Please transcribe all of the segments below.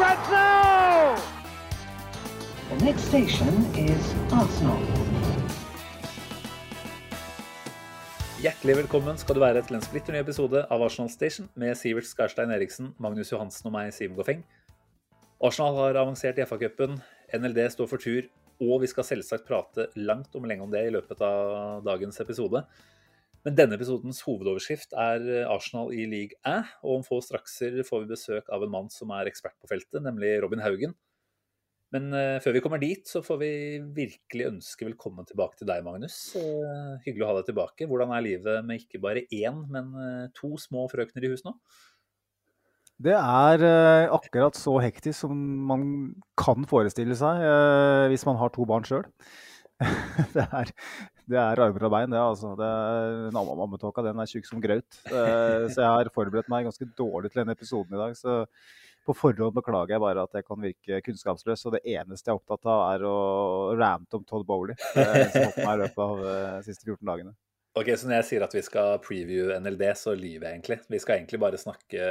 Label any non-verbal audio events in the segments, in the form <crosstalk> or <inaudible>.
Now! The next station is Arsenal. Hjertelig velkommen skal du være til en splitter ny episode av Arsenal Station med Sivert Skarstein Eriksen, Magnus Johansen og meg, Siv Goffeng. Arsenal har avansert i FA-cupen, NLD står for tur, og vi skal selvsagt prate langt om lenge om det i løpet av dagens episode. Men denne episodens hovedoverskrift er Arsenal i league æ, og om få strakser får vi besøk av en mann som er ekspert på feltet, nemlig Robin Haugen. Men eh, før vi kommer dit, så får vi virkelig ønske velkommen tilbake til deg, Magnus. Eh, hyggelig å ha deg tilbake. Hvordan er livet med ikke bare én, men eh, to små frøkner i hus nå? Det er eh, akkurat så hektisk som man kan forestille seg eh, hvis man har to barn sjøl. <laughs> det, er, det er armer og bein, det. altså. Det er, Ammetåka den er tjukk som graut. Eh, så jeg har forberedt meg ganske dårlig til denne episoden i dag. Så på forhånd beklager jeg bare at jeg kan virke kunnskapsløs. Og det eneste jeg er opptatt av, er å rante om Todd Bowley. eh, som holdt meg i løpet av eh, de siste 14 dagene. Ok, Så når jeg sier at vi skal preview NLD, så lyver jeg egentlig. Vi skal egentlig bare snakke,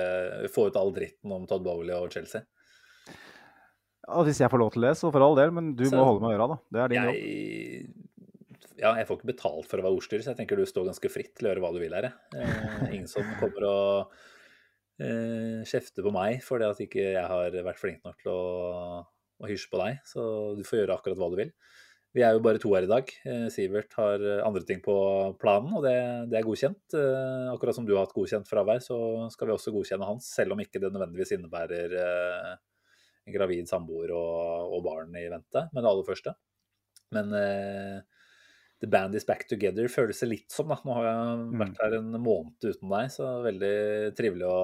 få ut all dritten om Todd Bowley og Chelsea. Ja, hvis jeg får lov til det, så for all del. Men du Så- må holde med øra, da. Det er din jobb. Ja, jeg får ikke betalt for å være ordstyrer, så jeg tenker du står ganske fritt til å gjøre hva du vil her. Eh, ingen som kommer og eh, kjefter på meg fordi at ikke jeg har vært flink nok til å, å hysje på deg. Så du får gjøre akkurat hva du vil. Vi er jo bare to her i dag. Eh, Sivert har eh, andre ting på planen, og det, det er godkjent. Eh, akkurat som du har hatt godkjent fravær, så skal vi også godkjenne hans, selv om ikke det nødvendigvis innebærer eh, gravid samboer og, og barn i vente med det aller første. Men eh, The Band Is Back Together føles det litt som. da. Nå har jeg vært her en måned uten deg, så veldig trivelig å,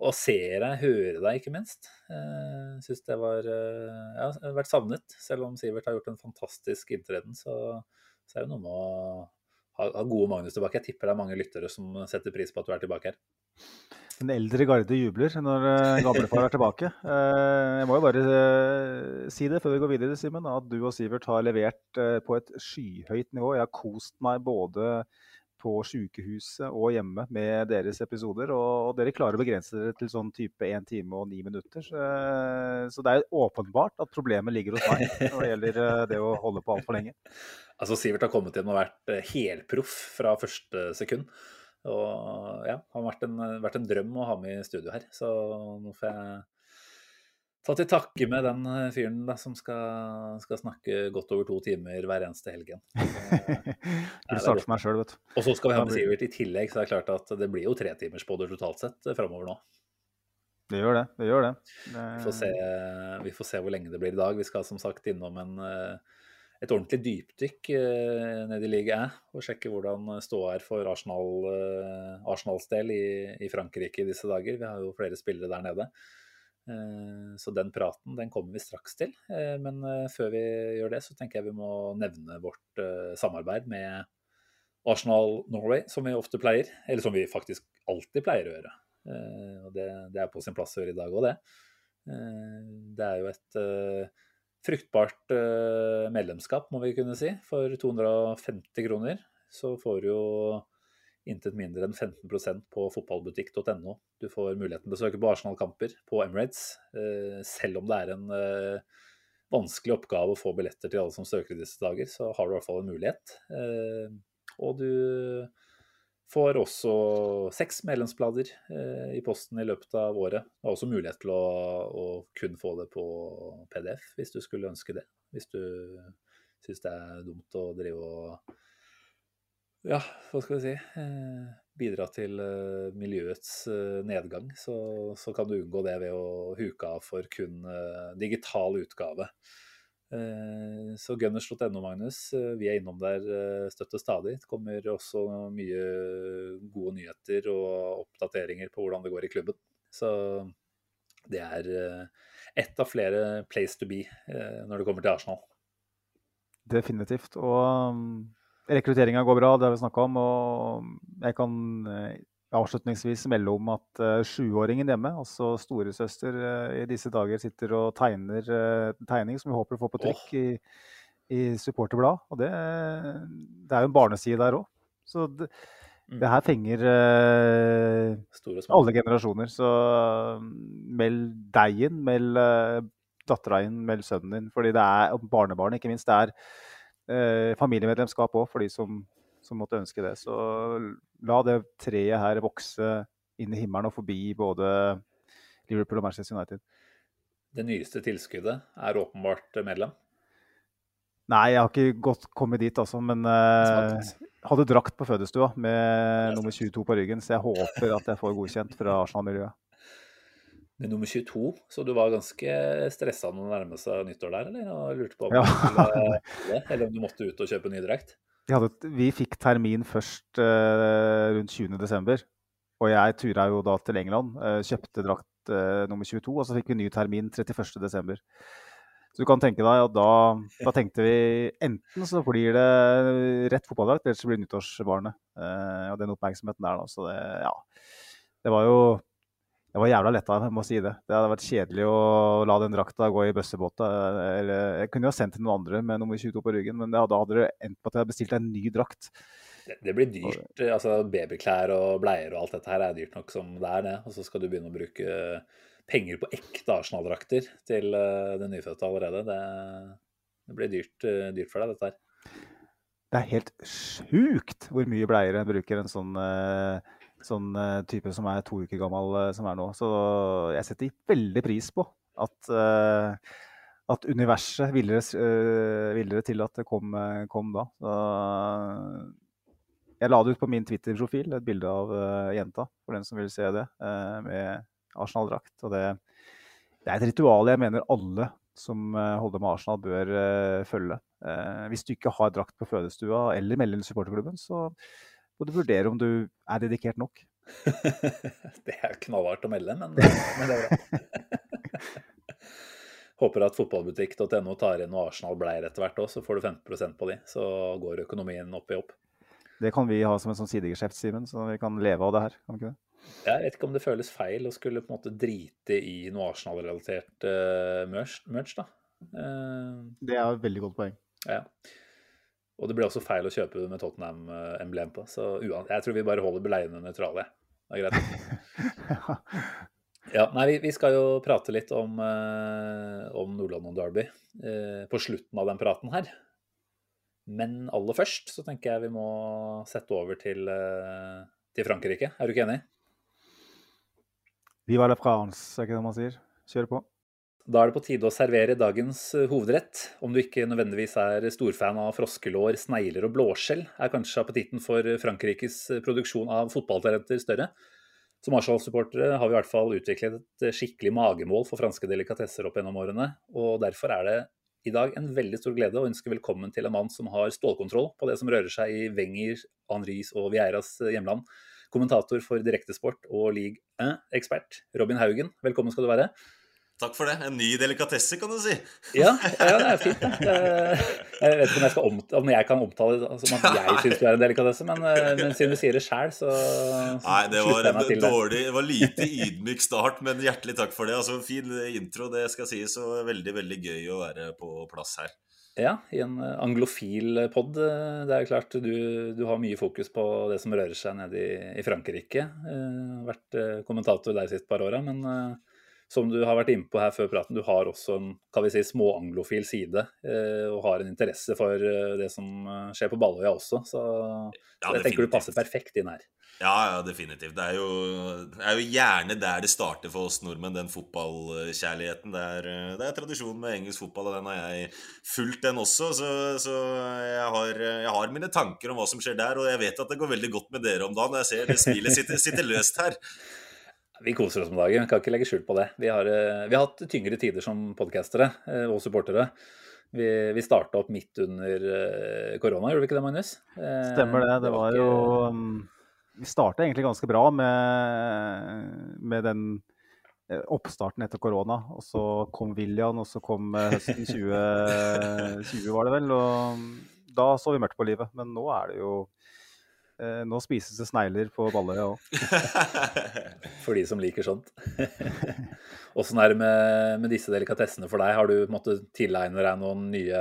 å se deg, høre deg, ikke minst. Jeg syns det var eh, Ja, jeg har vært savnet. Selv om Sivert har gjort en fantastisk inntreden, så, så er det noe med å ha, ha gode Magnus tilbake. Jeg tipper det er mange lyttere som setter pris på at du er tilbake her. Den eldre garde jubler når eh, gamlefar er tilbake. Eh, Jeg må jo bare eh, si det før vi går videre, Simen, at du og Sivert har levert på et skyhøyt nivå. Jeg har kost meg både på sykehuset og hjemme med deres episoder. Og dere klarer å begrense dere til sånn type 1 time og 9 minutter. Så, det er åpenbart at problemet ligger hos meg når det gjelder det å holde på altfor lenge. <laughs> Altså, Sivert har kommet inn og vært helproff fra første sekund. Og ja, det har vært en, vært en drøm å ha med i studio her. Så nå får jeg ta til takke med den eh, fyren da, som skal, skal snakke godt over to timer hver eneste helgen. Burde starte for meg sjøl, vet du. Og så skal vi ha med Sivert i tillegg, så det er klart at det blir jo tretimerspodder totalt sett eh, framover nå. Det gjør det. det, gjør det. Vi får, se, vi får se hvor lenge det blir i dag. Vi skal som sagt innom en, eh, et ordentlig dypdykk eh, ned i liga æ og sjekke hvordan ståa er for Arsenal, eh, Arsenals del i, i Frankrike i disse dager. Vi har jo flere spillere der nede. Eh, Så den praten den kommer vi straks til. Eh, Men eh, før vi gjør det, så tenker jeg vi må nevne vårt samarbeid med Arsenal Norway, som vi ofte pleier. Eller som vi faktisk alltid pleier å gjøre. Og det, det er på sin plass å gjøre i dag òg, det. Det er jo et fruktbart eh, medlemskap, må vi kunne si. For 250 kroner så får du jo intet mindre enn 15% på fotballbutikk.no. Du får muligheten til å søke på Arsenal-kamper på Emirates, eh, selv om det er en eh, vanskelig oppgave å få billetter til alle som søker i disse dager, så har du i hvert fall en mulighet. Og du får også seks medlemsblader eh, i posten i løpet av året. Du har også mulighet til å, å kun få det på PDF, hvis du skulle ønske det. Hvis du syns det er dumt å drive og ja, hva skal vi si eh, bidra til eh, miljøets eh, nedgang, så, så kan du unngå det ved å huke av for kun eh, digital utgave. Eh, Så gunners.no, Magnus, eh, vi er innom der eh, støtt stadig. Det kommer også mye gode nyheter og oppdateringer på hvordan det går i klubben. Så det er ett av flere place to be når det kommer til Arsenal. Definitivt. Og um, rekrutteringa går bra, det har vi snakka om. Og jeg kan avslutningsvis melde om at eh, sjuåringen hjemme, altså storesøster, uh, i disse dager sitter og tegner uh, en tegning som vi håper å få på trykk i, i supporterblad. Og det, det er jo en barneside der òg. Så det, Mm. det her fenger eh, alle generasjoner. Så um, meld deg inn, meld dattera inn, meld sønnen din. Fordi det er og barnebarn, ikke minst. Det er eh, familiemedlemskap òg, for de som, som måtte ønske det. Så la det treet her vokse inn i himmelen og forbi både Liverpool og Manchester United. Det nyeste tilskuddet er åpenbart medlem. Nei, jeg har ikke godt kommet dit, altså. Men uh, hadde drakt på fødestua med nummer 22 på ryggen, så jeg håper at jeg får godkjent fra Arsenal-miljøet. Med nummer 22, så du var ganske stressa når det nærmet seg nyttår der, eller? Og lurte på om Ja. du <laughs> eller om du måtte ut og kjøpe ny drakt? Vi, hadde, vi fikk termin først eh, rundt 20.12. Og jeg tura jo da til England, eh, kjøpte drakt eh, nummer 22, og så fikk vi ny termin 31.12. Så du kan tenke deg at da, da tenkte vi enten så blir det rett fotballdrakt, eller så blir det nyttårsbarnet. Eh, og den oppmerksomheten der, da. Så det, ja. Det var jo jeg var jævla letta, jeg må si det. Det hadde vært kjedelig å la den drakta gå i bøssebåta. Eller, jeg kunne jo ha sendt til noen andre med nummer 22 på ryggen, men da hadde det endt på at jeg hadde bestilt en ny drakt. Det, det blir dyrt. altså Babyklær og bleier og alt dette her er dyrt nok som det er, det. Og så skal du begynne å bruke penger på ekte Arsenal-drakter til den det nyfødte allerede. Det, det blir dyrt, eh, dyrt for deg, dette her. Det er helt sjukt hvor mye bleier en bruker en sånn, eh, sånn eh, type som er to uker gammel eh, som er nå. Så jeg setter veldig pris på at, eh, at universet ville uh, til at det kom, kom da. Så, jeg la det ut på min Twitter-profil, et bilde av jenta, for den som vil se det, med Arsenal-drakt. Og det, det er et ritual jeg mener alle som holder med Arsenal, bør følge. Hvis du ikke har drakt på fødestua eller melder supporterklubben, så må du vurderer om du er dedikert nok. <laughs> det er knallhardt å melde, men, men det er bra. <laughs> Håper at fotballbutikk.no tar inn noe Arsenal-bleier etter hvert òg, så får du 15% på de. Så går økonomien opp i opp. Det kan vi ha som en sånn sidegeskjeft, Simen, så vi kan leve av det her. kan vi ikke det? Jeg vet ikke om det føles feil å skulle på en måte drite i noe Arsenal-relatert uh, merch, merch, da. Uh, Det er et veldig godt poeng. ja. Og det blir også feil å kjøpe med Tottenham-emblem på. Så uan, jeg tror vi bare holder beleiene nøytrale. Det er greit. <laughs> Ja, nei, vi, vi skal jo prate litt om, eh, om Nordland og Derby eh, på slutten av den praten her. Men aller først så tenker jeg vi må sette over til, eh, til Frankrike. Er du ikke enig? Viva la France, er ikke det man sier? Kjør på. Da er det på tide å servere dagens eh, hovedrett. Om du ikke nødvendigvis er storfan av froskelår, snegler og blåskjell, er kanskje appetitten for Frankrikes eh, produksjon av fotballtalenter større. Som Arsenal-supportere har vi i hvert fall utviklet et skikkelig magemål for franske delikatesser opp gjennom årene, og derfor er det i dag en veldig stor glede å ønske velkommen til en mann som har stålkontroll på det som rører seg i Wenger, Henris og Vieiras hjemland. Kommentator for Direktesport og League 1-ekspert Robin Haugen, velkommen skal du være. Takk for det. En ny delikatesse, kan du si. Ja, ja det er fint. Det. Jeg vet ikke om jeg, omtale, om jeg kan omtale det som at jeg syns du er en delikatesse, men, eh, men siden du sier det sjøl, så Nei, det var en dårlig Det var lite ydmyk start, men hjertelig takk for det. Altså, Fin intro, det skal sies, og veldig, veldig gøy å være på plass her. Ja, i en eh, anglofil pod. eh, Det er jo klart du, du har mye fokus på det som rører seg nede i, i Frankrike. Eh, Vært kommentator der de siste par åra, men som du har vært inne på her før praten, du har også en kan vi si, småanglofil side, eh, og har en interesse for eh, det som eh, skjer på Balløya også. Så, Ja, jeg tenker du passer perfekt inn her. Ja, ja, definitivt. Det er, jo, det er jo gjerne der det starter for oss nordmenn, den fotballkjærligheten. Det er, det er tradisjon med engelsk fotball, og den har jeg fulgt, den også. Så, så jeg, har, jeg har mine tanker om hva som skjer der, og jeg vet at det går veldig godt med dere om dagen. Jeg ser det smilet sitter, sitter løst her. Vi koser oss om dagen, kan ikke legge skjul på det. Vi har, eh, vi har hatt tyngre tider som podcastere eh, og supportere. Vi, vi starta opp midt under eh, korona, gjorde vi ikke det, Magnus? Stemmer det. Det var jo ikke- um, Vi starta egentlig ganske bra med, med den oppstarten etter korona. Og så kom William, og så kom høsten 2020, var det vel. Og da så vi mørkt på livet. Men nå er det jo Nå spises det snegler på Balløya òg. <laughs> For de som liker sånt. <laughs> Åssen er det med, med disse delikatessene for deg? Har du måttet tilegne deg noen nye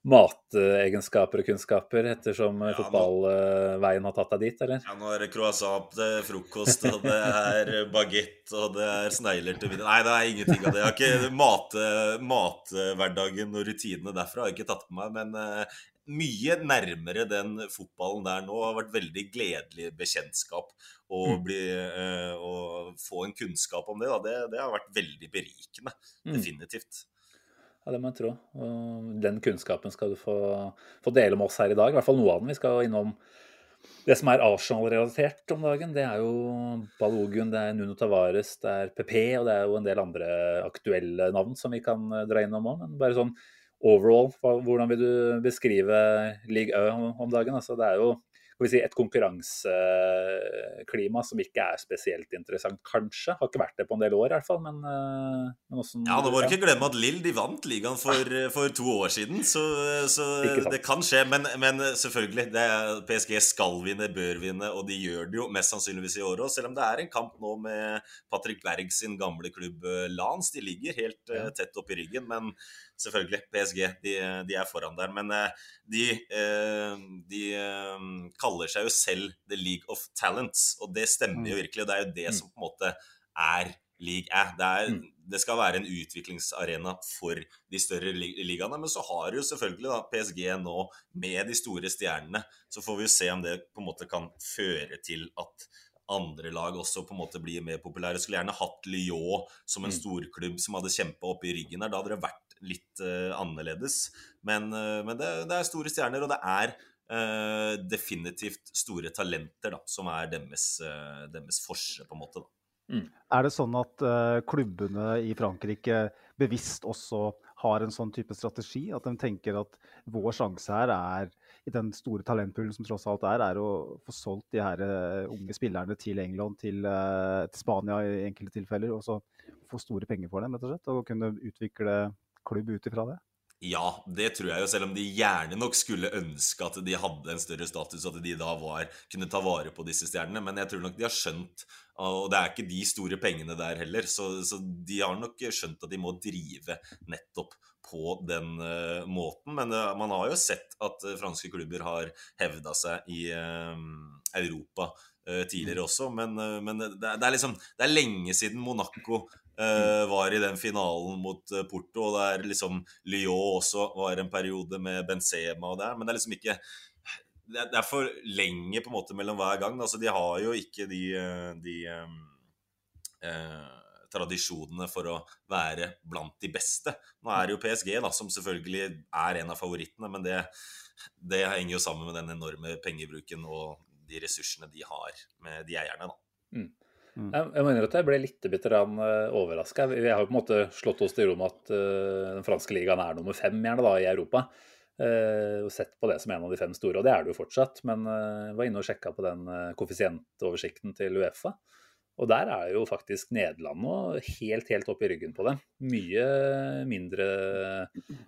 mategenskaper og kunnskaper ettersom Ja, fotballveien har tatt deg dit, eller? Ja, nå er det croissant til frokost, og det er bagett, og det er snegler til middag. Nei, det er ingenting av det. Jeg har ikke mat Mathverdagen og rutinene derfra har jeg ikke tatt på meg, men eh, mye nærmere den fotballen der nå har vært veldig gledelig bekjentskap. Å Mm. bli, eh, å få en kunnskap om det, det, det har vært veldig berikende. Mm. Definitivt. Ja, det må jeg tro. Den kunnskapen skal du få, få dele med oss her i dag. I hvert fall noe av den. Vi skal innom det som er Arsenal-relatert om dagen. Det er jo Balogun, det er Nuno Tavares, det er PP, og det er jo en del andre aktuelle navn som vi kan eh, dra innom òg. Men bare sånn overall, hvordan vil du beskrive League Ø om dagen? Altså, det er jo si, et konkurranseklima som ikke er spesielt interessant, kanskje. Har ikke vært det på en del år i hvert fall, men, eh, men også, Ja, nå må du ikke glemme at Lill de vant ligaen for, for to år siden, så, så det kan skje. Men, men selvfølgelig, det er, PSG skal vinne, bør vinne, og de gjør det jo mest sannsynligvis i år òg. Selv om det er en kamp nå med Patrick Berg sin gamle klubb eh, Lans. De ligger helt ja. tett opp i ryggen, men selvfølgelig, PSG de, de er foran der. Men de, de, eh, de eh, kaller seg jo selv The League of Talents, og det stemmer jo virkelig. og Det er jo det som på en måte er league er. Det, er, Mm. det skal være en utviklingsarena for de større ligaene. Men så har jo selvfølgelig da PSG nå, med de store stjernene, så får vi jo se om det på en måte kan føre til at andre lag også på en måte blir mer populære. Jeg skulle gjerne hatt Lyon som en Mm. storklubb som hadde kjempa i ryggen her. Da hadde det vært litt uh, annerledes. Men, uh, men det, det er store stjerner, og det er eh, definitivt store talenter da, som er deres, uh, deres forse, på en måte. da. Er det sånn at uh, klubbene i Frankrike bevisst også har en sånn type strategi? At de tenker at vår sjanse her er, i den store talentpoolen som tross alt er, er å få solgt de her eh, unge spillerne til England, til, uh, til Spania i enkelte tilfeller, og så få store penger for dem, rett og slett? Og kunne utvikle klubb ut ifra det? Ja, det tror jeg jo, selv om de gjerne nok skulle ønske at de hadde en større status, at de da var, kunne ta vare på disse stjernene. Men jeg tror nok de har skjønt, og det er ikke de store pengene der heller, så, så de har nok skjønt at de må drive nettopp på den uh, måten. Men uh, man har jo sett at uh, franske klubber har hevda seg i Europa tidligere også, men, men det, er- det er liksom Det er lenge siden Monaco eh, var i den finalen mot uh, Porto, og det er liksom Lyon også var en periode med Benzema og der, men det er liksom ikke det er, det er for lenge på en måte mellom hver gang. Altså, de har jo ikke de, eh, de eh, uh, tradisjonene for å være blant de beste. Nå er det jo PSG, da, som selvfølgelig er en av favorittene, men det, det henger jo sammen med den enorme pengebruken og de ressursene de har med de eierne. da. Jeg, jeg mener at jeg ble litt grann overraska. Vi har på en måte slått oss til ro med at eh, den franske ligaen er nummer fem gjerne da, i Europa. Eh, og sett på det som en av de fem store, og det er det jo fortsatt. Men eh, jeg var inne og sjekka på den uh, koeffisientoversikten til Uefa. Og der er jo faktisk Nederland nå helt, helt opp i ryggen på dem. Mye mindre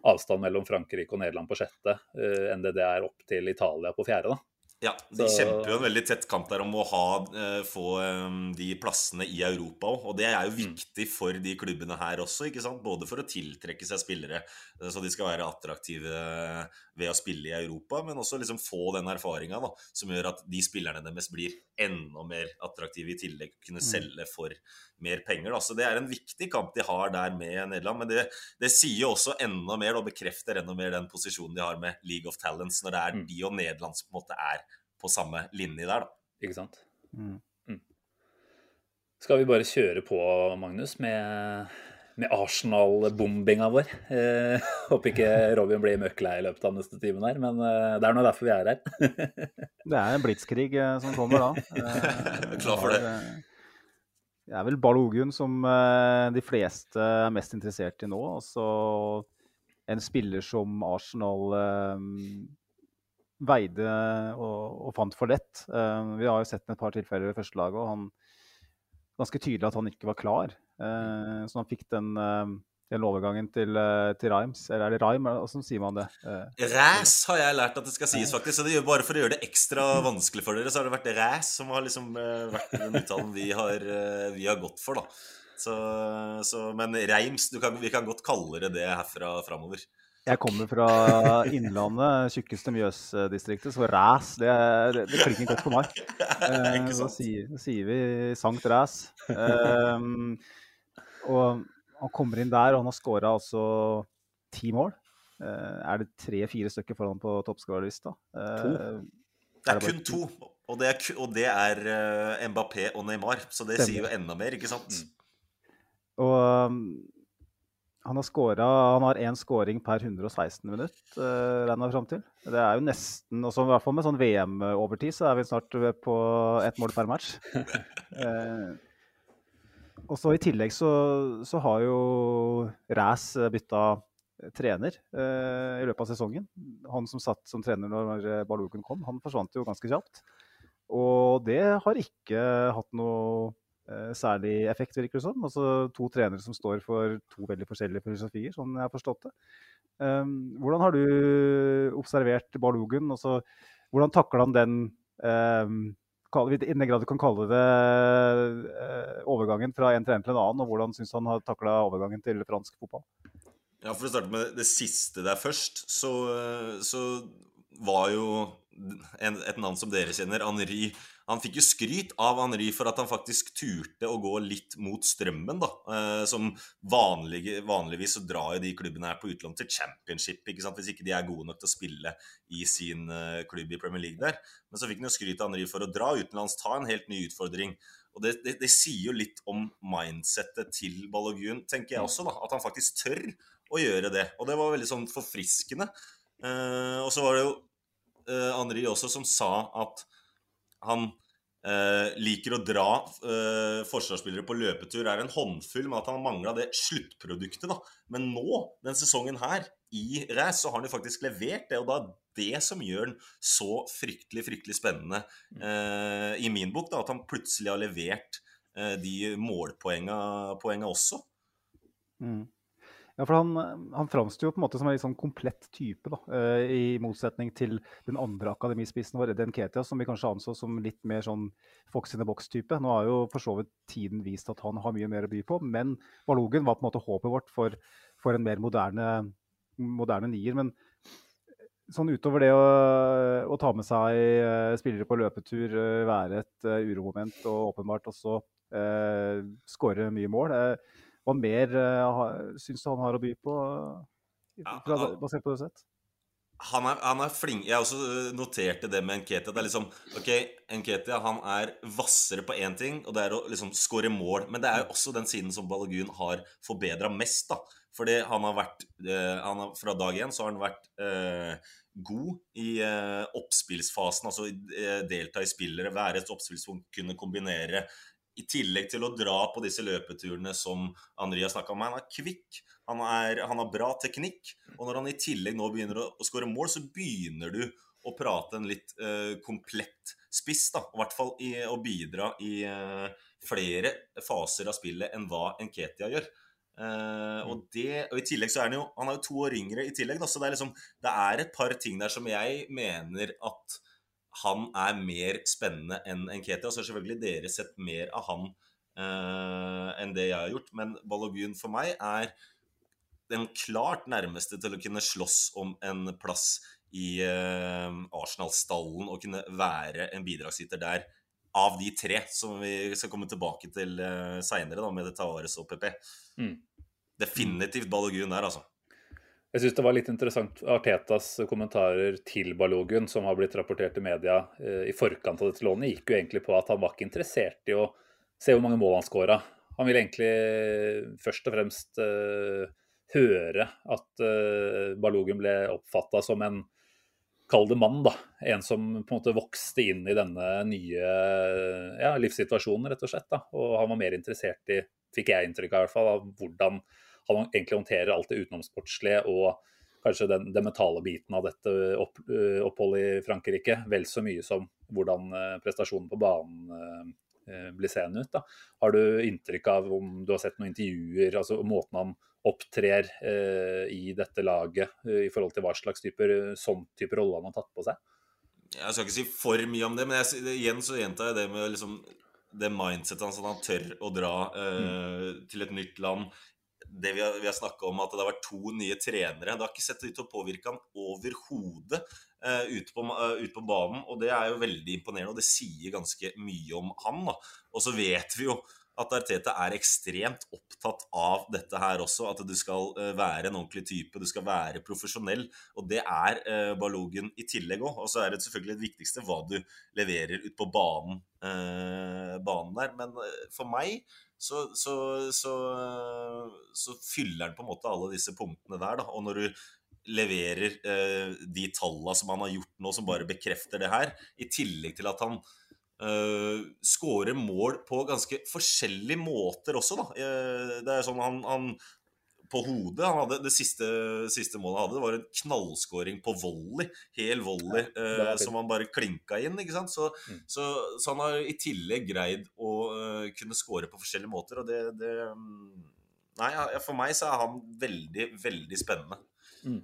avstand mellom Frankrike og Nederland på sjette enn det det er opp til Italia på fjerde. da. Ja, de Så- kjemper jo en veldig tett kamp der om å ha, eh, få eh, de plassene i Europa òg. Og det er jo viktig for de klubbene her også, ikke sant? både for å tiltrekke seg spillere eh, så de skal være attraktive ved å spille i Europa, men også liksom få den erfaringa som gjør at de spillerne deres blir enda mer attraktive i tillegg kunne selge for mer penger. Da. Så det er en viktig kamp de har der med Nederland. Men det, det sier også enda mer, og bekrefter enda mer den posisjonen de har med League of Talents, når det er Mm. de og Nederland som på en måte er på samme linje der, da. Ikke sant? Mm. Skal vi bare kjøre på, Magnus, med, med Arsenal-bombinga vår? Eh, <laughs> håper ikke Robin blir møkklei i løpet av neste timen her, men eh, det er nå derfor vi er her. <laughs> Det er en blitskrig eh, som kommer da. <laughs> Eh, Klar for det. eh, Det er vel Balogun som eh, de fleste er mest interessert i nå. Og så en spiller som Arsenal eh, veide og, og, fant for lett. Eh, vi har jo sett et par tilfeller i første laget, og han ganske tydelig at han ikke var klar. Eh, så han fikk den, eh, den overgangen til, eh, til Rimes. Eller er det Rime? Hvordan sier man det? Eh, Ræs har jeg lært at det skal sies, faktisk. Så det gjør bare for å gjøre det ekstra vanskelig for dere, så har det vært ræs som har liksom eh, vært den uttalen vi har, vi har gått for, da. Så, så, men Reims, kan, vi kan godt kalle det det herfra framover. Jeg kommer fra Innlandet, tjukkeste Mjøsdistriktet, så ræs, det, det, det klinger godt for meg. <laughs> Eh, da, sier, sier vi Sankt Ræs. Eh, og han kommer inn der, og han har skåra altså ti mål. Eh, er det tre-fire stykker foran på toppskårerlista? Eh, Det Er kun to, og det er, og det er uh, Mbappé og Neymar. Så det Stemmer. sier jo enda mer, ikke sant? Og um, han har scoret, Han har én scoring per 116 minutt, uh, regner jeg fram til. Det er jo nesten også, I hvert fall med sånn VM-overtid, så er vi snart på ett mål per match. Uh, <laughs> og så I tillegg så, så har jo Ræs bytta trener uh, i løpet av sesongen. Han som satt som trener når Balogun kom, han forsvant jo ganske kjapt. Og det har ikke hatt noe særlig effekt, virker det som. Altså to trenere som står for to veldig forskjellige filosofier, sånn jeg har forstått det. Um, hvordan har du observert Balogun? Altså, hvordan takler han den kall- I den grad du kan kalle det eh, overgangen fra en trener til en annen, og hvordan syns han har takla overgangen til fransk fotball? Ja, For å starte med det siste der først, så, så var jo en, et navn som dere kjenner, Henri Han fikk jo skryt av Henri for at han faktisk turte å gå litt mot strømmen, da. Eh, som vanlig, vanligvis så drar jo de klubbene her på utlån til championship, ikke sant? hvis ikke de er gode nok til å spille i sin eh, klubb i Premier League der. Men så fikk han jo skryt av Henri for å dra utenlands, ta en helt ny utfordring. Og det, det, det sier jo litt om mindsettet til Balogun, tenker jeg også, da. At han faktisk tør å gjøre det. Og det var veldig sånn forfriskende. Eh, og så var det jo Henri også som sa at han eh, liker å dra uh, forsvarsspillere på løpetur. er en håndfull, men at han mangla det sluttproduktet. da. Men nå, den sesongen her, i race, så har han jo faktisk levert det. Og da er det som gjør den så fryktelig, fryktelig spennende uh, i min bok. da, At han plutselig har levert de målpoenga også. Mm. Ja, for han, han framstår jo på en måte som en litt sånn komplett type, da, eh, i motsetning til den andre akademispissen vår, Den Ketia, som vi kanskje anså som litt mer sånn Fox in the box-type. Nå har jo for så vidt tiden vist at han har mye mer å by på, men valogen var på en måte håpet vårt for, for en mer moderne, moderne nier. Men sånn utover det å, å ta med seg eh, spillere på løpetur, eh, være et uromoment og åpenbart også eh, skåre mye mål. eh, hva mer uh, syns du han har å by på, eh, Ja, han- basert på det sett? han er, han er flink Jeg også øh, noterte det med Nketia. Det er liksom Ok, Nketia han er hvassere på én ting, og det er å liksom skåre mål. Men det er jo også den siden som Balogun har forbedra mest, da. Fordi han har vært eh, han har, Fra dag én så har han vært eh, god i eh, oppspillsfasen. Altså delta i spillere, være et oppspillspunkt, kunne kombinere. I tillegg til å dra på disse løpeturene som André har snakka om. Han er kvikk, han, er, han har bra teknikk. Og når han i tillegg nå begynner å, å skåre mål, så begynner du å prate en litt uh, komplett spiss, da. I hvert fall i å bidra i uh, flere faser av spillet enn hva Nketia gjør. Uh, og, det, og i tillegg så er han jo Han er jo to år yngre i tillegg, da, så det er liksom Det er et par ting der som jeg mener at han er mer spennende enn Nketia. Så har selvfølgelig dere sett mer av han eh, enn det jeg har gjort. Men Balogun for meg er den klart nærmeste til å kunne slåss om en plass i eh, Arsenal-stallen og kunne være en bidragsyter der av de tre, som vi skal komme tilbake til eh, seinere, med Tavares og PP. Mm. Definitivt Balogun der, altså. Jeg syns det var litt interessant Artetas kommentarer til Balogun, som har blitt rapportert i media eh, i forkant av dette lånet, gikk jo egentlig på at han var ikke interessert i å se hvor mange mål han skåra. Han ville egentlig først og fremst eh, høre at eh, Balogun ble oppfatta som en Kall det mann, da. En som på en måte vokste inn i denne nye ja, livssituasjonen, rett og slett. da. Og han var mer interessert i, fikk jeg inntrykk av i hvert fall, av hvordan han egentlig håndterer alt det utenomsportslige og kanskje den, den mentale biten av dette opp, eh, oppholdet i Frankrike, vel så mye som hvordan eh, prestasjonen på banen blir seende ut. Da. Har du inntrykk av, om du har sett noen intervjuer, altså måten han opptrer eh, i dette laget eh, i forhold til hva slags typer, sånn type rolle han har tatt på seg? Jeg skal ikke si for mye om det, men jeg, igjen så gjentar jeg det med liksom det mindsetet hans, at han tør å dra eh, mm. til et nytt land det vi har, vi har snakka om, at det har vært to nye trenere. Det har ikke sett ut til å påvirke han overhodet uh, ute, uh, ut på banen. Og det er jo veldig imponerende, og det sier ganske mye om han. da. Og så vet vi jo at Arteta er ekstremt opptatt av dette her også. At du skal uh, være en ordentlig type, du skal være profesjonell. Og det er uh, Balogen i tillegg òg. Og så er det selvfølgelig det viktigste hva du leverer ut på banen, uh, banen der. Men for meg så, så, så, så, fyller han på en måte alle disse punktene der. Da. Og når du leverer eh, de tallene som han har gjort nå, som bare bekrefter det her, i tillegg til at han eh, skårer mål på ganske forskjellige måter også, da. Eh, det er sånn han, han på hodet. Han hadde, det siste, siste, målet han hadde, det var en knallskåring på volley. Hel volley ja, eh, som han bare klinka inn. ikke sant? Så, mm. så, så, han har i tillegg greid å uh, kunne skåre på forskjellige måter, og det, det mm, Nei, for meg så er han veldig, veldig spennende. Mm.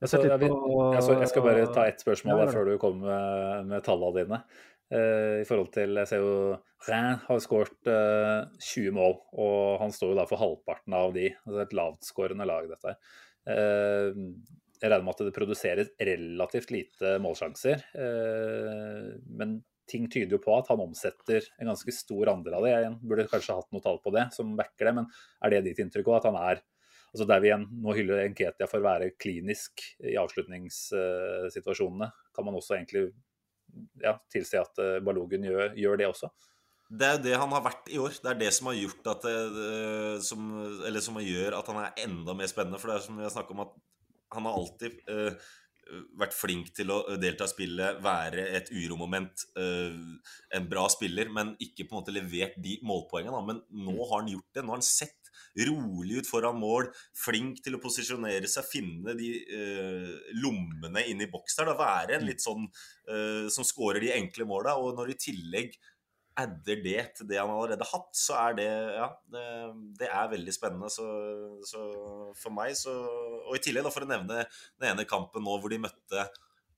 Jeg, så, jeg, jeg, jeg, skal bare ta ett spørsmål ja, før du kommer med, med tallene dine. Uh, i forhold til Jeg ser jo Rhin har skåret uh, 20 mål, og han står jo da for halvparten av de. Altså et lavtskårende lag, dette her. Uh, jeg regner med at det produseres relativt lite målsjanser, men ting tyder jo på at han omsetter en ganske stor andel av det. Jeg burde kanskje hatt noe tall på det som backer det, men er det ditt inntrykk òg, at han er altså Der vi igjen nå hyller Nketia for å være klinisk i avslutningssituasjonene, kan man også egentlig ja, tilsi at eh, Balogun gjør, gjør, det også. Det er jo det han har vært i år. Det er det som har gjort at det, som, Eller som gjør at han er enda mer spennende. For det er som vi har snakka om, at han har alltid uh, vært flink til å delta i spillet, være et uromoment, uh, en bra spiller, men ikke på en måte levert de målpoengene. Men nå har han gjort det. Nå har han sett rolig ut foran mål, flink til å posisjonere seg, finne de uh, lommene inn i boks der. Da, være en mm. litt sånn uh, som skårer de enkle måla. Og når i tillegg adder det til det han allerede har hatt, så er det Ja, det, det er veldig spennende. Så, så, for meg så Og i tillegg, da, for å nevne den ene kampen nå hvor de møtte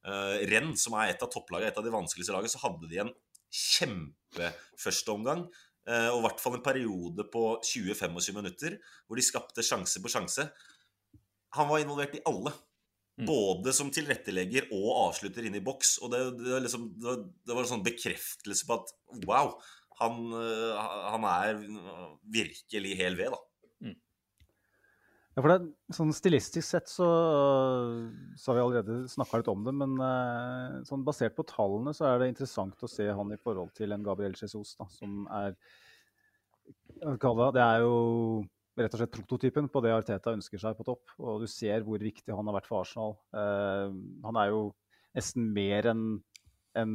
uh, Renn, som er et av topplagene, et av de vanskeligste lagene, så hadde de en kjempeførsteomgang. Eh, og i hvert fall en periode på 20-25 minutter hvor de skapte sjanse på sjanse. Han var involvert i alle. Mm. Både som tilrettelegger og avslutter inn i boks. Og det, det, liksom, det, det var en sånn bekreftelse på at wow, han, eh, han er virkelig hel ved, da. Ja, for det, sånn Stilistisk sett så, så har vi allerede snakka litt om det, men uh, sånn basert på tallene så er det interessant å se han i forhold til en Gabriel Jesus, da, som er Det er jo rett og slett prototypen på det Arteta ønsker seg på topp. Og du ser hvor viktig han har vært for Arsenal. Uh, han er jo nesten mer enn en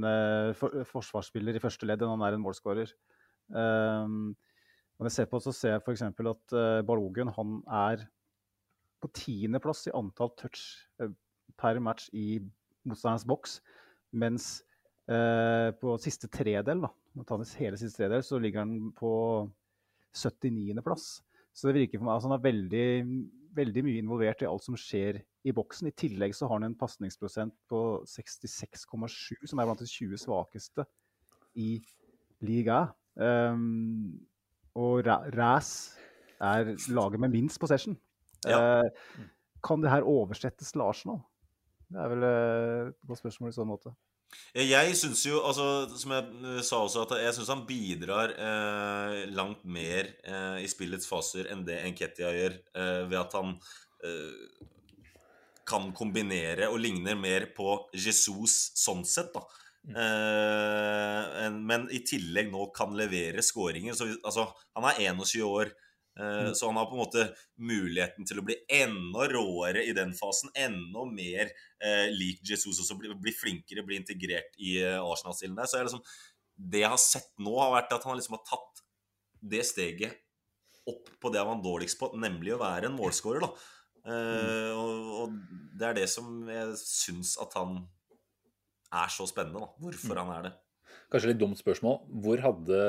for, forsvarsspiller i første ledd enn han er en målskårer. Når jeg ser på, så ser jeg f.eks. at Balogun han er på tiendeplass i antall touch per match i motstanderens boks, mens på siste tredel, da, hele siste tredel, så ligger han på 79.-plass. Så det virker for meg altså han er veldig, veldig mye involvert i alt som skjer i boksen. I tillegg så har han en pasningsprosent på 66,7, som er blant de 20 svakeste i liga. Um, og Ræs er laget med minst possession. Ja. Uh, kan det her oversettes til Arsenal? Det er vel uh, et godt spørsmål i sånn måte. Jeg syns jo, altså, som jeg eh, sa også, at jeg syns han bidrar eh, langt mer eh, i spillets faser enn det Enketia gjør, eh, ved at han eh, kan kombinere og ligner mer på Jesus sånn sett, da. Mm. Eh, men i tillegg nå kan levere skåringer. Så, altså, han er 21 år. Eh, mm. Så han har på en måte muligheten til å bli enda råere i den fasen. Enda mer eh, lik Jesus, og så bli, bli, flinkere, bli integrert i eh, Arsenal-stilen der. Så liksom, det jeg har sett nå, har vært at han liksom har tatt det steget opp på det han var dårligst på, nemlig å være en målskårer. da. Eh, og, og det er det som jeg syns at han er så spennende, da. Hvorfor han er det. Kanskje litt dumt spørsmål. Hvor hadde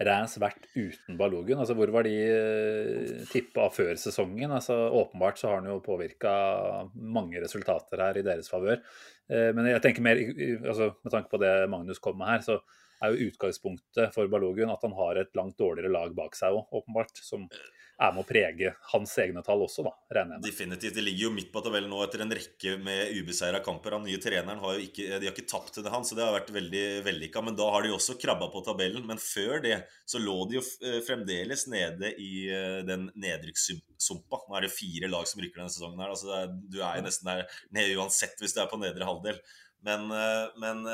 Ræs vært uten Balogun? Altså, hvor var de uh, tippa før sesongen? Altså, åpenbart så har han jo påvirka mange resultater her i deres favør. Eh, men jeg tenker mer, altså, med tanke på det Magnus kom med her, så er jo utgangspunktet for Balogun at han har et langt dårligere lag bak seg òg, åpenbart. Som er med å prege hans egne tall også, da, regner jeg med. Definitivt. De ligger jo midt på tabellen nå etter en rekke med ubeseira kamper. Han nye treneren har jo ikke, de har ikke tapt til han, så det har vært veldig vellykka. Men da har de også krabba på tabellen. Men før det så lå de jo eh, fremdeles nede i eh, den nedrykkssumpa. Nå er det fire lag som rykker denne sesongen her. Altså er, du er jo nesten der nede uansett hvis du er på nedre halvdel. Men, eh, men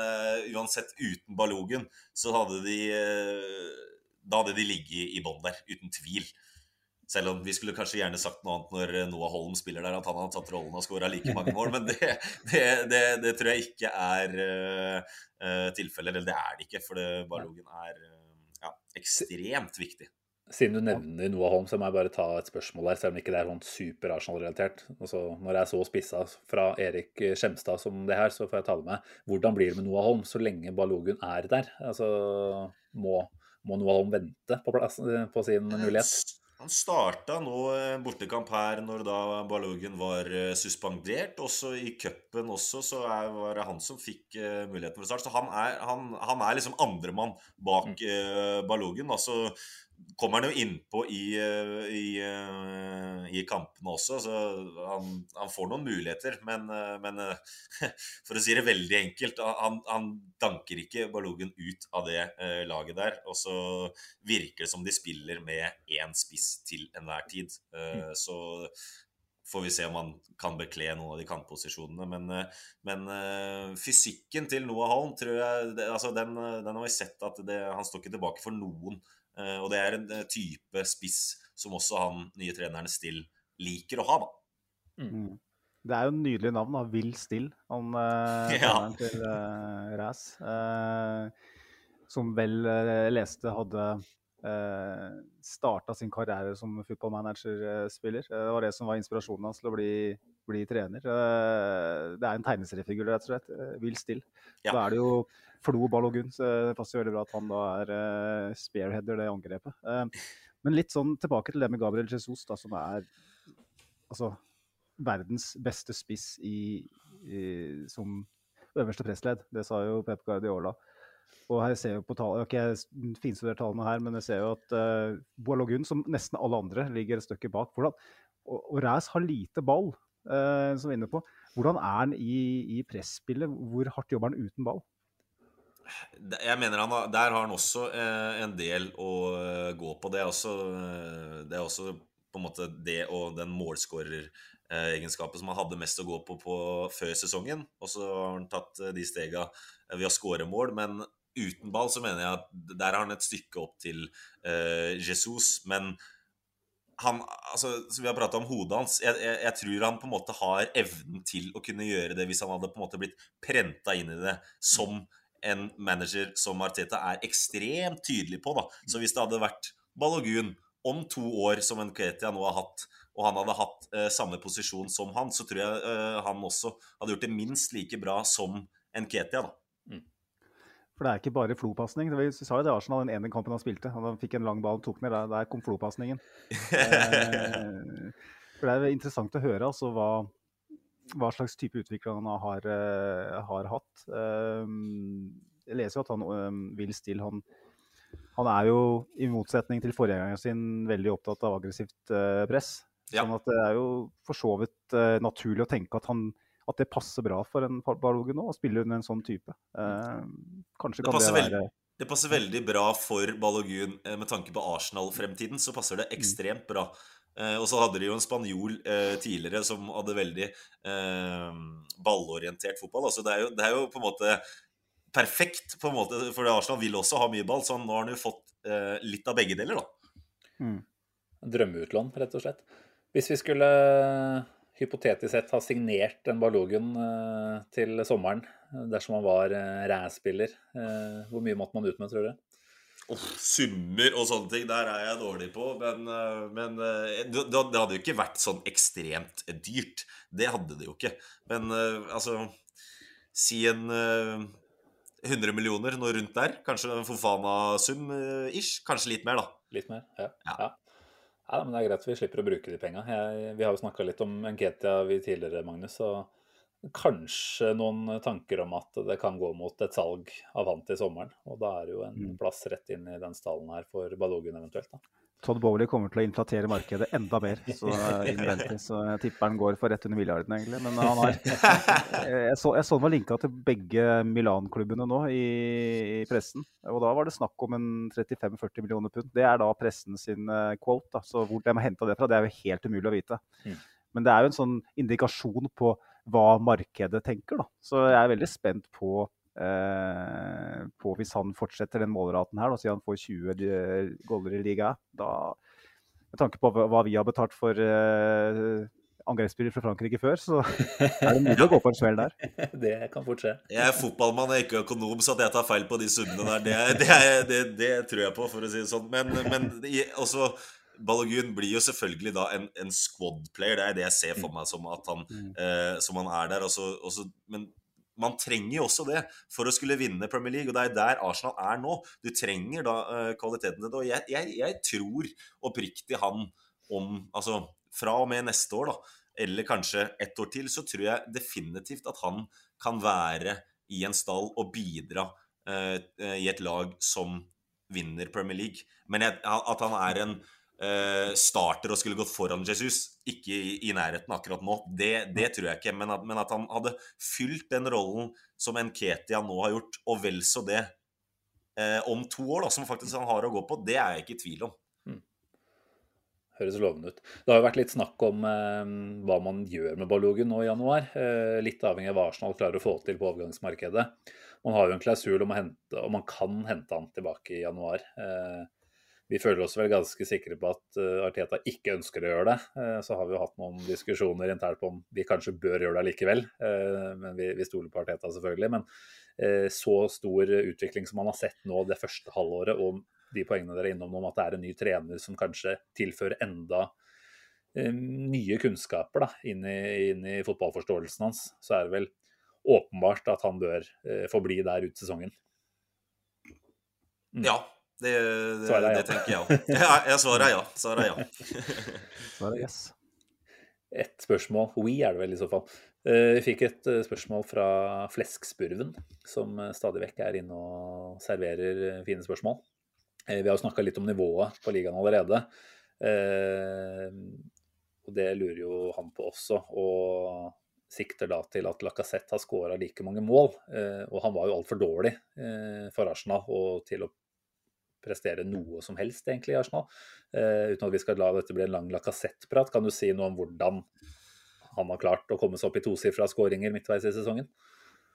uansett, uten Balogen så hadde de Da hadde de ligget i bånn der, uten tvil. Selv om vi skulle kanskje gjerne sagt noe annet når Noah Holm spiller der, at han har tatt rollen og skåra like mange mål, men det, det, det, det tror jeg ikke er uh, tilfellet. Eller det er det ikke, for Barlogen er uh, ja, ekstremt viktig. Siden du nevner Noah Holm, så må jeg bare ta et spørsmål der, selv om ikke det er sånn super Arsenal-relatert. Altså, når jeg er så spissa fra Erik Skjemstad som det her, så får jeg ta det med. Hvordan blir det med Noah Holm så lenge Balogun er der? Altså, må, må Noah Holm vente på, plass, på sin mulighet? Han starta nå bortekamp her når da Balogun var eh, suspendert. Også i cupen også, så er, var det han som fikk uh, muligheten for å start. Så han er, han, han er liksom andremann bak uh, Balogun. Altså kommer han jo innpå i, uh, i, uh, i kampene også, så han, han, får noen muligheter. Men, men <laughs> for å si det veldig enkelt, han, han danker ikke Balogun ut av det laget der. Og så virker det som de spiller med én spiss til enhver tid. Uh, så får vi se om han kan bekle noen av de kantposisjonene. Men, men fysikken til Noah Holm, tror jeg, altså den, den, har vi sett at det, han står ikke tilbake for noen. Og det er en type spiss som også han nye treneren Still liker å ha, da. Mm. Det er jo en nydelig navn, da. Will Still, han <laughs> uh, ja. til Ræs. som vel leste hadde uh, starta sin karriere som footballmanager-spiller. Det var det som var inspirasjonen hans til å bli, bli trener. Eh, det er en tegneseriefigur, rett og slett. Will Still. Ja. Da er det jo Flo Balogun, så det passer veldig bra at han da er uh, spearheader, det angrepet. Uh, men litt sånn tilbake til det med Gabriel Jesus, da, som er altså verdens beste spiss i, i, som øverste pressledd. Det sa jo Pep Guardiola. Og her ser jo på tall, Jeg finstuderer tallene her, men jeg ser jo at uh, Boalogun, som nesten alle andre, ligger et stykke bak. Hvordan, og, og Ræs har lite ball, uh, som vi er inne på. Hvordan er han i, i presspillet? Hvor hardt jobber han uten ball? Jeg mener han Der har han også eh, en del å eh, gå på. Det er også, eh, det er også på en måte det og den målskåreregenskapen som han hadde mest å gå på, på før sesongen. Og så har han tatt de stega ved å skåre mål. Men uten ball så mener jeg at der har han et stykke opp til Jesus. Men han, altså, som vi har prata om hodet hans jeg, jeg, jeg, tror han på en måte har evnen til å kunne gjøre det hvis han hadde på en måte blitt prenta inn i det som en manager som Arteta er ekstremt tydelig på. da. Så hvis det hadde vært Balogun om to år, som Nketia nå har hatt, og han hadde hatt eh, samme posisjon som han, så tror jeg eh, han også hadde gjort det minst like bra som Nketia. da. For det er ikke bare flopasning. Vi sa jo det Arsenal den ene kampen han spilte. Han fikk en lang ball og tok ned. Der, der kom flopasningen. <laughs> eh, for det er interessant å høre altså, hva, hva slags type utvikling han har, uh, har hatt. Um, jeg leser jo at han um, vil stille. Han, han, er jo, i motsetning til forgjengeren sin, veldig opptatt av aggressivt uh, press. Ja. Sånn at det er jo for så vidt uh, naturlig å tenke at, han, at det passer bra for en Balogun nå, å spille under en sånn type. kanskje kan det, det være det passer veldig bra for Balogun med tanke på Arsenal-fremtiden. Så passer det ekstremt bra. Eh, og så hadde de jo en spanjol eh, tidligere som hadde veldig eh, ballorientert fotball. Altså det, er jo, det, er jo, på en måte perfekt, på en måte, for Arsenal vil også ha mye ball. Så nå har han jo fått eh, litt av begge deler, da. Mm. Drømmeutlån, rett og slett. Hvis vi skulle hypotetisk sett ha signert en Balogun eh, til sommeren, dersom han var eh, ræspiller, hvor mye måtte man ut med, tror du? Oh, summer og sånne ting, der er jeg dårlig på. Men, eh, men eh, det, det hadde jo ikke vært sånn ekstremt dyrt. Det hadde det jo ikke. Men eh, altså Si en 100 millioner, noe rundt der. Kanskje en Fofana-sum ish. Kanskje litt mer, da. Litt mer, ja. Ja. ja. ja men Det er greit vi slipper å bruke de penga. Vi har jo snakka litt om Nketia vi tidligere, Magnus. og Kanskje noen tanker om at det kan gå mot et salg av han til sommeren. Og da er det jo en Mm. plass rett inn i den stallen her for Balogun eventuelt. da. Todd Bowley kommer til å inflatere markedet enda mer. Så, innvendig, så jeg tipper han går for rett under milliarden, egentlig. Men han har <laughs> Jeg så, jeg så han var linka til begge Milan-klubbene nå i, i pressen. Og da var det snakk om en 35-40 millioner pund. Det er da pressen sin eh, quote. Da. Så hvor de har henta det fra, det er jo helt umulig å vite. Mm. Men det er jo en sånn indikasjon på hva markedet tenker, da. Så jeg er veldig spent på eh, på hvis han fortsetter den målraten her, da, siden han får 20 eh, goller i liga, da med tanke på hva vi har betalt for eh, angrepsspiller fra Frankrike før, så <laughs> er det mulig å gå på en smell der. <laughs> Det kan fort skje. Jeg er fotballmann, jeg er ikke økonom, så at jeg tar feil på de summene der, det, er- det, er- det, det tror jeg på, for å si det sånn. Men, men også Balogun blir jo selvfølgelig da en, en squad player. Det er det jeg ser for meg som at han, eh, som han er der. Også, også, men man trenger jo også det for å skulle vinne Premier League, og det er der Arsenal er nå. Du trenger da eh, kvaliteten til det. Og jeg, jeg, jeg tror oppriktig han om Altså fra og med neste år, da, eller kanskje ett år til, så tror jeg definitivt at han kan være i en stall og bidra eh, i et lag som vinner Premier League. Men jeg, at han er en eh, starter og skulle gått foran Jesus, ikke i, nærheten akkurat nå, det, det tror jeg ikke. Men at, men at han hadde fylt den rollen som Nketia nå har gjort, og vel så det, eh, om to år, da, som faktisk han har å gå på, det er jeg ikke i tvil om. Høres lovende ut. Det har jo vært litt snakk om eh, hva man gjør med Balogun nå i januar. Eh, litt avhengig av hva Arsenal klarer å få til på overgangsmarkedet. Man har jo en klausul om, hente, om man kan hente han tilbake i januar. Eh, vi føler oss vel ganske sikre på at eh, Arteta ikke ønsker å gjøre det. Eh, så har vi jo hatt noen diskusjoner internt på om vi kanskje bør gjøre det likevel. Eh, men vi, vi stoler på Arteta, selvfølgelig. Men så stor utvikling som man har sett nå det første halvåret, og de poengene dere er innom om at det er en ny trener som kanskje tilfører enda nye kunnskaper da, inn, i, inn i fotballforståelsen hans, så er det vel åpenbart at han bør eh, få bli der ut sesongen. Mm. Ja, det, det, Svaret er ja. det tenker jeg òg. Ja, jeg svarer ja. Svarer ja. svaret er yes. <laughs> Et spørsmål, We er det vel i så fall. Eh, Vi fikk et eh, spørsmål fra Fleskspurven, som eh, stadig vekk er inne og serverer eh, fine spørsmål. Vi har jo snakka litt om nivået på ligaen allerede. Eh, Og det lurer jo han på også, og sikter da til at Lacassette har skåra like mange mål. Eh, Og han var jo altfor dårlig eh, for Arsenal og til å prestere noe som helst, egentlig, i Arsenal. Eh, uten at vi skal la dette bli en lang Lacassette-prat, kan du si noe om hvordan han har klart å komme seg opp i tosifra skåringer midtveis i sesongen?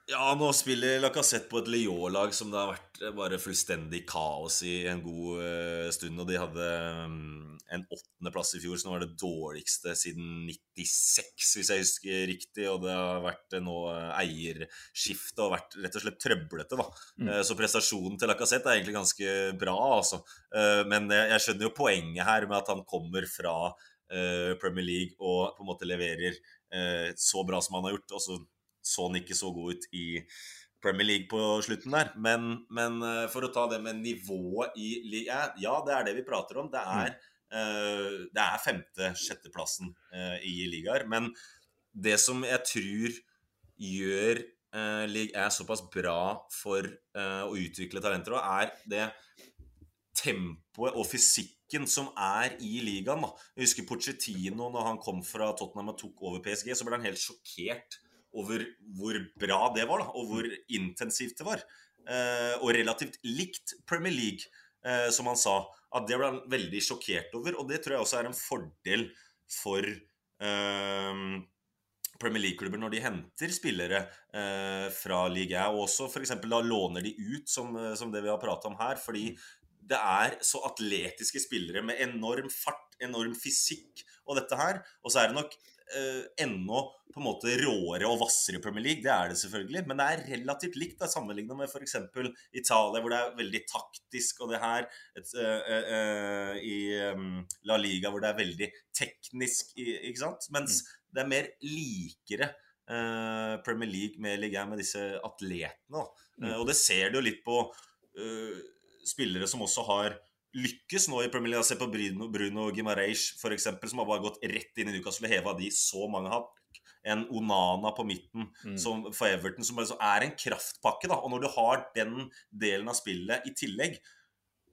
Ja, nå spiller Lacassette på et Lyon-lag som det har vært eh, bare fullstendig kaos i en god eh, stund. Og de hadde mm, en åttendeplass i fjor, som var det dårligste siden 96, hvis jeg husker riktig. Og det har vært noe nå eh, eierskifte og vært rett og slett trøblete, da. Mm. Så prestasjonen til Lacassette er egentlig ganske bra, altså. Men jeg jeg skjønner jo poenget her med at han kommer fra Premier League og på en måte leverer så bra som han har gjort. og så så han ikke så god ut i Premier League på slutten der. Men, men eh, for å ta det med nivået i ligaen Ja, det er det vi prater om. Det er, eh, det er femte-sjetteplassen uh, i ligaer. Men det som jeg tror gjør uh, ligaen 1 såpass bra for uh, å utvikle talenter, er det tempoet og fysikken som er i ligaen. da. Jeg husker Pochettino, når han kom fra Tottenham og tok over PSG, så ble han helt sjokkert over hvor bra det var, da, og hvor intensivt det var. Eh, og relativt likt Premier League, eh, som han sa. At det ble han veldig sjokkert over, og det tror jeg også er en fordel for eh, Premier League-klubber når de henter spillere eh, fra ligaen, og også f.eks. da låner de ut, som, eh, som det vi har pratet om her. fordi det er så atletiske spillere med enorm fart, enorm fysikk og dette her. Og så er det nok ennå på en måte råere og hvassere Premier League. Det er det selvfølgelig. Men det er relativt likt da, sammenlignet med f.eks. Italia, hvor det er veldig taktisk. Og det her et, eh, eh, i La Liga, hvor det er veldig teknisk. Ikke sant? Mens det er mer likere Uh, Premier League med Ligue 1 med disse atletene. Eh, og det ser du jo litt på uh, spillere som også har lykkes nå i Premier League. Se på Bruno, Bruno Gimareish, f.eks., som har bare gått rett inn i Newcastle og heva de så mange hakk. En Onana på midten Mm. som, for Everton, som altså er en kraftpakke. da, Og når du har den delen av spillet i tillegg,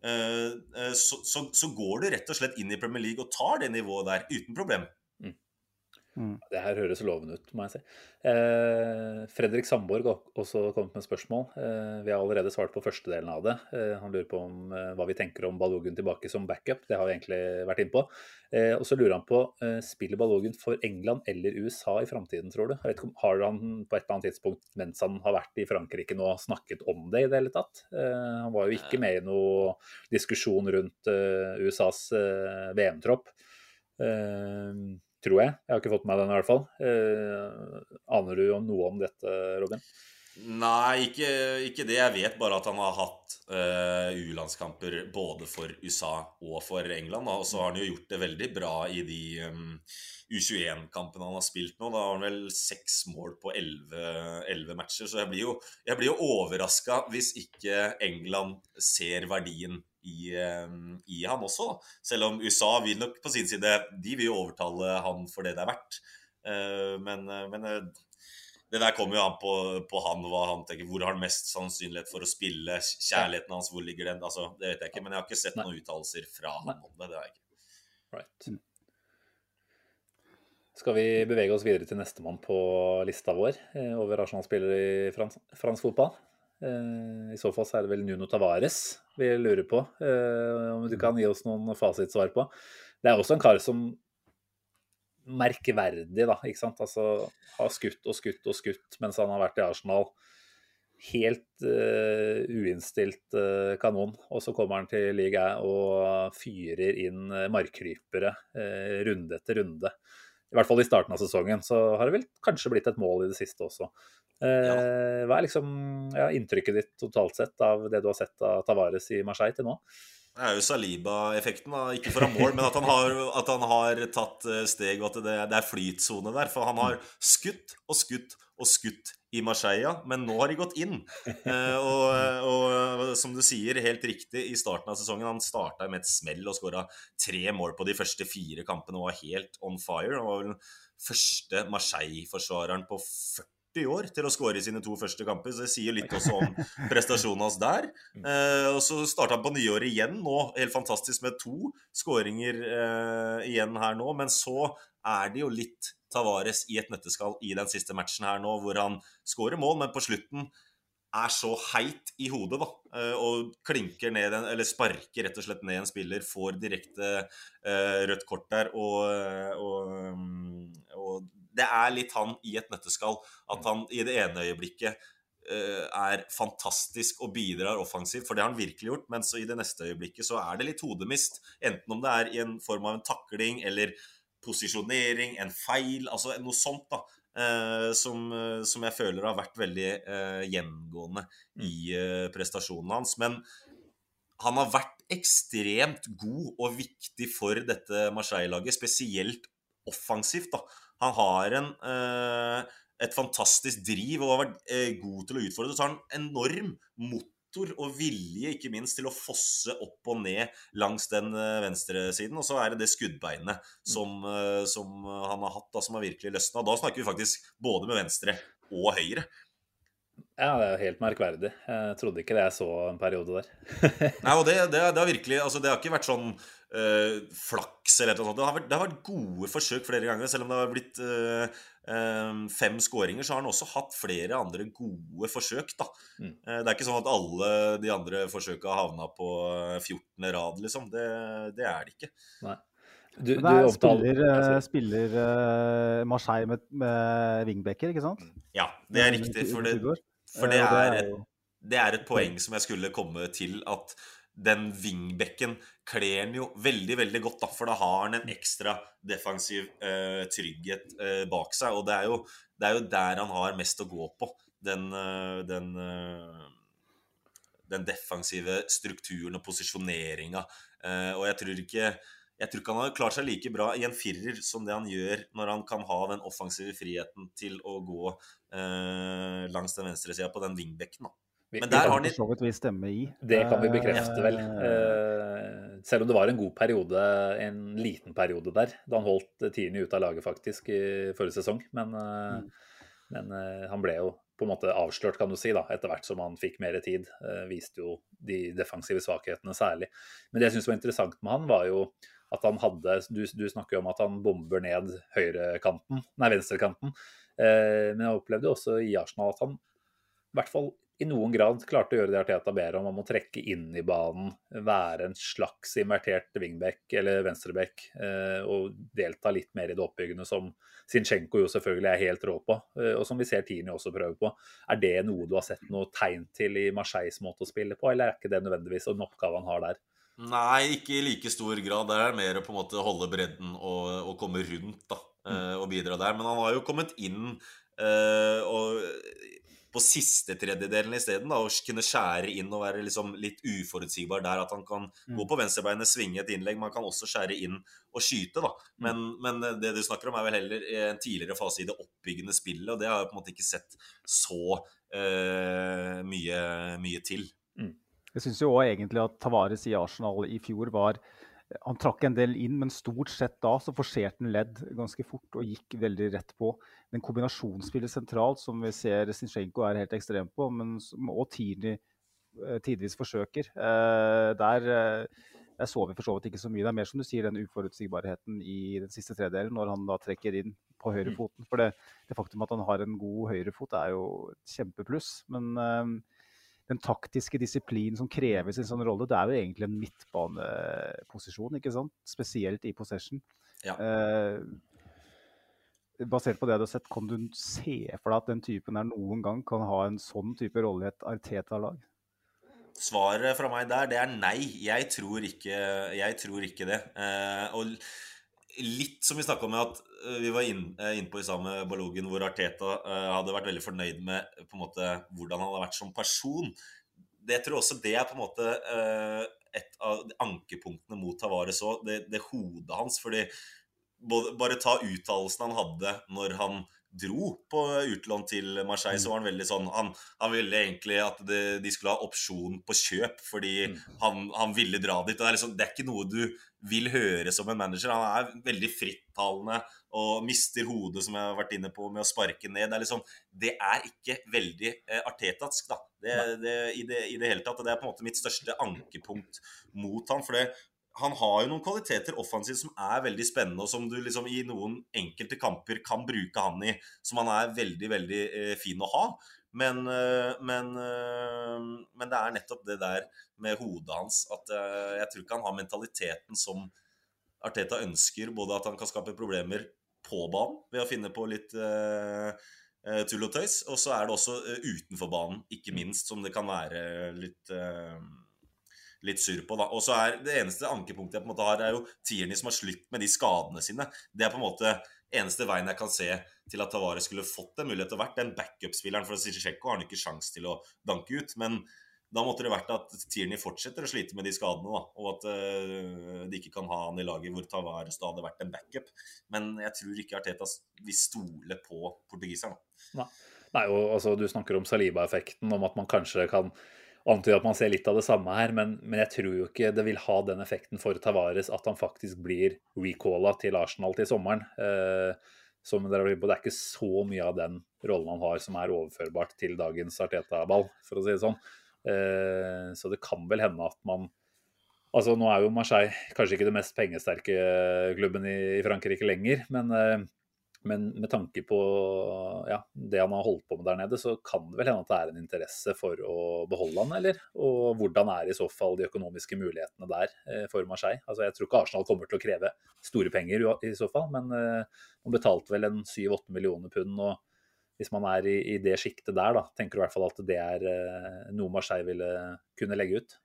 så, så, så går du rett og slett inn i Premier League og tar det nivået der uten problem. Det her høres lovende ut, må jeg si. Eh, Fredrik Sandborg har også kommet med spørsmål. Eh, vi har allerede svart på første delen av det. Eh, han lurer på om, eh, hva vi tenker om Balogun tilbake som backup. Det har vi egentlig vært inne på. Eh, og så lurer han på eh, spiller Balogun for England eller USA i framtiden, tror du? Ikke har han på et eller annet tidspunkt mens han har vært i Frankrike nå snakket om det i det hele tatt? Eh, han var jo ikke med i noe diskusjon rundt USAs VM-tropp. Eh, tror jeg. Jeg har ikke fått med meg den i hvert fall. Eh, aner du noe om dette, Robin? Nei, ikke, ikke det. Jeg vet bare at han har hatt eh, U-landskamper både for USA og for England. Og så har han jo gjort det veldig bra i de um, U21-kampene han har spilt nå. Da har han vel seks mål på elleve matcher. Så jeg blir jo, jeg blir jo overraska hvis ikke England ser verdien i, um, i han også. Selv om USA vil nok på sin side De vil jo overtale han for det det er verdt. Eh, men, eh, men eh, det der kommer jo an på, på han, hva han tenker. Hvor har han mest sannsynlighet for å spille? Kjærligheten hans, hvor ligger den? Altså, det vet jeg ikke, men jeg har ikke sett noen uttalelser fra han om det. det har jeg ikke. Right. Skal vi bevege oss videre til nestemann på lista vår eh, over Arsenal-spillere i fransk, fransk fotball? Eh, I så fall så er det vel Nuno Tavares vi lurer på, eh, om du kan gi oss noen fasitsvar på. Det er også en kar som merkverdig, da, ikke sant. Altså har skutt og skutt og skutt mens han har vært i Arsenal. Helt uh, uinnstilt uh, kanon. Og så kommer han til liga og fyrer inn markkrypere uh, runde etter runde. I hvert fall i starten av sesongen. Så har det vel kanskje blitt et mål i det siste også. Eh, Hva er liksom ja, inntrykket ditt totalt sett av det du har sett av Tavares i Marseille til nå? Det er jo Saliba-effekten. Ikke for mål, men at han har, at han har tatt eh, steg, og at det, det er flytsone der. For han har skutt og skutt og skutt i Marseille, men nå har de gått inn. Eh, og, og som du sier, helt riktig, i starten av sesongen Han starta med et smell og skåra tre mål på de første fire kampene og var helt on fire. Han var vel den første Marseille-forsvareren på 40 år til å skåre i sine to første kamper, så det sier litt også om prestasjonen hans der. Eh, og så starta han på nyåret igjen nå, helt fantastisk med to skåringer eh, igjen her nå. Men så er det jo litt Tavares i et nøtteskall i den siste matchen her nå, hvor han skårer mål, men på slutten er så heit i hodet, da, eh, og klinker ned en, eller sparker rett og slett ned en spiller, får direkte uh, rødt kort der, og, og, mm, og det er litt han i et nøtteskall. At han i det ene øyeblikket uh, er fantastisk og bidrar offensivt, for det har han virkelig gjort. Men så i det neste øyeblikket så er det litt hodemist. Enten om det er i en form av en takling eller posisjonering, en feil, altså noe sånt, da. Eh, som, eh, som jeg føler har vært veldig eh, gjengående i eh, prestasjonen hans. Men han har vært ekstremt god og viktig for dette Marseille-laget, spesielt offensivt. da. Han har en, eh, et fantastisk driv og har vært eh, god til å utfordre. Så har han enorm motor og vilje, ikke minst, til å fosse opp og ned langs den eh, venstresiden. Og så er det det skuddbeinet som, eh, som han har hatt, da, som har virkelig løsna. Da snakker vi faktisk både med venstre og høyre. Ja, det er jo helt merkverdig. Jeg trodde ikke det jeg så en periode der. <laughs> Nei, og det, det, det har <laughs> virkelig altså Det har ikke vært sånn øh, flaks eller noe sånt. Det har, vært, det har vært gode forsøk flere ganger. Selv om det har blitt eh, eh, fem skåringer, så har han også hatt flere andre gode forsøk. da. Mm. Eh, det er ikke sånn at alle de andre forsøka har havna på 14. rad, liksom. Det, det er det ikke. Nei. Du, du er, spiller, eh, spiller uh, Marseille med, med wingbacker, ikke sant? Ja, det er riktig. For det, for det Eh, er, det et, det er et poeng som jeg skulle komme til, at den wingbacken kler han jo veldig veldig godt, da, for da har han en ekstra defensiv eh, trygghet eh, bak seg. Og det er, jo, det er, jo, der han har mest å gå på. Den, eh, den, eh, den defensive strukturen og posisjoneringa. Eh, og jeg tror ikke jeg tror ikke han hadde klart seg like bra i en firer som det han gjør når han kan ha den offensive friheten til å gå eh, langs den venstre venstresida på den wingbacken. da. Men der har han vi stemme i. Det kan vi bekrefte, vel. Eh, selv om det var en god periode, en liten periode der, da han holdt Tierney ute av laget faktisk i forrige sesong. Men, eh, mm. men eh, han ble jo på en måte avslørt, kan du si, da, etter hvert som han fikk mer tid. Viste jo de defensive svakhetene særlig. Men det jeg syns var interessant med han, var jo at han hadde Du, du snakker jo om at han bomber ned høyrekanten, nei, venstrekanten. men jeg opplevde også i Arsenal at han i hvert fall i noen grad klarte å gjøre det Arteta ber om, om å trekke inn i banen, være en slags invertert wingback eller venstreback eh, og delta litt mer i det oppbyggende som Zinchenko jo selvfølgelig er helt rå på, eh, og som vi ser Tini også prøve på. Er det noe du har sett noe tegn til i Marseilles måte å spille på, eller er ikke det nødvendigvis en oppgave han har der? Nei, ikke i like stor grad. Det er mer å på en måte holde bredden og, og komme rundt da, mm. og bidra der. Men han har jo kommet inn Uh, og på siste tredjedelen isteden. Og kunne skjære inn og være liksom litt uforutsigbar der. At han kan mm. gå på venstrebeinet, svinge et innlegg. Man kan også skjære inn og skyte. da. Mm. Men, men, det du snakker om, er vel heller en tidligere fase i det oppbyggende spillet. Og det har jeg på en måte ikke sett så uh, mye, mye, til. Mm. Jeg syns jo òg egentlig at Tavares i Arsenal i fjor var han trakk en del inn, men stort sett da så forserte han ledd ganske fort og gikk veldig rett på. Men kombinasjonsspillet sentralt, som vi ser Zinchenko er helt ekstrem på, men som òg Tini eh, tidvis forsøker, eh, der, eh, der, så vi for så vidt ikke så mye. Det er mer som du sier, den uforutsigbarheten i den siste tredelen, når han da trekker inn på høyrefoten. For det, det faktum at han har en god høyrefot, er jo et kjempepluss. Men den taktiske disiplinen som kreves i en sånn rolle, det er jo egentlig en midtbaneposisjon, ikke sant? Spesielt i possession. Ja. Eh, basert på det du har sett, kan du se for deg at den typen her noen gang kan ha en sånn type rolle i et Arteta-lag? Svaret fra meg der, det er nei. Jeg tror ikke, jeg tror ikke det. Eh, og litt som vi snakka om at eh, vi var inne inn på i sammen med Balogen, hvor Arteta uh, hadde vært veldig fornøyd med på en måte, hvordan han hadde vært som person. Det jeg tror også det er på en måte et av ankepunktene mot Tavares òg, det, det, hodet hans. fordi både, Bare ta uttalelsen han hadde når han dro på utlån til Marseille, så var han veldig sånn Han, han ville egentlig at det, de skulle ha opsjon på kjøp, fordi mm. han, han, ville dra dit. det er, liksom, det er ikke noe du vil høre som en manager. Han er veldig frittalende og mister hodet, som jeg har vært inne på, med å sparke ned. Det er, liksom, det er ikke veldig eh, artetatsk, da. Det, i, det, I det hele tatt. Og det er på en måte mitt største ankepunkt mot han, for det han har jo noen kvaliteter offensivt som er veldig spennende, og som du liksom i noen enkelte kamper kan bruke han i, som han er veldig, veldig eh, fin å ha. Men, eh, men, eh, men, det er nettopp det der med hodet hans at eh, jeg tror ikke han har mentaliteten som Arteta ønsker. Både at han kan skape problemer på banen ved å finne på litt tull og tøys, og så er det også utenfor banen, ikke minst, som det kan være litt litt surr på. da. Og så er Det eneste ankepunktet jeg på en måte har, er jo Tierney som har slitt med de skadene sine. Det er på en måte eneste veien jeg kan se til at Tavares skulle fått en mulighet til å være den backup-spilleren. For Zizjeko har han ikke sjans til å danke ut. Men da måtte det vært at Tierney fortsetter å slite med de skadene, da, og at uh, de ikke kan ha han i laget hvor Tavares da hadde vært en backup. Men jeg tror ikke Arteta vil stole på portugiseren. Nei. Nei, og altså, Du snakker om Saliba-effekten, om at man kanskje kan antyder at man ser litt av det samme her, men, men, jeg tror jo ikke det vil ha den effekten for Tavares at han faktisk blir recalla til Arsenal til sommeren. Eh, som dere Det er ikke så mye av den rollen han har som er overførbart til dagens Arteta-ball, for å si det sånn. Eh, så det kan vel hende at man Altså Nå er jo Marseille kanskje ikke det mest pengesterke klubben i, i Frankrike lenger, men eh, men med tanke på ja, det han har holdt på med der nede, så kan det vel hende at det er en interesse for å beholde han, eller? Og hvordan er i så fall de økonomiske mulighetene der eh, for Marseille? Altså, Jeg tror ikke Arsenal kommer til å kreve store penger i så fall, men eh, man betalte vel en 7-8 millioner pund. og hvis man er i, i det sjiktet der, da, tenker du i hvert fall at det er eh, noe Marseille ville kunne legge ut?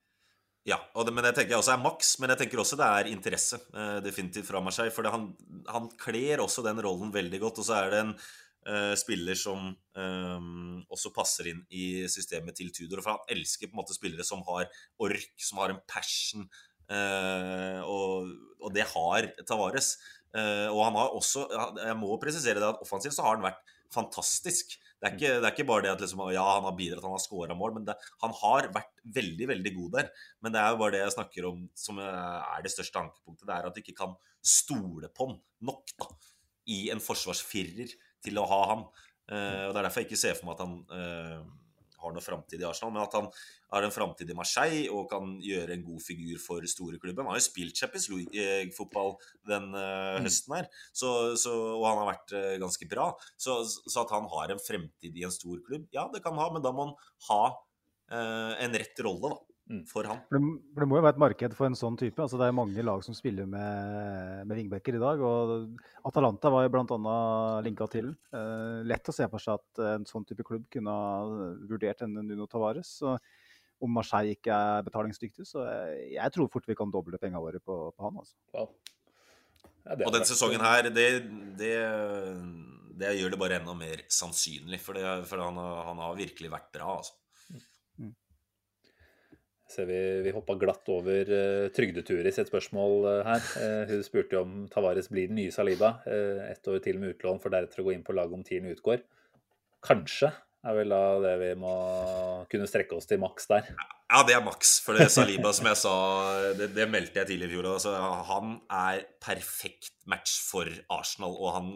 Ja, det, men jeg tenker også er maks, men jeg tenker også det er interesse eh, definitivt fra Marseille. For han, han kler også den rollen veldig godt. Og så er det en eh, spiller som eh, også passer inn i systemet til Tudor. For han elsker på en måte spillere som har ork, som har en passion. Eh, og, og, det har Tavares. Eh, og han har også Jeg må presisere det at offensivt så har han vært fantastisk. Det er, ikke, det er ikke, bare det at liksom, ja, han har bidratt, han har scora mål, men det, han har vært veldig veldig god der. Men det er jo bare det jeg snakker om som er det største ankepunktet. Det er at du ikke kan stole på han nok da, i en forsvarsfirer til å ha han. Uh, og Det er derfor jeg ikke ser for meg at han uh, har noe framtid i Arsenal, men at han har en framtid i Marseille og kan gjøre en god figur for storeklubben. Han har jo spilt Champions League-fotball den uh, høsten her, så, så, og han har vært uh, ganske bra. Så, så, at han har en fremtid i en stor klubb, ja, det kan han ha, men da må han ha uh, en rett rolle, da. Mm. For han. For det, for det, må jo være et marked for en sånn type. altså Det er mange lag som spiller med, med vingbekker i dag. og Atalanta var jo bl.a. linka til. Eh, lett å se for seg at en sånn type klubb kunne ha vurdert en Nuno Tavares. Så om Marseille ikke er betalingsdyktig, så jeg, jeg tror fort vi kan doble pengene våre på, på han. altså. Wow. Ja, og den sesongen her, det, det, det, gjør det bare enda mer sannsynlig. For, det, for han, han, har virkelig vært bra. altså ser vi, vi hoppa glatt over uh, trygdetur i sitt spørsmål uh, her. Uh, hun spurte om Tavares blir den nye Saliba. Uh, ett år til med utlån, for deretter å gå inn på laget om tiden utgår. Kanskje er vel da det vi må kunne strekke oss til maks der. Ja, det er maks. For det Saliba, som jeg sa, det, det meldte jeg tidligere i fjor. Altså, han er perfekt match for Arsenal. Og han,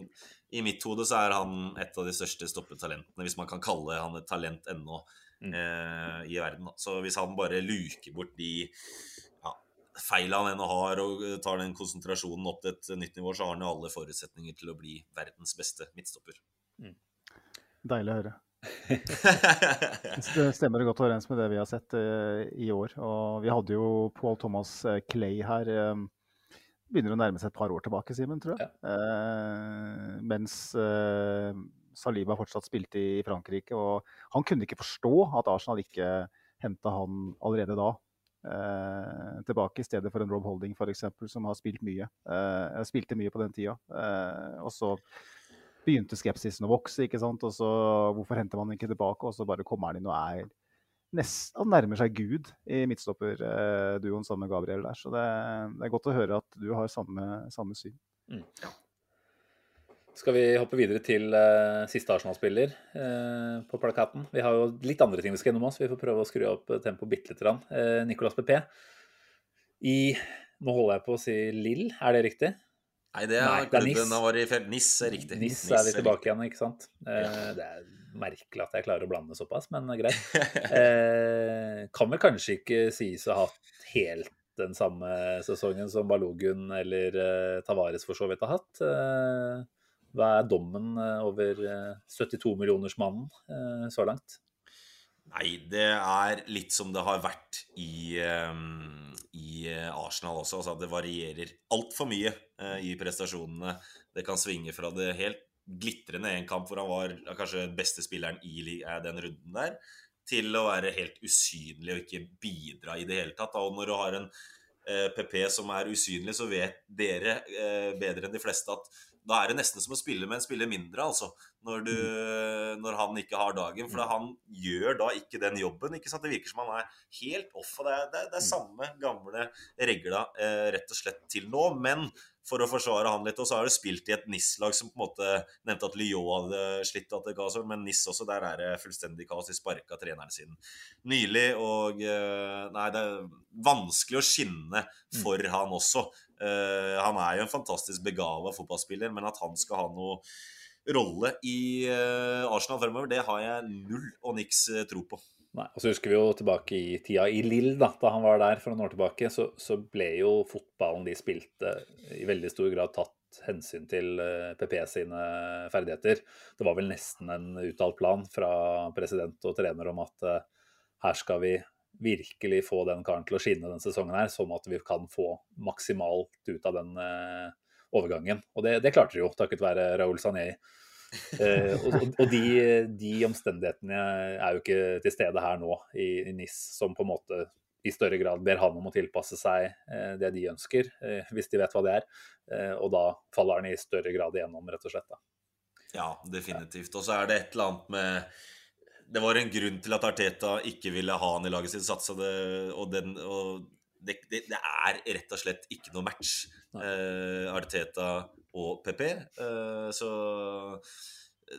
i mitt hode så er han et av de største stoppetalentene, hvis man kan kalle han et talent ennå. Eh, i verden. Så hvis han bare luker bort de ja, feilene han ennå har, og tar den konsentrasjonen opp til et nytt nivå, så har han jo alle forutsetninger til å bli verdens beste midtstopper. Mm. Deilig å høre. <laughs> det stemmer godt overens med det vi har sett uh, i år. Og vi hadde jo Paul Thomas eh, Clay her. Um, begynner å nærme seg et par år tilbake, Simen, tror jeg. Ja. Uh, mens uh, Saliba fortsatt spilte i Frankrike. Og han kunne ikke forstå at Arsenal ikke henta han allerede da. Eh, tilbake i stedet for en Rob Holding f.eks., som har spilt mye. Eh, spilte mye på den tida. Eh, og så begynte skepsisen å vokse. ikke sant? Og så Hvorfor henter man ikke tilbake? Og så bare kommer han inn og er nest, han nærmer seg Gud i midtstopperduoen sammen med Gabriel der. Så det, det, er godt å høre at du har samme, samme syn. Mm. Skal vi hoppe videre til uh, siste Arsenal-spiller uh, på plakaten? Vi har jo litt andre ting vi skal gjennom oss. Vi får prøve å skru opp tempoet bitte lite grann. Uh, Nicolas PP i Nå holder jeg på å si Lill, er det riktig? Nei, det er Nei, klubben han var i felt. NIS er riktig. NIS, er vi tilbake igjen, ikke sant? Ja. Det er merkelig at jeg klarer å blande såpass, men greit. <laughs> kan vel kanskje ikke sies å ha hatt helt den samme sesongen som Balogun eller Tavares for så vidt har hatt. Hva er dommen eh, over 72-millionersmannen eh, eh, så langt? Nei, det er litt som det har vært i, i Arsenal også. Altså det varierer altfor mye i prestasjonene. Det kan svinge fra det helt glitrende en kamp hvor han var kanskje beste spilleren i den runden der, til å være helt usynlig og ikke bidra i det hele tatt. Og når du har en PP som er usynlig, så vet dere bedre enn de fleste at da er det nesten som å spille med en spiller mindre, altså. Når, du, mm. når, han ikke har dagen. For mm. han gjør da ikke den jobben. ikke sant? Det virker som han er helt off. og Det er, det er, det er mm. samme gamle regla eh, rett og slett til nå. Men for å forsvare han litt, og så har du spilt i et NIS-lag som på en måte nevnte at Lyon hadde slitt at det ga seg, men NIS også, der er det fullstendig kaos. De sparka treneren sin nylig. Og eh, nei, det er vanskelig å skinne for han også. Uh, han er jo en fantastisk begava fotballspiller, men at han skal ha noe rolle i uh, Arsenal fremover, det har jeg null og niks uh, tro på. Nei, og så husker vi jo tilbake i tida i Lill, da, da han var der for noen år tilbake, så, så, ble jo fotballen de spilte, i veldig stor grad tatt hensyn til PP sine ferdigheter. Det var vel nesten en uttalt plan fra president og trener om at her skal vi virkelig få den karen til å skinne denne sesongen her, sånn at vi kan få maksimalt ut av den eh, overgangen. Og det, det, klarte de jo, takket være Raoul Sané. Eh, og, og de, de, omstendighetene er jo ikke til stede her nå i, i NIS, som på en måte i større grad ber han om å tilpasse seg eh, det de ønsker, hvis de vet hva det er. Og da faller han i større grad igjennom, rett og slett. Da. Ja, definitivt. Og så er det et eller annet med Det var en grunn til at Arteta ikke ville ha han i laget sitt, satsa det, og, den, og det, det, det, er rett og slett ikke noe match, eh, Arteta og PP. Eh, så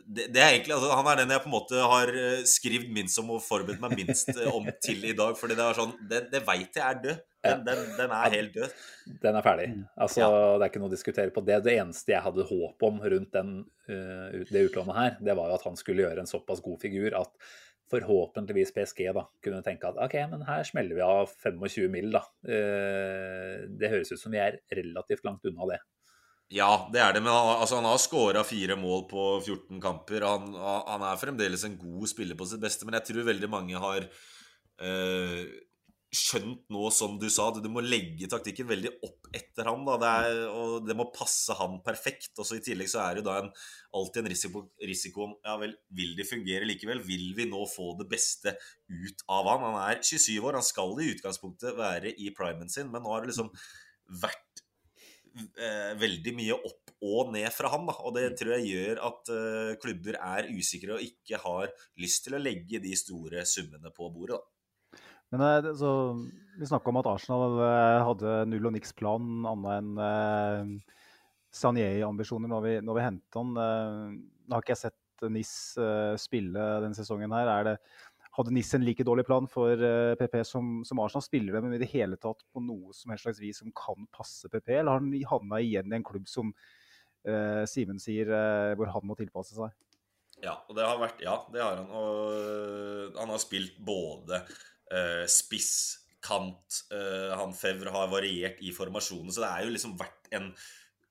det, det, er egentlig, altså, Han er den jeg på en måte har eh, skrevet minst om og forberedt meg minst eh, om til i dag. fordi det er sånn, det, det veit jeg er død. Den, den, den, er helt død. Den er ferdig. Mm. Altså, ja. Det er ikke noe å diskutere på det. Det eneste jeg hadde håp om rundt den, uh, det utlånet her, det var jo at han skulle gjøre en såpass god figur at forhåpentligvis PSG da, kunne tenke at ok, men her smeller vi av 25 mil. da. Uh, det høres ut som vi er relativt langt unna det. Ja, det er det, men han, altså, han har skåra fire mål på 14 kamper. Han, han, er fremdeles en god spiller på sitt beste, men jeg tror veldig mange har eh, skjønt nå, som du sa, at du må legge taktikken veldig opp etter han. Da. Det, er, og det må passe han perfekt. Og så I tillegg så er det da en, alltid en risiko, risiko om ja vel, vil det fungere likevel? Vil vi nå få det beste ut av han? Han er 27 år, han skal i utgangspunktet være i primen sin, men nå har det liksom vært eh, veldig mye opp og ned fra han. Da. Og det mm. tror jeg gjør at eh, klubber er usikre og ikke har lyst til å legge de store summene på bordet. Da. Men eh, så, Vi snakka om at Arsenal eh, hadde null og niks plan annet enn eh, Sanier-ambisjoner når vi, når vi hentet han. Eh, nå har ikke jeg sett NIS eh, spille denne sesongen. her. Er det, hadde NIS en like dårlig plan for PP eh, som, som Arsenal? Spiller dem i det hele tatt på noe som helst slags vis som kan passe PP, eller har han havna igjen i en klubb som uh, Simen sier, hvor han må tilpasse seg? Ja, og det har vært, ja, det har han. Og han har spilt både uh, spiss, kant, uh, han Fevre har variert i formasjonen, så det er jo liksom vært en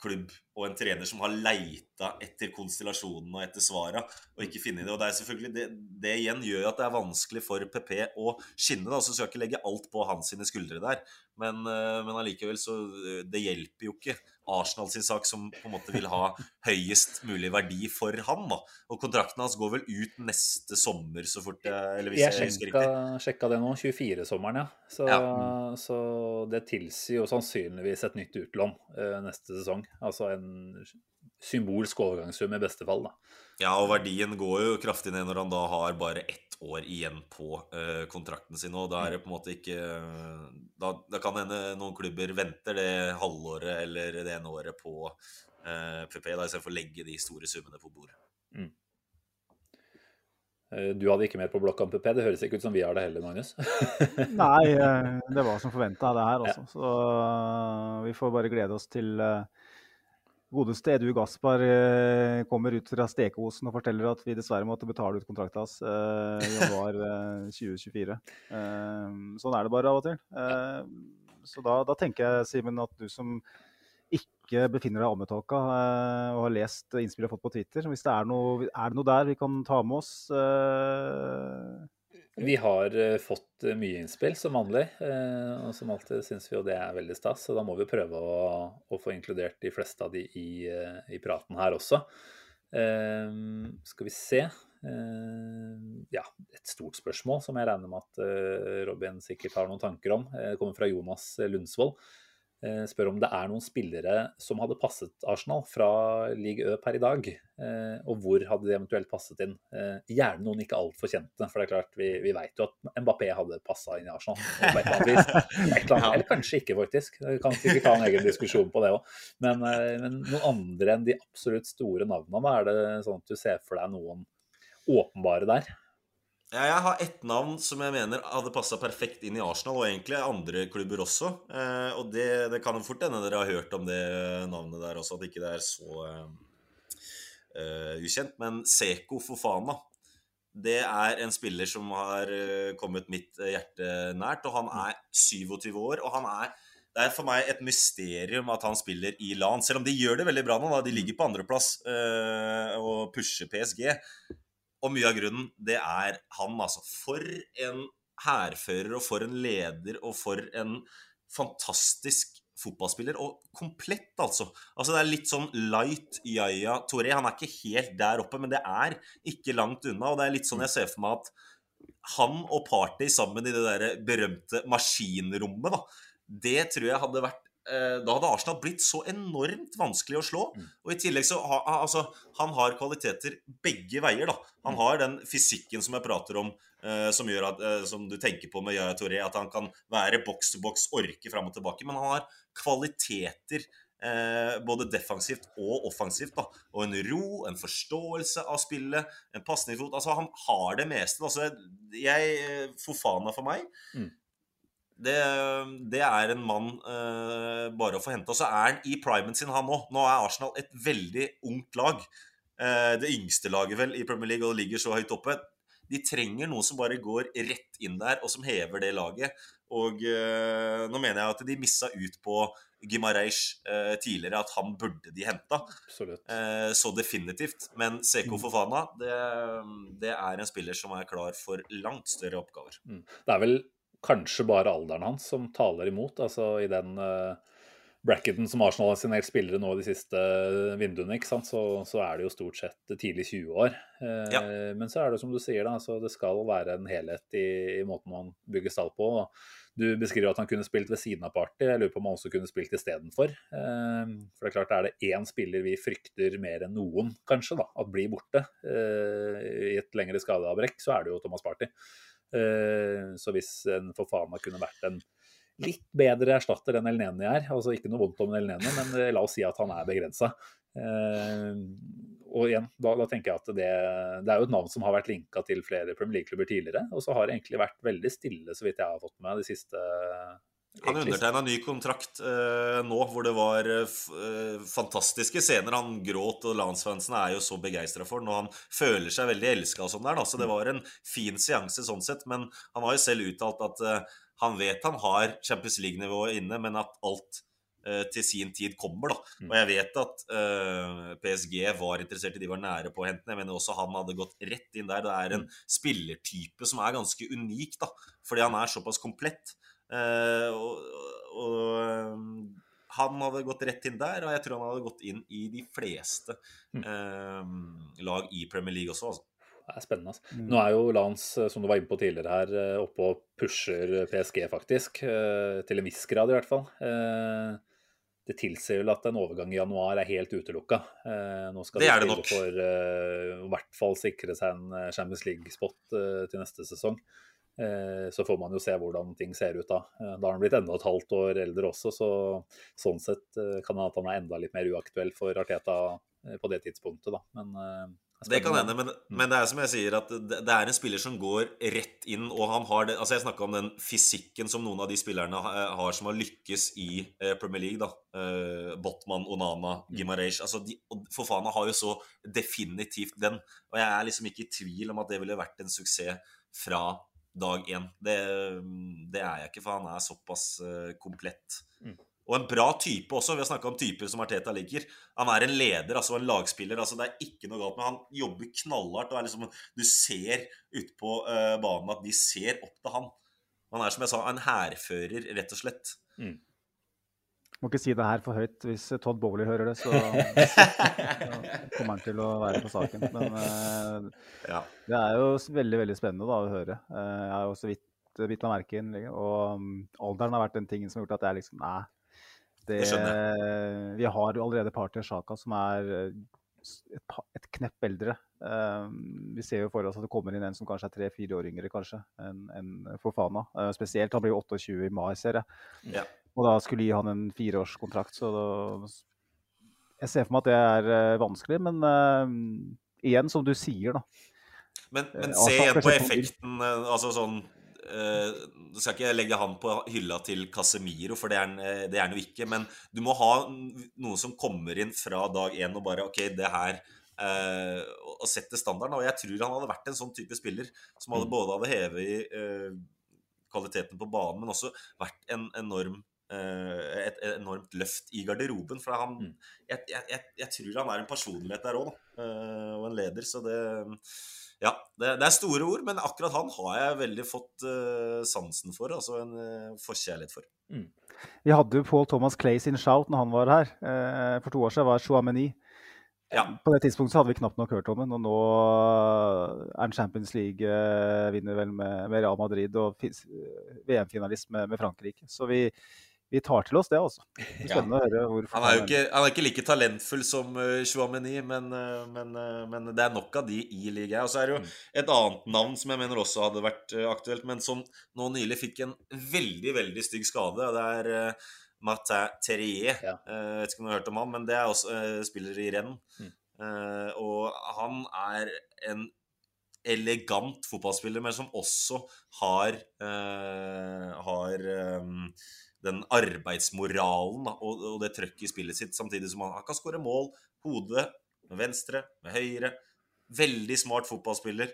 klubb og en trener som har leita etter konstellasjonene og etter svara, og ikke funnet det. Og det er selvfølgelig det, det, igjen gjør at det er vanskelig for PP å skinne. da, Så skal jeg ikke legge alt på hans sine skuldre der. Men, eh, men allikevel så eh, Det hjelper jo ikke Arsenal sin sak, som på en måte vil ha høyest mulig verdi for han. da. Og kontrakten hans går vel ut neste sommer, så fort jeg eller hvis jeg, jeg. Jeg sjekka det nå. 24-sommeren, ja. Så, ja. så, det tilsier jo sannsynligvis et nytt utlån uh, neste sesong. Altså en symbolsk overgangssum i beste fall, da. Ja, og verdien går jo kraftig ned når han da har bare ett år igjen på uh, kontrakten sin. Og da er det på en måte ikke Da, da kan hende noen klubber venter det halvåret eller det ene året på uh, eh, PP, da istedenfor å legge de store summene på bordet. Mm. Eh, du hadde ikke mer på blokka om PP? Det høres ikke ut som vi har det heller, Magnus? <laughs> Nei, det var som forventa, det her også. Ja. Så vi får bare glede oss til uh, Godeste Edu Gaspar eh, kommer ut fra stekeosen og forteller at vi dessverre måtte betale ut kontrakten hans eh, i januar eh, 2024. Eh, sånn er det bare av og til. Så da, da, tenker jeg, Simen, at du som ikke befinner deg eh, og har lest innspillet jeg har fått på Twitter, hvis det er noe, er det noe der vi kan ta med oss? Vi har uh, fått uh, mye innspill, som vanlig. Uh, og som alltid syns vi jo det er veldig stas. Så da må vi prøve å, å få inkludert de fleste av de i, i praten her også. skal vi se. ja, et stort spørsmål som jeg regner med at Robin sikkert har noen tanker om. Det kommer fra Jonas Lundsvold. Eh, spør om det er noen spillere som hadde passet Arsenal fra league Ø per i dag. Eh, og hvor hadde de eventuelt passet inn? Eh, gjerne noen ikke altfor kjente. For det er klart, vi, vi vet jo at Mbappé hadde passa inn i Arsenal. eller <laughs> eller kanskje ikke, faktisk. Vi kan sikkert ta en egen diskusjon på det òg. Men, men, noen andre enn de absolutt store navnene, er det sånn at du ser for deg noen åpenbare der? Jeg har ett navn som jeg mener hadde passa perfekt inn i Arsenal, og egentlig andre klubber også. Eh, og det, det, kan jo fort hende dere har hørt om det navnet der også, at ikke det er så uh, ukjent. Men Seko Fofana, det er en spiller som har kommet mitt hjerte nært. Og han er 27 år, og han er det er for meg et mysterium at han spiller i LAN. Selv om de gjør det veldig bra nå. Da. De ligger på andreplass uh, og pusher PSG. Og mye av grunnen, det er han, altså. For en hærfører, og for en leder, og for en fantastisk fotballspiller. Og komplett, altså. Altså Det er litt sånn light Yaya Toré. Han er ikke helt der oppe, men det er ikke langt unna. Og det er litt sånn jeg ser for meg at han og Party sammen i det der berømte maskinrommet, da, det tror jeg hadde vært da hadde Arsenal blitt så enormt vanskelig å slå. Mm. Og i tillegg så har altså, han har kvaliteter begge veier. da. Han har den fysikken som jeg prater om, eh, som at, eh, som du tenker på med Yaya Toré, at han kan være boks til boks, orke fram og tilbake. Men han har kvaliteter eh, både defensivt og offensivt. da. Og en ro, en forståelse av spillet, en pasningsfot. Altså, han har det meste. Altså, jeg Fofana for meg Mm. Det, det er en mann uh, bare å få hente. Og så er han i primen sin, han òg. Nå er Arsenal et veldig ungt lag. Uh, det yngste laget vel i Premier League, og det ligger så høyt oppe. De trenger noen som bare går rett inn der, og som hever det laget. Og uh, nå mener jeg at de missa ut på Gimareish eh, tidligere, at han burde de henta. Eh, så definitivt. Men Seko Mm. Fofana, det, det er en spiller som er klar for langt større oppgaver. Mm. Det er vel kanskje bare alderen hans som taler imot. altså I den uh, bracketen som Arsenal har signert spillere nå de siste vinduene, ikke sant? Så, så er det jo stort sett tidlig 20-år. Eh, Ja. Men så er det som du sier, da, altså det skal være en helhet i, i måten man bygger stall på. Du beskriver at han kunne spilt ved siden av Party. Jeg lurer på om han også kunne spilt istedenfor. Eh, for det er klart, er det én spiller vi frykter mer enn noen, kanskje, da, at blir borte eh, i et lengre skadeavbrekk, så er det jo Thomas Party. Eh, Så hvis en Fofana kunne vært en litt bedre erstatter enn Elneni er, altså ikke noe vondt om en Elneni men eh, la oss si at han er begrensa. Og igjen, da, da tenker jeg at det, det er jo et navn som har vært linka til flere Premier League-klubber tidligere, og så har det egentlig vært veldig stille, så vidt jeg har fått med de siste Han undertegna ny kontrakt eh, nå, hvor det var eh, eh, fantastiske scener. Han gråt, og landsfansene er jo så begeistra for den. Og han føler seg veldig elska og sånn der, da. Så det var en fin seanse sånn sett. Men han har jo selv uttalt at eh, han vet han har Champions League-nivået inne, men at alt eh, til sin tid kommer, da. Og jeg vet at eh, PSG var interessert i de var nære på å hente den. Jeg mener også han hadde gått rett inn der. Det er en spillertype som er ganske unik, da. Fordi han er såpass komplett. Eh, og, og eh, han hadde gått rett inn der, og jeg tror han hadde gått inn i de fleste eh, lag i Premier League også. Altså. Det er spennende. Altså. Mm. Nå er jo Lance, som du var inne på tidligere her, eh, oppe og pusher PSG, faktisk. eh, Til en viss grad, i hvert fall. Eh, Det tilsier vel at en overgang i januar er helt utelukka. Eh, Nå skal Det de er det spille nok. for eh, i hvert fall sikre seg en eh, Champions League-spot eh, til neste sesong. Eh, Så får man jo se hvordan ting ser ut da. Eh, Da har han blitt enda et halvt år eldre også, så sånn sett eh, kan det hende at han er enda litt mer uaktuell for Arteta på det tidspunktet, da. Men Det kan hende, men, men det er som jeg sier, at det, er en spiller som går rett inn, og han har det Altså, jeg snakka om den fysikken som noen av de spillerne har som har lykkes i Premier League, da. Botman, Onana, Gimareish. Altså, de, Fofana har jo så definitivt den. Og jeg er liksom ikke i tvil om at det ville vært en suksess fra dag én. Det, det er jeg ikke, for han er såpass eh, komplett. Mm. Og en bra type også. Vi har snakka om typer som Arteta liker. Han er en leder, altså en lagspiller. altså Det er ikke noe galt med Han jobber knallhardt. og er liksom, Du ser ute på eh, banen at de ser opp til han. Han er som jeg sa, en hærfører, rett og slett. Må ikke si det her for høyt. Hvis Todd Bowley hører det, så, <laughs> så kommer han til å være på saken. Men uh, Ja. det er jo veldig veldig spennende da, å høre. Uh, jeg har jo så vidt bitt meg merke i den. Og um, alderen har vært den tingen som har gjort at jeg liksom Nei. Det, vi har jo allerede Party Shaka som er eh, et, et knepp eldre. Eh, vi ser jo for oss at det kommer inn en som kanskje er tre-fire år yngre kanskje, enn en Fofana. Uh, spesielt, han blir jo 28 i mai, ser jeg. Ja. Og da skulle gi han en fireårskontrakt, så da Jeg ser for meg at det er eh, vanskelig, men uh, igjen, som du sier, da. Men, men Eh, se igjen på effekten. Altså sånn Du skal ikke legge han på hylla til Casemiro, for det er han det er han jo ikke. Men du må ha noen som kommer inn fra dag én og bare OK, det her Og setter standarden. Og jeg tror han hadde vært en sånn type spiller som Mm. hadde både hadde hevet eh, kvaliteten på banen, men også vært en enorm et enormt løft i garderoben. For han, Mm. jeg, jeg, jeg, tror han er en personlighet der òg, eh, og en leder. Så det Ja, det, det er store ord, men akkurat han har jeg veldig fått eh, sansen for. Altså en forkjærlighet for. Vi hadde jo Paul Thomas Clay sin shout når han var her. Eh, for to år siden var Chouameni. Ja. På det tidspunktet så hadde vi knapt nok hørt om ham, og nå er han Champions League-vinner vel med, med, Real Madrid og VM-finalist med, med, Frankrike. Så vi, vi, tar til oss det, altså. <laughs> Spennende ja. å høre hvorfor. han er jo ikke, han er ikke like talentfull som uh, Chouameni, men, uh, men, uh, men, det er nok av de i ligaen. Og så er det jo mm. et annet navn som jeg mener også hadde vært aktuelt, men som nå nylig fikk en veldig, veldig stygg skade. og det er Martin Terrier. Ja. Vet ikke om du har hørt om han, men det er også spiller i renn. Mm. Og han er en elegant fotballspiller, men som også har, har den arbeidsmoralen og, og, det trøkket i spillet sitt, samtidig som han, kan skåre mål. Hode med venstre, med høyre. Veldig smart fotballspiller.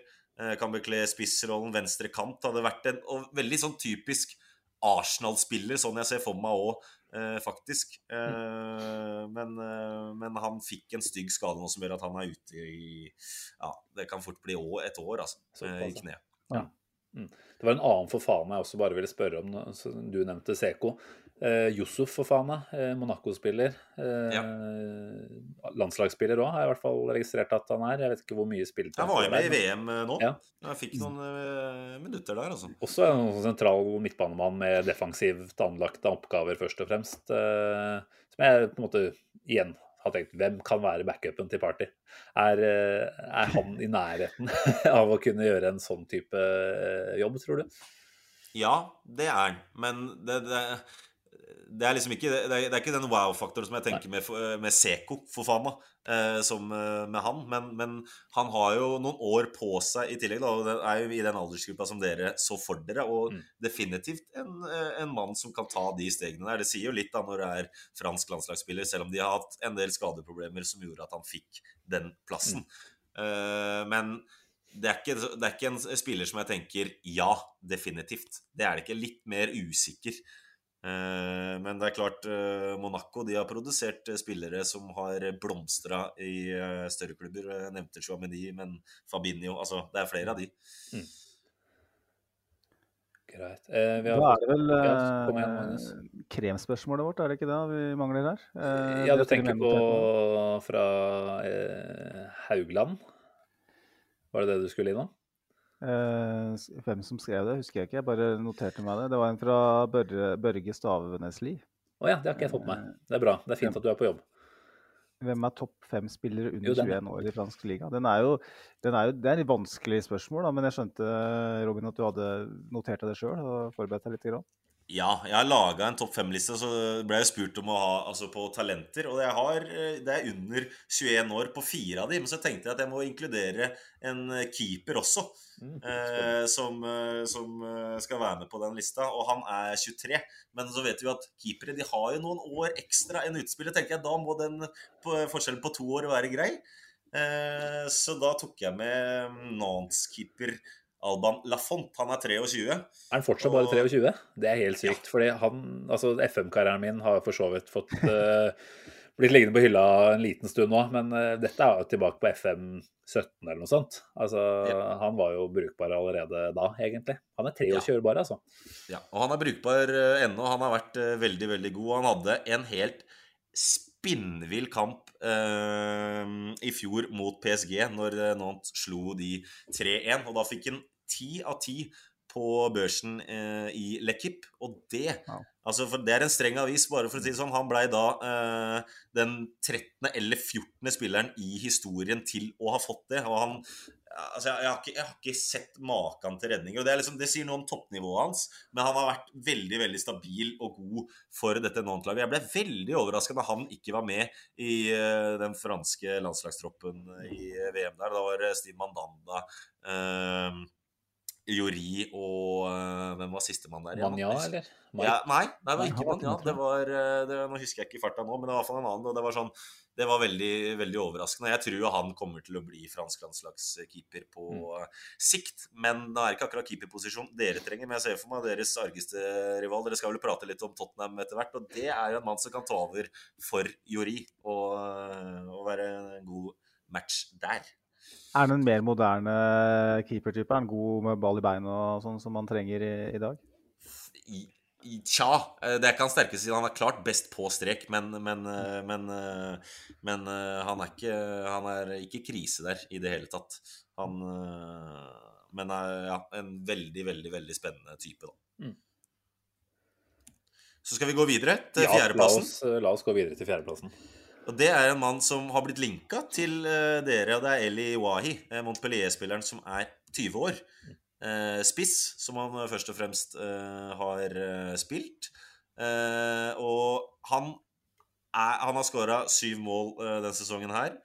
kan bekle spissrollen venstre kant. Hadde vært en veldig sånn typisk Arsenal-spiller, sånn jeg ser for meg òg eh, faktisk. Eh, men, eh, men, han fikk en stygg skade nå som gjør at han er ute i Ja, det kan fort bli et år, altså, i kne. Ja. Det var en annen forfane jeg også bare ville spørre om. Du nevnte Seko. Eh, Yusuf Fofana, eh, Monaco-spiller. Eh, ja. Landslagsspiller òg, har jeg i hvert fall registrert at han er. Jeg vet ikke hvor mye spilletid Han var jo med i VM nå. Ja. Jeg fikk noen minutter der, altså. Også en sentral midtbanemann med defensivt anlagte oppgaver, først og fremst. Som jeg på en måte igjen har tenkt hvem kan være backupen til Party? Er, er han i nærheten <laughs> av å kunne gjøre en sånn type jobb, tror du? Ja, det er han. Men det, det det er liksom ikke, det er, det er ikke den wow-faktoren som jeg tenker med, med Seko, for faen da, eh, som eh, med han. Men, men, han har jo noen år på seg i tillegg, da, og det er jo i den aldersgruppa som dere så for dere. Og mm. definitivt en, eh, en, mann som kan ta de stegene der. Det sier jo litt da når det er fransk landslagsspiller, selv om de har hatt en del skadeproblemer som gjorde at han fikk den plassen. Mm. Eh, men det er, ikke, det er, ikke, en spiller som jeg tenker ja, definitivt. Det er det ikke. Litt mer usikker. Eh, men det er klart, eh, Monaco de har produsert eh, spillere som har blomstra i større klubber. Jeg nevnte Chouameni, men Fabinho altså, Det er flere av de. Mm. Greit. Eh, har... Da er det vel igjen, kremspørsmålet vårt, er det ikke det vi mangler her? Eh, ja, du tenker på fra eh, Haugland? Var det det du skulle innom? Eh, hvem som skrev det, husker jeg ikke. Jeg bare noterte meg det. Det var en fra Børre, Børge Stavenesli. Å oh ja, det har ikke jeg fått med. meg. det er bra. Det er fint at du er på jobb. Hvem er topp fem spillere under jo, 21 år i fransk liga? Den er jo, den er jo, det er et vanskelig spørsmål, da, men jeg skjønte Robin, at du hadde notert det sjøl og forberedt deg litt? Grann. Ja, jeg har laga en topp fem-liste, så ble jeg spurt om å ha altså på talenter. Og jeg har, eh, det er under 21 år på fire av de, men så tenkte jeg at jeg må inkludere en eh, keeper også. Mm, eh, som, eh, som, skal være med på den lista. Og han er 23. Men så vet vi at keepere de har jo noen år ekstra enn utspillet. tenker jeg, Da må den på, forskjellen på to år være grei. Eh, så da tok jeg med Nantes-keeper Alban Lafont. Han er 23. Er han fortsatt bare 23? Det er helt sykt. Ja. fordi han, altså FM-karrieren min har for så vidt fått uh, blitt liggende på hylla en liten stund nå, men uh, dette er jo tilbake på FM 17 eller noe sånt. Altså, ja. Han var jo brukbar allerede da, egentlig. Han er 23 år bare, altså. Ja, og han er brukbar uh, ennå. Han har vært veldig, veldig god. Han hadde en helt spinnvill kamp i fjor mot PSG, når Nantes slo de 3-1. Og da fikk han ti av ti på børsen eh, i Lekip. Og det wow. altså for Det er en streng avis, bare for å si det sånn. Han blei da eh, den 13. eller 14. spilleren i historien til å ha fått det. Og han altså jeg, har ikke, jeg, har ikke, sett maken til redninger. og det, liksom, det, sier noe om toppnivået hans, men han har vært veldig veldig stabil og god for dette Nantes-laget. Jeg ble veldig overraska da han ikke var med i uh, den franske landslagstroppen i VM der. Da var Steve Mandanda uh, Jori og Hvem var sistemann der? Manja, eller? Ja, nei, det var ikke Manja. Det var, eh, det, nå husker jeg ikke farta nå, men det var i hvert fall en annen. og Det var, sånn, det var veldig, veldig overraskende. Jeg tror han kommer til å bli fransk landslagskeeper på mm. sikt. Men det er ikke akkurat keeperposisjon dere trenger. Men jeg ser for meg deres argeste rival. Dere skal vel prate litt om Tottenham etter hvert. Og det er jo en mann som kan ta over for Jori og, og være en god match der. Er han en mer moderne keepertype? Er han god med ball i beina og sånn som man trenger i, i dag? Tja. eh, Det er ikke hans sterke side. Han er klart best på strek, men, men, eh, men, eh, men han, er ikke, han er ikke krise der i det hele tatt. Han Men er ja, en veldig, veldig, veldig spennende type, da. Mm. Så skal vi gå videre til Ja, la fjerdeplassen. oss, eh, la oss gå videre til fjerdeplassen. Og Det er en mann som har blitt linka til uh, dere, og det er Eli Wahi, eh, Montpellier-spilleren som er 20 år. Uh, spiss, som han først og fremst uh, har spilt. Og han, er, han har skåra syv mål denne sesongen her.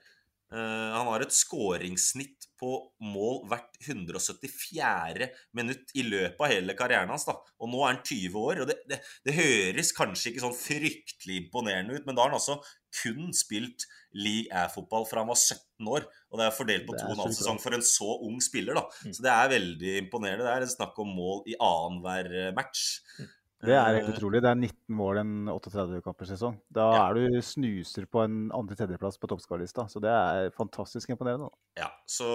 Eh, han har et skåringssnitt på mål hvert 174. minutt i løpet av hele karrieren hans. da. Og nå er han 20 år. og det, det, det høres kanskje ikke sånn fryktelig imponerende ut, men da har han altså kun spilt League A-fotball fra han var 17 år. Og det er fordelt på Det to er og en halv sjukt sesong for en så ung spiller. da. Mm. Så det er veldig imponerende. Det er snakk om mål i annenhver match. match. Det er helt Eh, utrolig. Det er 19 mål en 38-kampersesong. Da Ja. er du snuser på en andre-tredjeplass på toppskårerlista. Så det er fantastisk imponerende. Ja, så,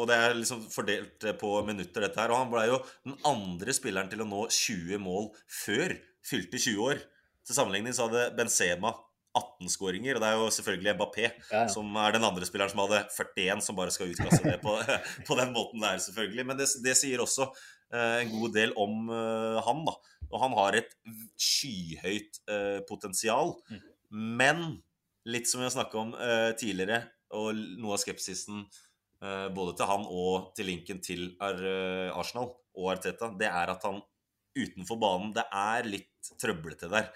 og det er liksom fordelt på minutter, dette her. Og han ble jo den andre spilleren til å nå 20 mål før fylte 20 år. Til sammenligning så hadde Benzema 18 skåringer, og det er jo selvfølgelig Mbappé Ja, ja. som er den andre spilleren som hadde 41, som bare skal utkasse det på, <laughs> på den måten der, selvfølgelig. Men det, det sier også eh, en god del om eh, han, da. Og han har et skyhøyt eh, potensial. Mm. Men litt som vi har snakka om eh, tidligere, og noe av skepsisen eh, både til han og til linken til Ar eh, Arsenal og Arteta, det er at han utenfor banen Det er litt trøblete der.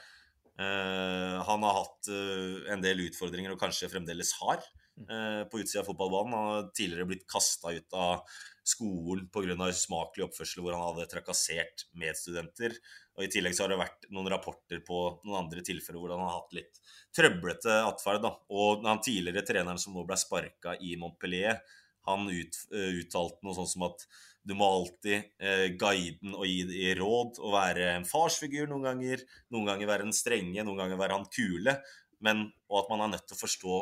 Eh, han har hatt eh, en del utfordringer, og kanskje fremdeles har, eh, på utsida av fotballbanen. Han har tidligere blitt kasta ut av skolen pga. usmakelig oppførsel hvor han hadde trakassert medstudenter. Og I tillegg så har det vært noen rapporter på noen andre tilfeller hvor han har hatt litt trøblete atferd. Og han tidligere treneren som nå ble sparka i Montpellier, han ut, eh, uttalte noe sånn som at du må alltid eh, guide den og gi det råd og være en farsfigur noen ganger. Noen ganger være den strenge, noen ganger være han kule. Men, og at man er nødt til å forstå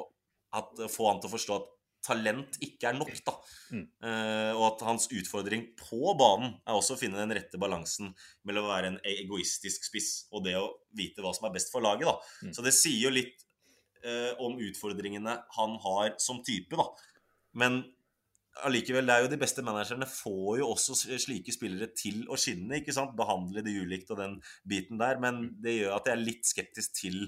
at, få han til å forstå at talent ikke er nok. da. Mm. Uh, og at hans utfordring på banen er også å finne den rette balansen mellom å være en egoistisk spiss og det å vite hva som er best for laget. da. Mm. Så det sier jo litt uh, om utfordringene han har som type, da. Men allikevel, det er jo de beste managerne får jo også slike spillere til å skinne. ikke sant? Behandle de ulikt og den biten der. Men det gjør at jeg er litt skeptisk til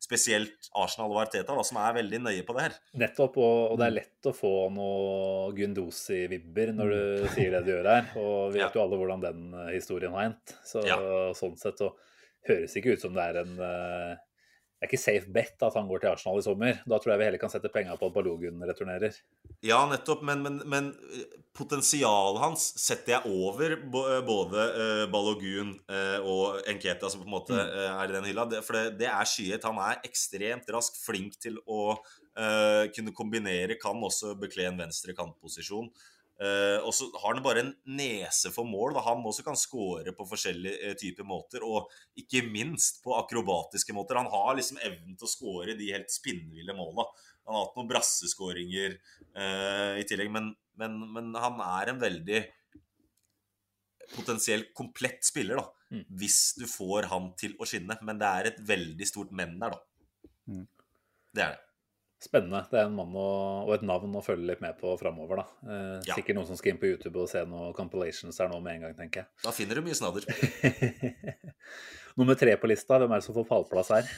spesielt Arsenal og Arteta, da, som er veldig nøye på det her. Nettopp, og, og det er lett å få noe Gundosi-vibber når du sier det du gjør her. Og <laughs> vi Ja. vet jo alle hvordan den eh, historien har endt. Så Ja. sånn sett så høres det ikke ut som det er en eh, Det er ikke safe bet at han går til Arsenal i sommer. Da tror jeg vi heller kan sette penga på at Balogun returnerer. Ja, nettopp, men, men, men potensialet hans setter jeg over eh, både eh, Balogun eh, og Enketa, som på en måte eh, er i den hylla. For det, det er skyhet. Han er ekstremt rask, flink til å uh, kunne kombinere, kan også bekle en venstre kantposisjon. Eh, og så har han bare en nese for mål. Da. Han også kan score på forskjellige eh, typer måter, og ikke minst på akrobatiske måter. Han har liksom evnen til å score de helt spinnville måla. Han har hatt noen brasseskåringer uh, i tillegg, men, men, men han er en veldig potensielt komplett spiller, da. Mm. Hvis du får han til å skinne. Men det er et veldig stort men der, da. Mm. Det er det. Spennende. Det er en mann og, og et navn å følge litt med på framover. Eh, Ja. Sikkert noen som skal inn på YouTube og se noen compilations her nå med en gang, tenker jeg. Da finner du mye snadder. <laughs> Nummer tre på lista, hvem er det som får pallplass her?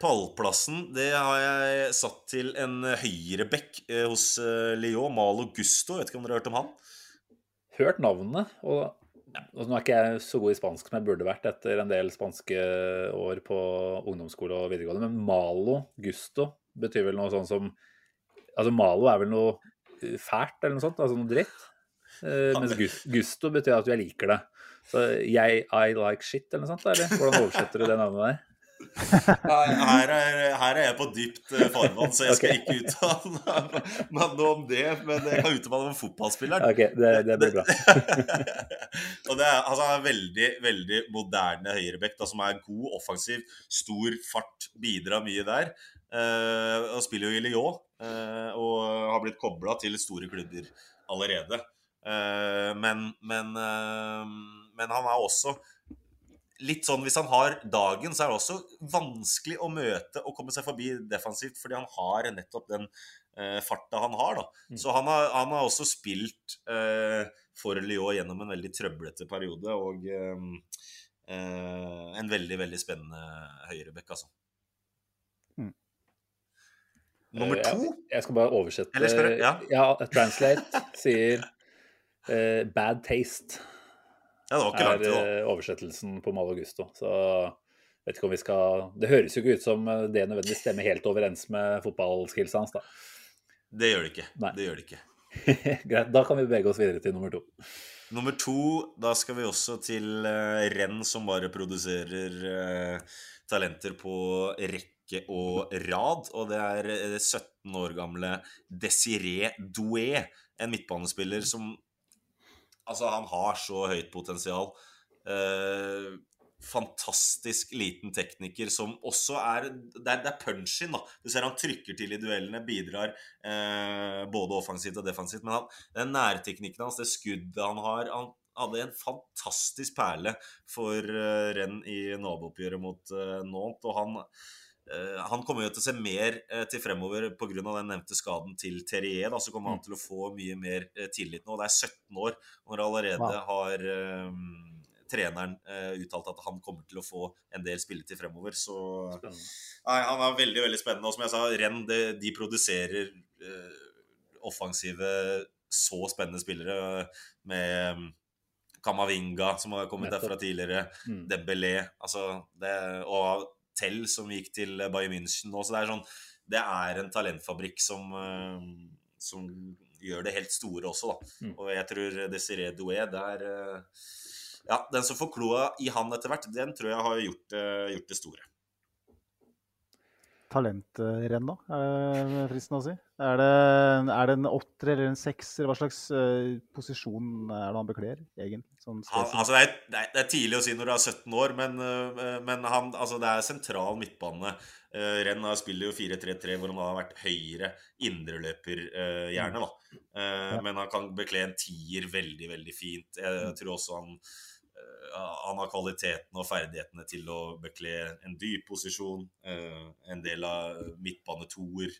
Pallplassen det har jeg satt til en høyrebekk eh, hos eh, Lyon. Malo Gusto. Vet ikke om dere har hørt om han? Hørt navnet, og og nå er ikke jeg så god i spansk som jeg burde vært etter en del spanske år på ungdomsskole og videregående, men Malo Gusto betyr vel noe sånn som Altså Malo er vel noe eh, fælt eller noe sånt, altså noe dritt. Eh, mens gusto betyr at jeg liker det. Så jeg I like shit eller noe sånt, eller? Hvordan oversetter du det navnet der? Her er, her er jeg på dypt eh, farvann, så jeg skal okay. ikke uttale meg noe om det. Men jeg kan uttale meg om fotballspilleren. Ok, det, det blir bra. <laughs> og det er, altså, en veldig veldig moderne høyrebekk som er god, offensiv, stor fart, bidrar mye der. Eh, og spiller jo i Lyon eh, og har blitt kobla til store klubber allerede. Eh, men, men, men han er også litt sånn Hvis han har dagen, så er det også vanskelig å møte og komme seg forbi defensivt, fordi han har nettopp den eh, farta han har. da. Mm. Så han har, han har også spilt eh, for Lyon gjennom en veldig trøblete periode, og eh, en veldig, veldig spennende høyrebekk, altså. Mm. Nummer Eh, to Jeg, jeg skal bare oversette. Eller skal du- ja. ja Translate sier uh, 'bad taste'. Ja, det var ikke er langt til, da. eh, oversettelsen på Mal Augusto. Så vet ikke om vi skal Det høres jo ikke ut som det nødvendigvis stemmer helt overens med fotballskillsa hans, da. Det gjør det ikke. Nei. Det gjør det ikke. <laughs> Greit, da kan vi bevege oss videre til nummer to. Nummer to, da skal vi også til uh, renn som bare produserer uh, talenter på rekke og rad. Og det er eh, 17 år gamle Desiree Doué, en midtbanespiller som Altså, han har så høyt potensial. Eh, fantastisk liten tekniker som også er Det er, det er punch-in, da. Du ser han trykker til i duellene, bidrar eh, både offensivt og defensivt. Men han, den nærteknikken hans, det skuddet han har Han hadde en fantastisk perle for uh, renn i nabooppgjøret mot uh, Nantes. Og han, eh, han kommer jo til å se mer eh, til fremover pga. den nevnte skaden til Terrier. Da, så kommer han til å få mye mer eh, tillit nå. Det er 17 år, når allerede Wow. har um, treneren uh, uttalt at han kommer til å få en del spilletid fremover. Så Nei, han er veldig veldig spennende. Og som jeg sa, Renn de, de produserer uh, offensive, så spennende spillere med mm, Kamavinga, som har kommet derfra tidligere. Mm. Dembélé altså det, og Tell, som gikk til Bayern München nå. Så det er sånn Det er en talentfabrikk som, eh, som gjør det helt store også, da. Mm. Og jeg tror Desiree Doué der eh, Ja, den som får kloa i han etter hvert, den tror jeg har gjort, gjort det store. Talentrenna? Er det fristende å si? Er det, er det en åtter eller en sekser? Hva slags uh, posisjon er det han bekler, egentlig? Sånn Han, altså det, er, det, er, tidlig å si når du er 17 år, men, uh, men han, altså det er sentral midtbane. Uh, Renn spiller jo 4-3-3, hvor han har vært høyre indreløper, uh, gjerne. da. Ja. Men han kan bekle en tier veldig, veldig fint. Jeg tror også han han har kvaliteten og ferdighetene til å bekle en dyp posisjon, en del av midtbanetoer.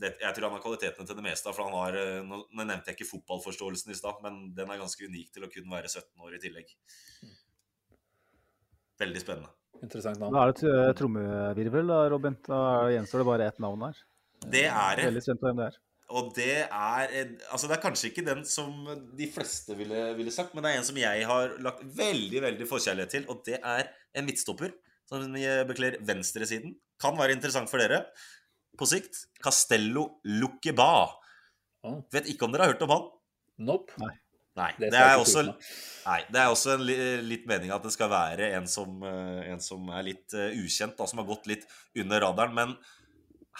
Det, jeg tror han har kvalitetene til det meste. For han har, øh, nå, nevnte jeg ikke fotballforståelsen i stad, men den er ganske unik til å kun være 17 år i tillegg. Veldig spennende. Interessant navn. Da er det eh, trommevirvel, da, Robin. Da gjenstår det bare ett navn her. Det er det. Veldig spent på hvem det er. Og det er Altså, det er kanskje ikke den som de fleste ville, ville sagt, men det er en som jeg har lagt veldig, veldig forkjærlighet til, og det er en midtstopper som bekler venstresiden. Kan være interessant for dere på sikt. Castello Luqueba. Å, Vet ikke om dere har hørt om han? nope. Nei. Det Det, er også, nei, det er også en litt mening at det skal være en som, eh, en som er litt eh, ukjent, da, som har gått litt under radaren. Men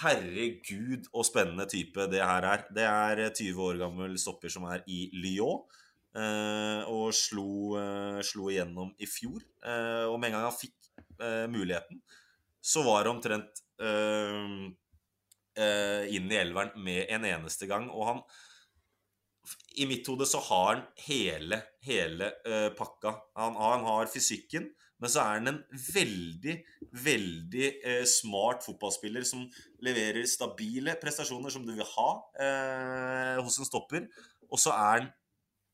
herregud og spennende type det her er. Det er 20 år gammel stopper som er i Lyon. eh, og slo, eh, slo igjennom i fjor. Eh, og med en gang han fikk eh, muligheten, så var det omtrent eh, eh, inn i elveren med en eneste gang. Og han I mitt hode så har han hele, hele uh, pakka. Han, han har fysikken, men så er han en veldig, veldig eh, smart fotballspiller som leverer stabile prestasjoner som du vil ha eh, hos en stopper. Og så er han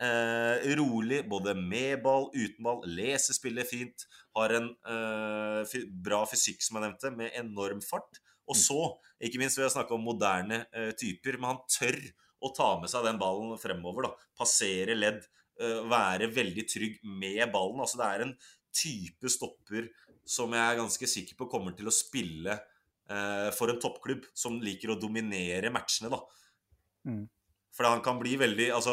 eh, rolig, både med ball, uten ball, leser spillet fint, har en eh, bra fysikk, som jeg nevnte, med enorm fart. Og så, ikke minst ved å snakke om moderne eh, typer, men han tør å ta med seg den ballen fremover. da, Passere ledd, eh, være veldig trygg med ballen. altså Det er en type stopper som jeg er ganske sikker på kommer til å spille eh, for en toppklubb som liker å dominere matchene. da. Mm. For han kan bli veldig Altså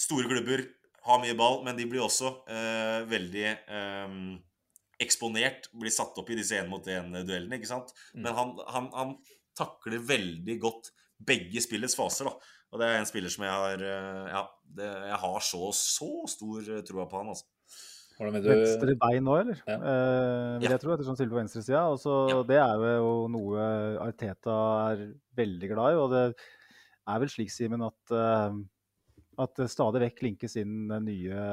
Store klubber har mye ball, men de blir også veldig eksponert. Blir satt opp i disse én-mot-én-duellene, ikke sant. Mm. Men han, han, han takler veldig godt begge spillets faser, da. Og det er en spiller som jeg har eh, Ja, det, jeg har så, så stor eh, troa på han, altså. Du... Venstre bein nå, eller? Ja. Eh, vil Ja. jeg tro, ettersom spiller på venstresida. Og så Ja. Det er jo noe Arteta er veldig glad i. Og det er vel slik, Simen, at, eh, At det stadig vekk linkes inn eh, nye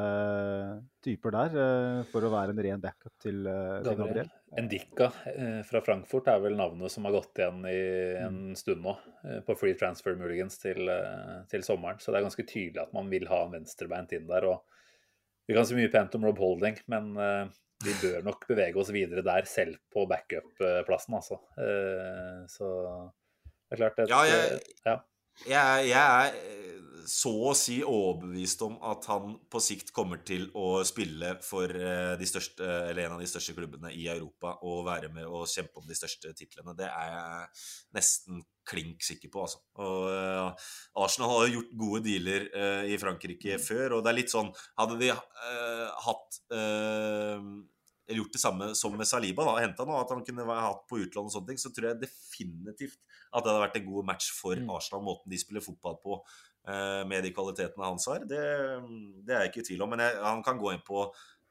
typer der eh, for å være en ren backup til, eh, til Gabriel. Endika eh, fra Frankfurt er vel navnet som har gått igjen i en stund nå. eh, På free transfer muligens til, eh, til sommeren. Så det er ganske tydelig at man vil ha en venstrebeint inn der. og Vi kan si mye pent om Rob Holding, men eh, vi bør nok bevege oss videre der, selv på backup-plassen, altså. Eh, Så det er klart et, Ja, jeg- ja. Jeg, jeg er eh, så å si overbevist om at han på sikt kommer til å spille for eh, de største, eller en av de største klubbene i Europa og være med og kjempe om de største titlene. Det er jeg nesten klink sikker på, altså. Og eh, Arsenal har jo gjort gode dealer eh, i Frankrike før, og det er litt sånn Hadde de eh, hatt eh, eller gjort det samme som med Saliba, da, henta noe at han kunne hatt på utlån og sånne ting, så tror jeg definitivt at det hadde vært en god match for Mm. Arsenal, måten de spiller fotball på, eh, med de kvalitetene hans har. Det, det er jeg ikke i tvil om. Men jeg, han kan gå inn på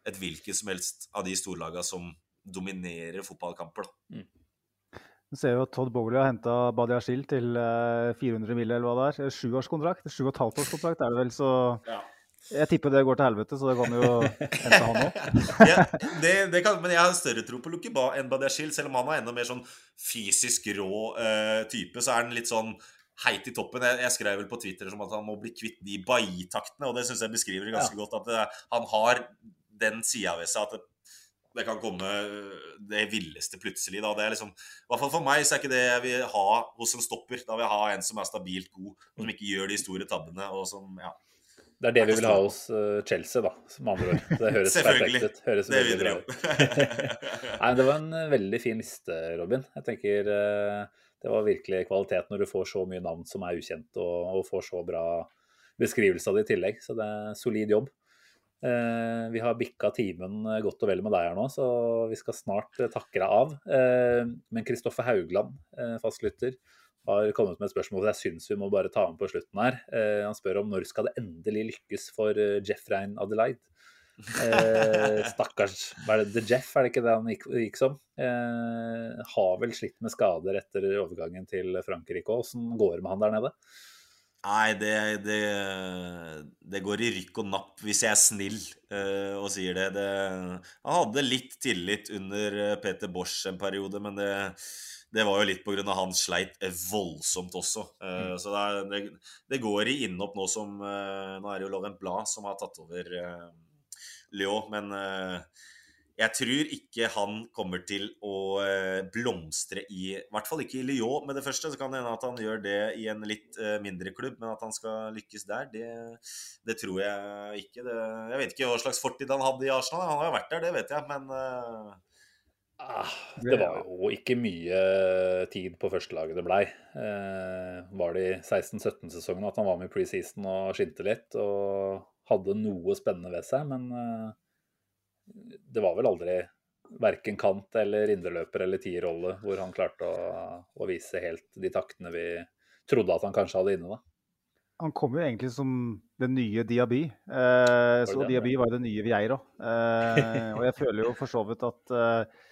et hvilket som helst av de storlagene som dominerer fotballkamper. Da. Du ser jo at Todd Bowley har henta Badiashil til eh, 400 mill. eller hva det er. Sjuårskontrakt? Sju og et halvt årskontrakt er det vel, så Ja. Jeg tipper det går til helvete, så det kan jo hente han òg. Ja, det, det kan, men jeg har større tro på Lukiba enn Badiashil. Selv om han er enda mer sånn fysisk rå uh, type, så er han litt sånn heit i toppen. Jeg, jeg skrev vel på Twitter som at han må bli kvitt de Bailly-taktene, og det syns jeg beskriver det ganske godt. At det, han har den sida ved seg at det, det kan komme det villeste plutselig. Da. Det er liksom, I hvert fall for meg så er ikke det jeg vil ha hos en stopper. Da vil jeg ha en som er stabilt god, og som ikke gjør de store tabbene. og som, ja Det er det vi vil ha hos eh, Chelsea, da, med andre ord. Det høres perfekt ut. Høres Det vil dere jo. <laughs> Nei, det var en eh, veldig fin liste, Robin. Jeg tenker eh, det var virkelig kvalitet når du får så mye navn som er ukjent, og, og får så bra beskrivelse av det i tillegg. Så det er solid jobb. Eh, vi har bikka timen godt og vel med deg her nå, så vi skal snart takke deg av. Eh, men Kristoffer Haugland, eh, fastlytter, har kommet med et spørsmål jeg syns vi må bare ta med på slutten her. Eh, han spør om når skal det endelig lykkes for eh, Jeff Rein Adelaide? Eh, <laughs> stakkars hva er det, The Jeff, er det ikke det han gikk, gikk som? Eh, har vel slitt med skader etter overgangen til Frankrike òg. Åssen går det med han der nede? Nei, det, det, det går i rykk og napp hvis jeg er snill eh, og sier det. det. Han hadde litt tillit under eh, Peter Bosch en periode, men det, det var jo litt pga. han sleit eh, voldsomt også. Eh, Så det, er- det, det går i innhopp nå som uh, Nå er det jo Laurent Blad som har tatt over uh, Lyon, men jeg tror ikke han kommer til å blomstre i I hvert fall ikke i Lyon med det første. Så kan det hende at han gjør det i en litt mindre klubb, men at han skal lykkes der, det, det tror jeg ikke. Det, jeg vet ikke hva slags fortid han hadde i Arsenal. Han har jo vært der, det vet jeg, men Ah, det var jo ikke mye tid på førstelaget det blei. Eh, var det i 16-17-sesongen at han var med i preseason og skinte litt og hadde noe spennende ved seg, men eh, det var vel aldri verken kant eller indreløper eller tierrolle hvor han klarte å, å vise helt de taktene vi trodde at han kanskje hadde inne. da. Han kom jo egentlig som den nye Diaby. Eh, så? Diaby var jo den nye Vieira. Eh, og jeg føler jo for så vidt at eh, eh,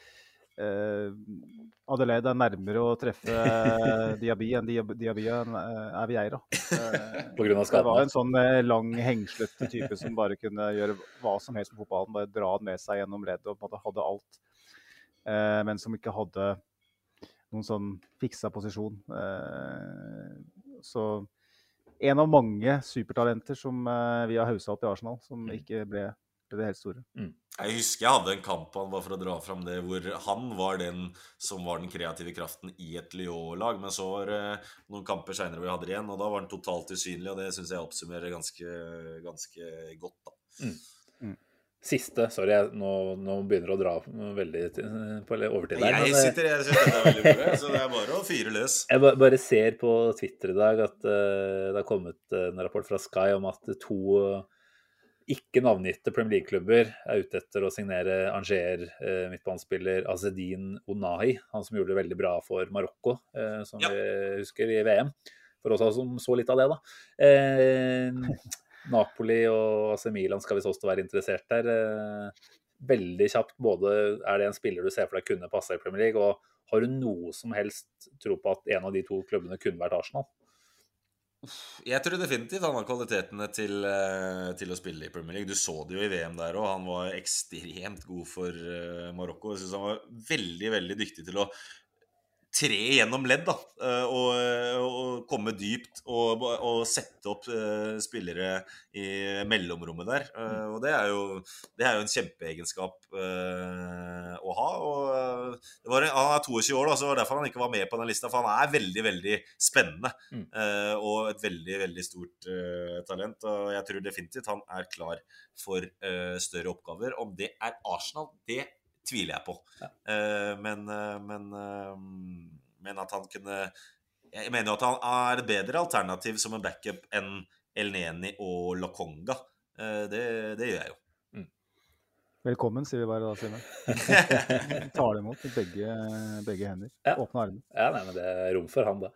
Adelaide er nærmere å treffe eh, Diaby enn Diaby er eh, er Vieira. Eh, det var en sånn eh, lang, hengslete type som bare kunne gjøre hva som helst med fotballen. Bare dra den med seg gjennom leddet og på en måte hadde alt. Eh, men som ikke hadde noen sånn fiksa posisjon. Eh, så en av mange supertalenter som eh, vi har haussa opp i Arsenal, som ikke ble, ble det helt store. Jeg husker jeg hadde en kamp han, bare for å dra fram det, hvor han var den som var den kreative kraften i et Lyon-lag. Men så var det noen kamper seinere hvor vi hadde det igjen, og da var han totalt usynlig. Og det syns jeg oppsummerer ganske, ganske godt, da. Siste, sorry, jeg, nå, nå begynner det å dra veldig på overtid der. Jeg eh, sitter jeg syns dette er veldig moro, så det er bare å fyre løs. Jeg ba- bare ser på Twitter i dag at uh, det har kommet en rapport fra Sky om at to eh, ikke navngitte Premier League-klubber er ute etter å signere Anger, eh, midtbanespiller Azedin Onahi, han som gjorde det veldig bra for Marokko, eh, som Ja. vi husker i VM. For oss som så litt av det, da. Eh, Napoli og AC Milan skal visst også være interessert der. Eh, veldig kjapt, både er det en spiller du ser for deg kunne passe i Premier League, og har du noe som helst tro på at en av de to klubbene kunne vært Arsenal? Jeg tror definitivt han har kvalitetene til, eh, til å spille i Premier League. Du så det jo i VM der òg. Han var ekstremt god for eh, Marokko. Jeg synes han var veldig, veldig dyktig til å tre gjennom ledd, da. eh, Og, og komme dypt og, og sette opp eh, spillere i mellomrommet der. Eh, Og det er jo, det er jo en kjempeegenskap eh, å ha. Og eh, det var, han er 22 år, da, så det var derfor han ikke var med på den lista. For han er veldig, veldig spennende. Mm. eh, Og et veldig, veldig stort eh, talent. Og jeg tror definitivt han er klar for eh, større oppgaver. Om det er Arsenal, det tviler jeg på. Ja. men, eh, men, eh, men at han kunne Jeg mener jo at han er et bedre alternativ som en backup enn Elneni og Lakonga. Eh, det, det gjør jeg jo. Velkommen, sier vi bare da, Simen. <laughs> Tar det imot med begge, begge hender. Ja. Åpne armer. Ja, nei, men det er rom for han, da.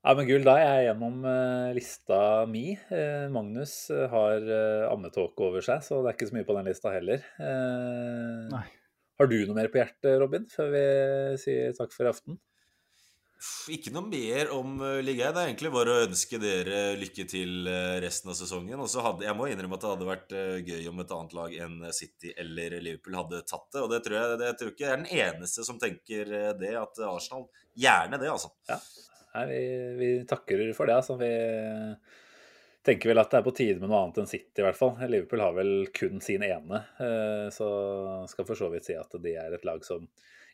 Ja, men gull, da er jeg gjennom eh, lista mi. Eh, Magnus eh, har uh, ammetåke over seg, så det er ikke så mye på den lista heller. Eh, Nei. Har du noe mer på hjertet, Robin, før vi sier takk for i aften? Ikke noe mer om uh, ligaen. Det er egentlig bare å ønske dere lykke til uh, resten av sesongen. Og så hadde, Jeg må innrømme at det hadde vært uh, gøy om et annet lag enn City eller Liverpool hadde tatt det. Og det tror jeg, det, tror ikke jeg er den eneste som tenker det, at Arsenal Gjerne det, altså. Nei, vi, vi takker for det. Altså. Vi tenker vel at det er på tide med noe annet enn City, i hvert fall. Liverpool har vel kun sin ene, eh, så skal for så vidt si at de er et lag som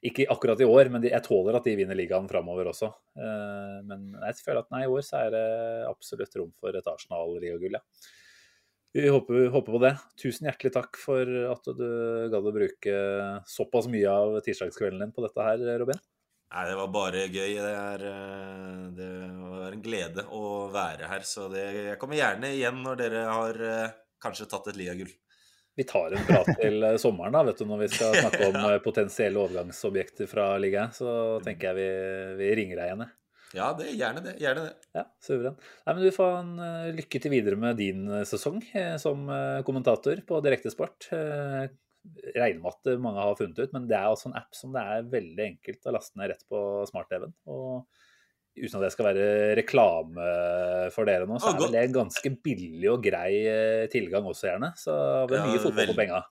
ikke akkurat i år, men jeg tåler at de vinner ligaen framover også. Eh, Men jeg føler at nei, i år så er det absolutt rom for et Arsenal-ligagull, ja. Vi håper, håper på det. Tusen hjertelig takk for at du gadd å bruke såpass mye av tirsdagskvelden din på dette her, Robin. Nei, det var bare gøy. Det, er, uh, det var en glede å være her. Så det, jeg kommer gjerne igjen når dere har uh, kanskje tatt et liagull. Vi tar en prat til eh, sommeren da, vet du, når vi skal <laughs> snakke om ja. potensielle overgangsobjekter fra ligaen. Så tenker jeg vi, vi ringer deg igjen. Ja, det, gjerne det. Gjerne det. Ja, suveren. Nei, men Du får en eh, lykke til videre med din eh, sesong eh, som eh, kommentator på Direktesport. Eh, regner med at mange har funnet ut, men det er også en app som det er veldig enkelt å laste ned rett på smart-TV-en. Og uten at det skal være reklame for dere nå, så er det en ganske billig og grei eh, tilgang også, gjerne. Så det er Ja, mye fotball på penga.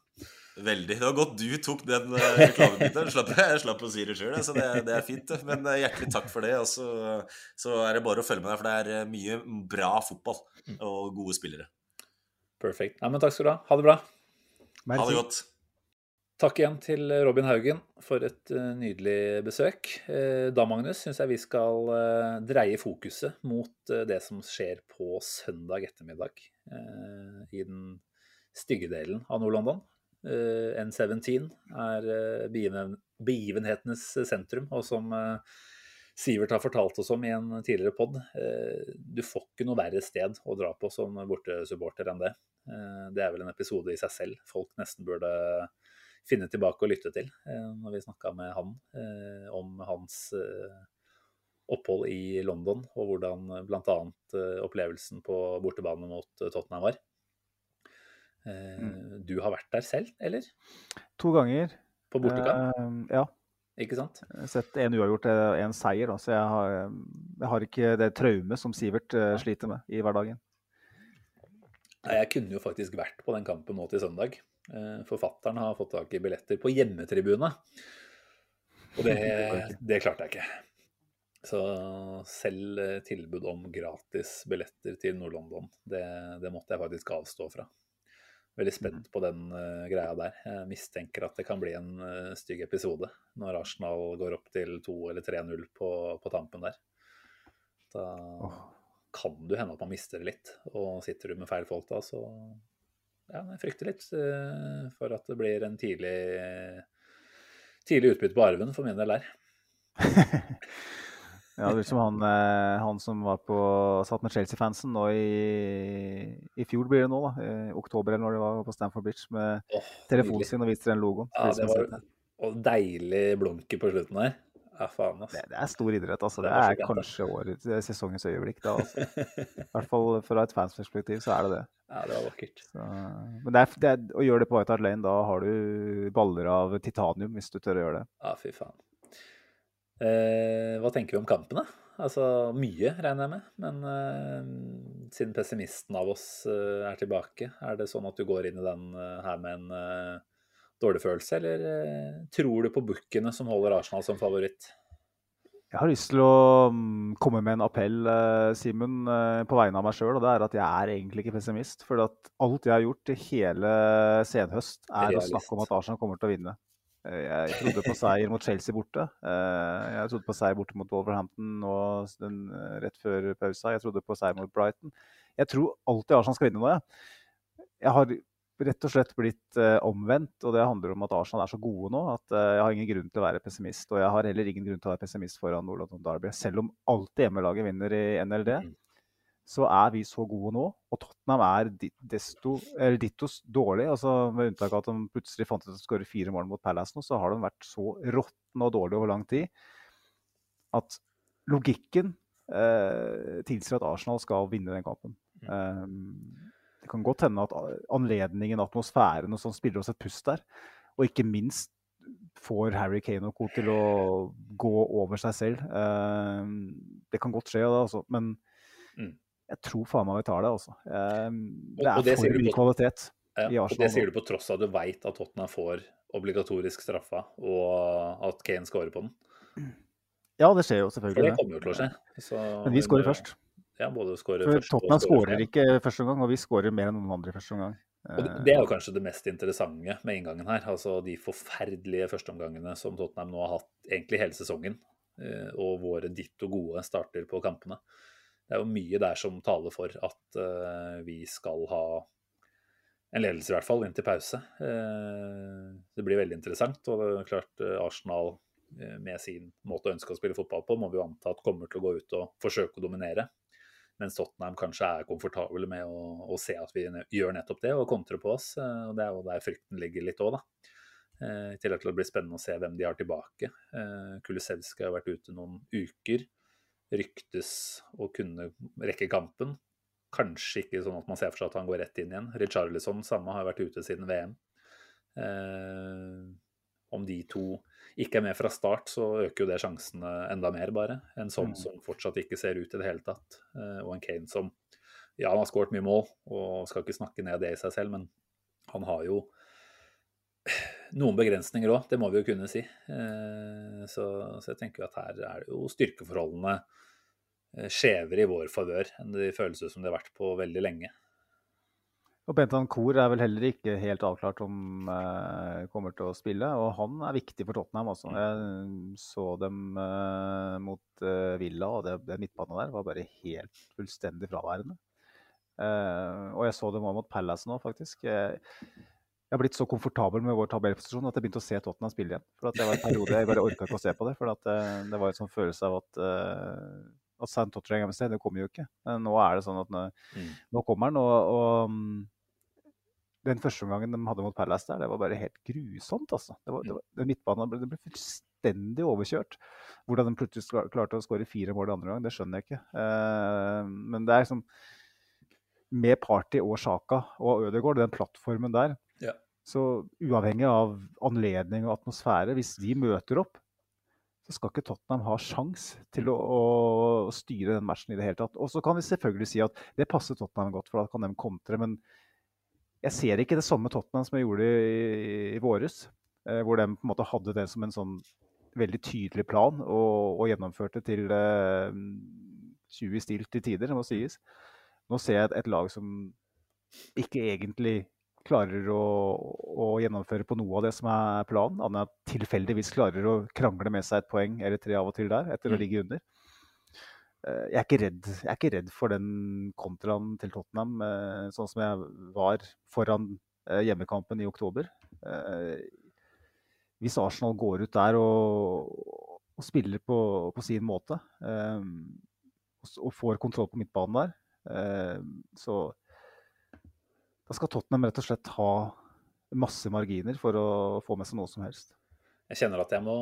Veldig. Det var godt du tok den uh, reklamebiten. Slapp, jeg slapp å si det sjøl, så det, det er fint. Men eh, hjertelig takk for det. Og så, så er det bare å følge med deg, for det er eh, mye bra fotball og gode spillere. Perfekt. Men takk skal du ha. Ha det bra. Ha det godt. Takk igjen til Robin Haugen for et eh, nydelig besøk. Eh, Da, Magnus, syns jeg vi skal eh, dreie fokuset mot det som skjer på søndag ettermiddag i den stygge delen av Nord-London. Eh, N17 er begivenhetenes sentrum, og som Sivert har fortalt oss om i en tidligere pod, du får ikke noe verre sted å dra på som bortesupporter enn det. Det er vel en episode i seg selv folk nesten burde finne tilbake og lytte til eh, når vi snakka med han eh, om hans eh, opphold i London, og hvordan bl.a. opplevelsen på bortebane mot Tottenham var. Eh, Du har vært der selv, eller? To ganger. På bortekamp, Eh, ja. ikke sant? Jeg har sett en uavgjort en seier, da, så jeg har, jeg har ikke det traumet som Sivert eh, sliter med i hverdagen. Nei, Jeg kunne jo faktisk vært på den kampen nå til søndag. Eh, Forfatteren har fått tak i billetter på hjemmetribune. Og det, <laughs> det klarte jeg ikke. Så selv eh, tilbud om gratis billetter til Nord-London, det, det måtte jeg faktisk avstå fra. Veldig spent på den uh, greia der. Jeg mistenker at det kan bli en uh, stygg episode når Arsenal går opp til 2 eller 3-0 på, på tampen der. Da kan det hende at man mister det litt. Og sitter du med feil folk da, så ja, jeg frykter litt eh, for at det blir en tidlig, tidlig utbytte på arven for min del der. <laughs> Ja, det er som han, eh, han som var på, satt med Chelsea-fansen nå i, i fjor, blir det nå, da. I oktober eller når det var på Stamford Bridge, med oh, telefonen sin og viste den logoen. Ja, det var og deilig blunke på slutten der. Ja, faen, Det, altså. det er stor idrett, altså. Det Det var er kanskje årets, er sesongens øyeblikk, da. Altså. <laughs> I hvert fall fra et fansperspektiv så er det det. Ja, det var vakkert. Så, men det er, det er, å gjøre det på White Hart Lane, da har du baller av titanium, hvis du tør å gjøre det. Ja, fy faen. Eh, hva tenker vi om kampene? Altså mye, regner jeg med. Men eh, siden pessimisten av oss eh, er tilbake, er det sånn at du går inn i den eh, her med en eh, dårlig følelse, eller eh, tror du på bookene som holder Arsenal som favoritt? Jeg har lyst til å mm, komme med en appell, eh, Simen, eh, på vegne av meg sjøl. Og det er at jeg er egentlig ikke pessimist. For at alt jeg har gjort i hele senhøst, er å snakke om at Arsenal kommer til å vinne. Jeg trodde på seier mot Chelsea borte. Jeg trodde på seier borte mot Wolverhampton og den, rett før pausa. Jeg trodde på seier mot Brighton. Jeg tror alltid Arsenal skal vinne nå, jeg. Jeg har rett og slett blitt eh, omvendt, og det handler om at Arsenal er så gode nå at eh, jeg har ingen grunn til å være pessimist. Og jeg har heller ingen grunn til å være pessimist foran Nord-London Derby. Selv om alltid hjemmelaget vinner i NLD, Mhm. så er vi så gode nå. Og Tottenham er desto, eller dittos dårlig. altså Med unntak av at de plutselig fant ut at de skårer fire mål mot Palace nå, så har de vært så råtne og dårlige over lang tid at logikken eh, tilsier at Arsenal skal vinne den kampen. Um, det kan godt hende at anledningen, atmosfæren og sånn spiller oss et pust der. Og ikke minst får Harry Kane og co. til å gå over seg selv. Um, det kan godt skje, det, altså. men Mm. jeg tror faen meg vi tar det. Altså. Og- det er det for mye kvalitet. Ja, og det sier du på tross av at du veit at Tottenham får obligatorisk straffa, og at Kane scorer på den. Ja, det skjer jo selvfølgelig. det det. kommer jo til å skje. Så Men vi skårer først. Ja, både skårer første Tottenham skårer ikke første omgang, og vi skårer mer enn noen andre i første omgang. Og det- er jo kanskje det mest interessante med inngangen her. Altså de forferdelige førsteomgangene som Tottenham nå har hatt egentlig hele sesongen. eh, Og våre ditto gode starter på kampene. Det er jo mye der som taler for at eh, vi skal ha en ledelse, i hvert fall, inntil pause. Eh, Det blir veldig interessant. Og det er klart Arsenal med sin måte å ønske å spille fotball på, må vi jo anta at kommer til å gå ut og forsøke å dominere. Mens Tottenham kanskje er komfortable med å, å se at vi gjør nettopp det, og kontrer på oss. eh, og Det er jo der frykten ligger litt òg, da. Eh, I tillegg til å bli spennende å se hvem de har tilbake. Kulisevskij har vært ute noen uker. Ryktes å kunne rekke kampen. Kanskje ikke sånn at man ser for seg at han går rett inn igjen. Richarlison samme har vært ute siden VM. Eh, om de to ikke er med fra start, så øker jo det sjansene enda mer, bare. En sånn Mm. som fortsatt ikke ser ut i det hele tatt. Eh, og en Kane som Ja, han har skåret mye mål, og skal ikke snakke ned det i seg selv, men han har jo noen begrensninger òg, det må vi jo kunne si. Eh, så, så jeg tenker at her er det jo styrkeforholdene eh, skjevere i vår favør enn det føles ut som det har vært på veldig lenge. Og Bentan Kor er vel heller ikke helt avklart om eh, kommer til å spille. Og han er viktig for Tottenham. Altså. Jeg så dem eh, mot eh, Villa, og det, det midtbanen der var bare helt fullstendig fraværende. Eh, og jeg så dem også mot Palace nå, faktisk. Jeg, jeg har blitt så komfortabel med vår tabellposisjon at jeg begynte å se Tottenham spille igjen. For at det var en periode jeg bare orka ikke å se på det. For at, eh, det var en sånn følelse av at uh, at St. Tottenham det kommer jo ikke. Nå er det sånn at nå, Mm. nå kommer han, og, og mm, den første omgangen de hadde mot Palace der, det var bare helt grusomt, altså. Det var, det var, den midtbanen ble, det ble fullstendig overkjørt. Hvordan de plutselig klar- klarte å skåre fire mål i andre gang, det skjønner jeg ikke. Uh, men det er liksom Med Party og Sjaka og Ødegaard, den plattformen der, Ja. så uavhengig av anledning og atmosfære, hvis de møter opp, så skal ikke Tottenham ha sjans til å, å styre den matchen i det hele tatt. Og så kan vi selvfølgelig si at det passer Tottenham godt, for da kan de kontre. Men jeg ser ikke det samme Tottenham som jeg gjorde i, i våres. Eh, hvor de på en måte hadde det som en sånn veldig tydelig plan og, og gjennomførte til eh, 20 i stilt til tider, det må sies. Nå ser jeg et, et lag som ikke egentlig klarer å, å gjennomføre på noe av det som er planen, annet enn at tilfeldigvis klarer å krangle med seg et poeng eller tre av og til der, etter å Mm. ligge under. Eh, Jeg er, redd, jeg er ikke redd for den kontraen til Tottenham, eh, sånn som jeg var foran eh, hjemmekampen i oktober. Hvis Arsenal går ut der og, og spiller på, på sin måte, og får kontroll på midtbanen der, så da skal Tottenham rett og slett ha masse marginer for å få med seg noe som helst. Jeg kjenner at jeg må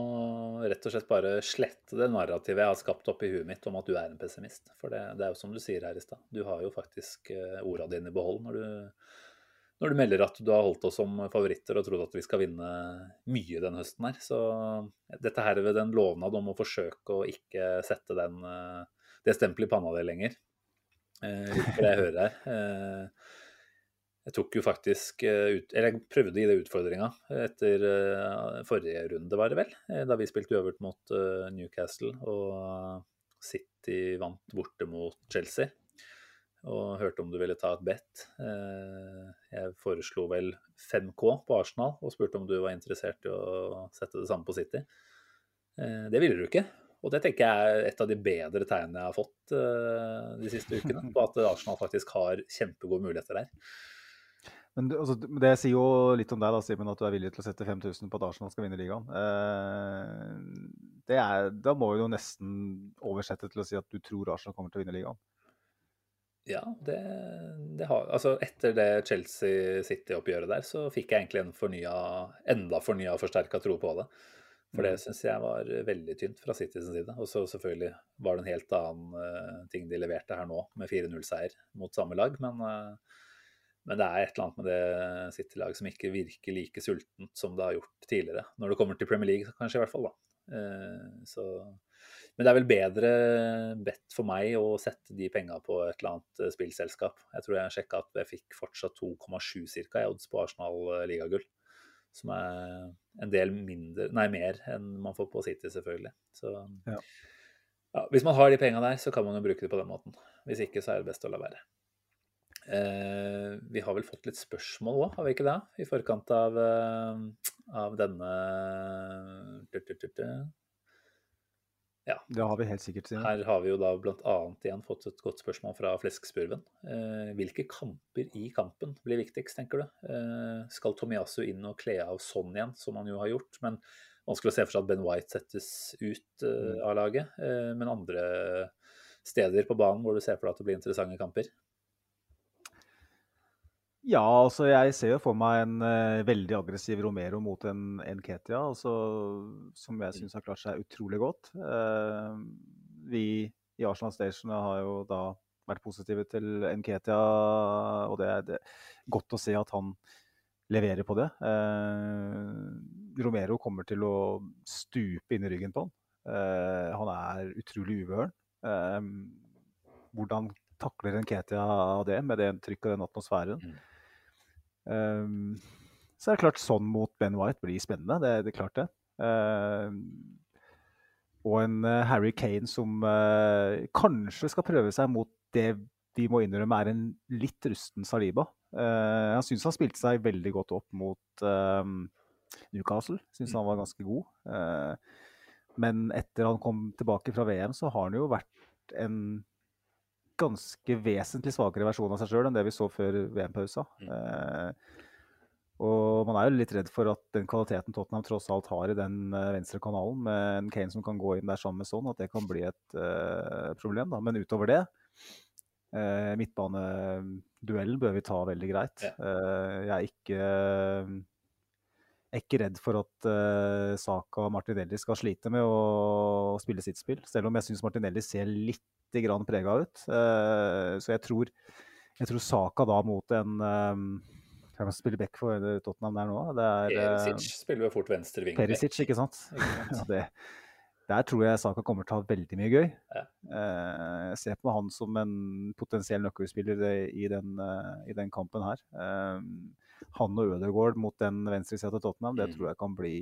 rett og slett bare slette det narrativet jeg har skapt oppi huet mitt om at du er en pessimist. For det, det er jo som du sier her i stad. Du har jo faktisk eh, orda dine i behold når du når du melder at du har holdt oss som favoritter og trodd at vi skal vinne mye denne høsten her. Så dette her ved den lovnad om å forsøke å ikke sette den, eh, det stempelet i panna di lenger. Eh, det jeg hører her. Eh, jeg tok jo faktisk ut, eller jeg prøvde å gi det utfordringa etter forrige runde, var det vel? Da vi spilte uøvert mot Newcastle og City vant borte mot Chelsea og hørte om du ville ta et bet. Eh, jeg foreslo vel 5K på Arsenal og spurte om du var interessert i å sette det samme på City. Eh, det ville du ikke. Og det tenker jeg er et av de bedre tegnene jeg har fått eh, de siste ukene. På at Arsenal faktisk har kjempegode muligheter der. Men det, altså, det sier jo litt om deg, da, Simen, at du er villig til å sette 5000 på at Arsenal skal vinne ligaen. Eh, er, da må vi jo nesten oversette til å si at du tror Arsenal kommer til å vinne ligaen. Ja, det, det har Altså, etter det Chelsea City-oppgjøret der, så fikk jeg egentlig en fornya, enda fornya forsterka tro på det. For det mm. syns jeg var veldig tynt fra Citys side. Og så selvfølgelig var det en helt annen uh, ting de leverte her nå, med 4-0-seier mot samme lag. Men, uh, men, det er et eller annet med det City-laget som ikke virker like sultent som det har gjort tidligere. Når det kommer til Premier League, kanskje i hvert fall, da. Uh, så men det er vel bedre bedt for meg å sette de penga på et eller annet eh, spillselskap. Jeg tror jeg sjekka at jeg fikk fortsatt 2,7 ca. i odds på Arsenal eh, ligagull. Som er en del mindre, nei mer enn man får på City, selvfølgelig. Så ja. Ja, hvis man har de penga der, så kan man jo bruke det på den måten. Hvis ikke, så er det best å la være. Eh, vi har vel fått litt spørsmål òg, har vi ikke det? I forkant av, eh, av denne ja. Det har vi helt sikkert. Siden. Her har vi jo da bl.a. igjen fått et godt spørsmål fra Fleskspurven. Eh, hvilke kamper i kampen blir viktigst, tenker du? Eh, skal Tomiyasu inn og kle av sånn igjen, som han jo har gjort? Men vanskelig å se for seg at Ben White settes ut eh, mm. av laget. Eh, men andre steder på banen hvor du ser for deg at det blir interessante kamper? Ja, altså jeg ser jo for meg en uh, veldig aggressiv Romero mot en, en Ketia, altså, som jeg mm. syns har klart seg utrolig godt. Uh, vi i Arsenal Station har jo da vært positive til Nketia, og det er, det er godt å se at han leverer på det. Uh, Romero kommer til å stupe inn i ryggen på han. han er utrolig uvøren. hvordan takler Nketia det med det trykket og den atmosfæren? Mm. Um, så er det klart sånn mot Ben White blir spennende. Det, det er klart det. Uh, og en uh, Harry Kane som uh, kanskje skal prøve seg mot det vi må innrømme er en litt rusten Saliba. Uh, han syns han spilte seg veldig godt opp mot Newcastle. Syns han var ganske god. men etter han kom tilbake fra VM, så har han jo vært en ganske vesentlig svakere versjon av seg sjøl enn det vi så før VM-pausa. Mm. Eh, og man er jo litt redd for at den kvaliteten Tottenham tross alt har i den uh, venstre kanalen, med en Kane som kan gå inn der sammen med sånn, at det kan bli et eh, problem. Da. Men utover det, eh, midtbaneduellen bør vi ta veldig greit. Ja. Uh, jeg er ikke er ikke redd for at uh, Saka og Martinelli skal slite med å, å spille sitt spill. Selv om jeg syns Martinelli ser litt grann prega ut. Uh, så jeg tror, jeg tror, Saka da mot en um, Hvem spiller back for Tottenham der nå? Det er, Perisic spiller jo fort venstre ving. Perisic, ikke sant? Ikke sant? <laughs> ja, det, der tror jeg Saka kommer til å ha veldig mye gøy. Ja. Uh, jeg ser på han som en potensiell nøkkelspiller i den, uh, i den kampen her. Uh, han og Ødegaard mot den venstresida til Tottenham, det mm. tror jeg kan bli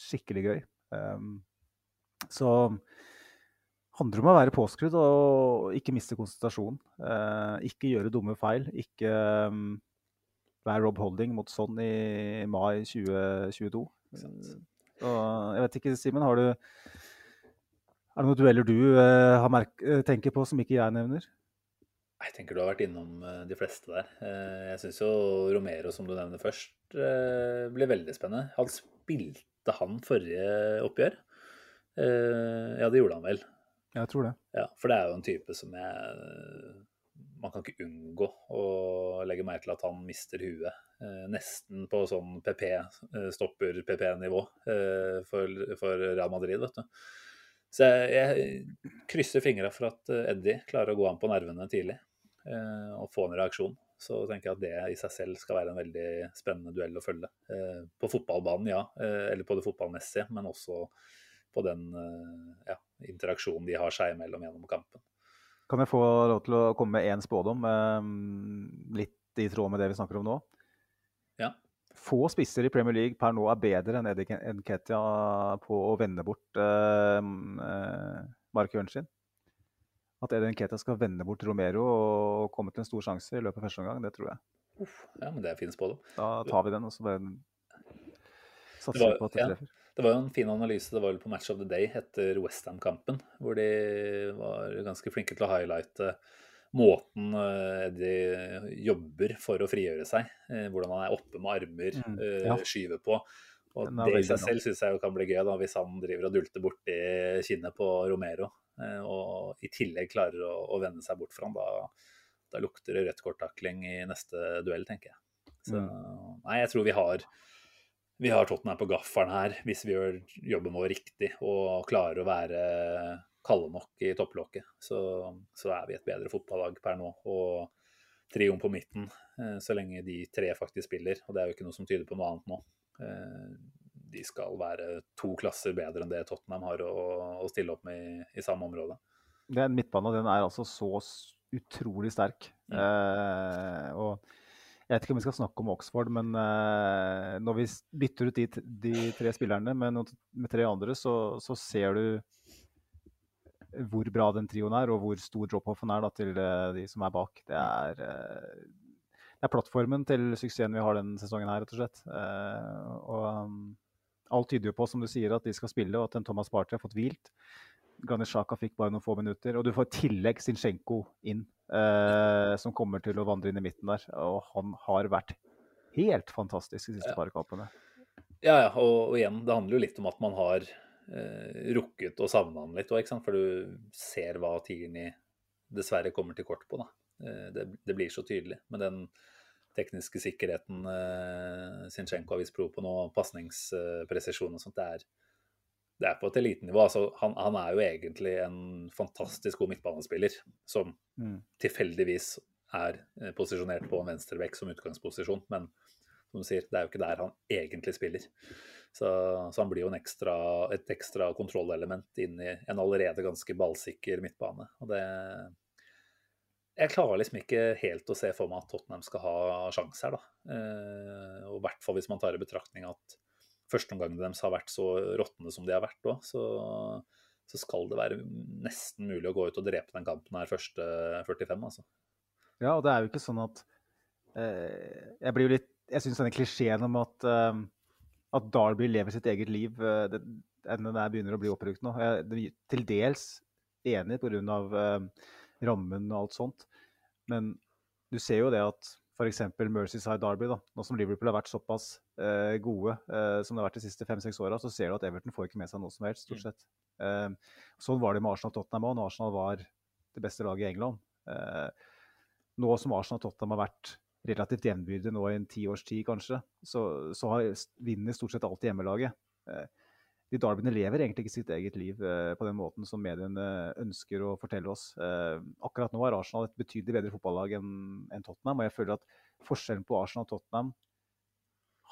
skikkelig gøy. Så handler om å være påskrudd og ikke miste konsentrasjonen. Eh, ikke gjøre dumme feil. Ikke være Rob Holding mot sånn i mai 2022. Så, jeg vet ikke, Simen, har du Er det noen dueller du uh, tenker på som ikke jeg nevner? Jeg tenker du har vært innom uh, de fleste der. Jeg syns jo Romero, som du nevner først, blir veldig spennende. Han spilte han forrige oppgjør? ja, det gjorde han vel. Jeg tror det. Ja, For det er jo en type som jeg Man kan ikke unngå å legge merke til at han mister huet. Eh, nesten på sånn PP, eh, stopper PP-nivå eh, for, for, Real Madrid, vet du. Så jeg, jeg krysser fingra for at Eddie klarer å gå an på nervene tidlig og få en reaksjon. så tenker jeg at det i seg selv skal være en veldig spennende duell å følge. På fotballbanen, ja, eller på det fotballmessige, men også på den ja, interaksjonen de har seg imellom gjennom kampen. Kan jeg få lov til å komme med én spådom, eh, litt i tråd med det vi snakker om nå? Ja. Få spisser i Premier League per nå er bedre enn Eddie Nketia på å vende bort eh, Jørnskin. markøren sin. At Eddie Nketia skal vende bort Romero og komme til en stor sjanse i løpet av første omgang, det tror jeg. Uff, ja, men det er fin spådom. Da tar vi den, og så bare satser vi på at det ja. Det var jo en fin analyse det var vel på Match of the Day etter Westham-kampen, hvor de var ganske flinke til å highlighte måten Eddie de jobber for å frigjøre seg. eh, Hvordan han er oppe med armer, Mm, eh, ja. skyver på. Og det i seg selv syns jeg kan bli gøy, da, hvis han driver og dulter borti kinnet på Romero. eh, Og i tillegg klarer å, å vende seg bort fra han. Da, da lukter det rødt kort-takling i neste duell, tenker jeg. Så Mm. nei, jeg tror vi har vi har Tottenham på gaffelen her, hvis vi gjør jobben vår riktig og klarer å være kalde nok i topplokket. Så, så er vi et bedre fotballag per nå. Og trioen på midten, eh, så lenge de tre faktisk spiller, og det er jo ikke noe som tyder på noe annet nå. eh, De skal være to klasser bedre enn det Tottenham har å, å stille opp med i, i samme område. Den midtbanen den er altså så utrolig sterk. Mm. Eh, og jeg vet ikke om vi skal snakke om Oxford, men uh, når vi bytter ut de, de tre spillerne med, noen, med tre andre, så, så ser du hvor bra den trioen er, og hvor stor drop-offen er da, til uh, de som er bak. Det er, uh, det er plattformen til suksessen vi har denne sesongen her, rett og slett. Og um, alt tyder jo på, som du sier, at de skal spille, og at en Thomas Party har fått hvilt. Granit Xhaka fikk bare noen få minutter. Og du får i tillegg Zinchenko inn, eh, som kommer til å vandre inn i midten der. Og han har vært helt fantastisk de siste Ja. par kampene. Ja, ja, og, og igjen, det handler jo litt om at man har eh, rukket å savne han litt òg, ikke sant. For du ser hva Tigerni dessverre kommer til kort på, da. Eh, det, det blir så tydelig. Men den tekniske sikkerheten eh, Zinchenko har vist prov på nå, pasningspresisjon og sånt, det er, det er på et elitenivå. Altså, han, han er jo egentlig en fantastisk god midtbanespiller som Mm. tilfeldigvis er eh, posisjonert på en venstrebekk som utgangsposisjon, men som du sier, det er jo ikke der han egentlig spiller. Så, så han blir jo en ekstra, et ekstra kontrollelement inn i en allerede ganske ballsikker midtbane. Og det Jeg klarer liksom ikke helt å se for meg at Tottenham skal ha sjanse her, da. Eh, og i hvert fall hvis man tar i betraktning at førsteomgangen deres har vært så råtne som de har vært òg, så, så skal det være nesten mulig å gå ut og drepe den kampen her første 45, altså. Ja, og det er jo ikke sånn at eh, Jeg blir jo litt Jeg syns denne klisjeen om at, eh, at Darby lever sitt eget liv, eh, det, den der begynner å bli oppbrukt nå. Jeg er til dels enig pga. Eh, rammen og alt sånt, men du ser jo det at f.eks. Mercyside Derby, da, nå som Liverpool har vært såpass eh, gode eh, som det har vært de siste fem-seks åra, så ser du at Everton får ikke med seg noe som helst, stort sett. Eh, sånn var det med Arsenal-Tottenham òg, når Arsenal var det beste laget i England. Eh, nå som Arsenal-Tottenham har vært relativt jevnbyrdige nå i en ti års tid, kanskje, så, så har, vinner stort sett alltid hjemmelaget. Eh, de derbyene lever egentlig ikke sitt eget liv eh, på den måten som mediene ønsker å fortelle oss. Eh, akkurat nå er Arsenal et betydelig bedre fotballag enn en Tottenham, og jeg føler at forskjellen på Arsenal og Tottenham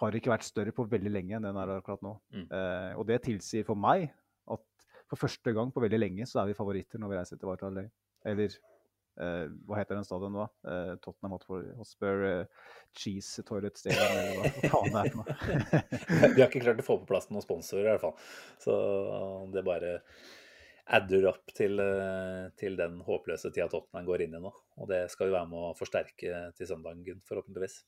har ikke vært større på veldig lenge enn den er akkurat nå. Mm. Eh, og det tilsier for meg at for første gang på veldig lenge så er vi favoritter når vi reiser til Vartaløy. Eller eh, hva heter den stadion nå? Uh, Tottenham Hotspur, eh, Cheese Toilet Stadium, eller hva <laughs> faen det er for noe. De har ikke klart å få på plass noen sponsorer, i hvert fall. Så det bare adder opp til, til den håpløse tida Tottenham går inn i nå. Og det skal jo være med å forsterke til søndagen, forhåpentligvis.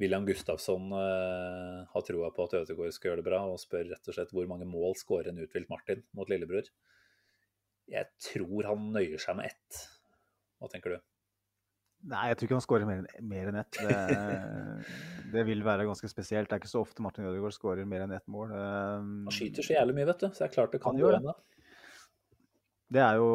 William Gustafsson har troa på at Ødegaard skal gjøre det bra, og spør rett og slett hvor mange mål skårer en uthvilt Martin mot lillebror. Jeg tror han nøyer seg med ett. Hva tenker du? Nei, jeg tror ikke han skårer mer, mer enn ett. Det, <laughs> det vil være ganske spesielt. Det er ikke så ofte Martin Ødegaard skårer mer enn ett mål. Eh, Han skyter så jævlig mye, vet du, så det er klart det kan gjøre da. Det er jo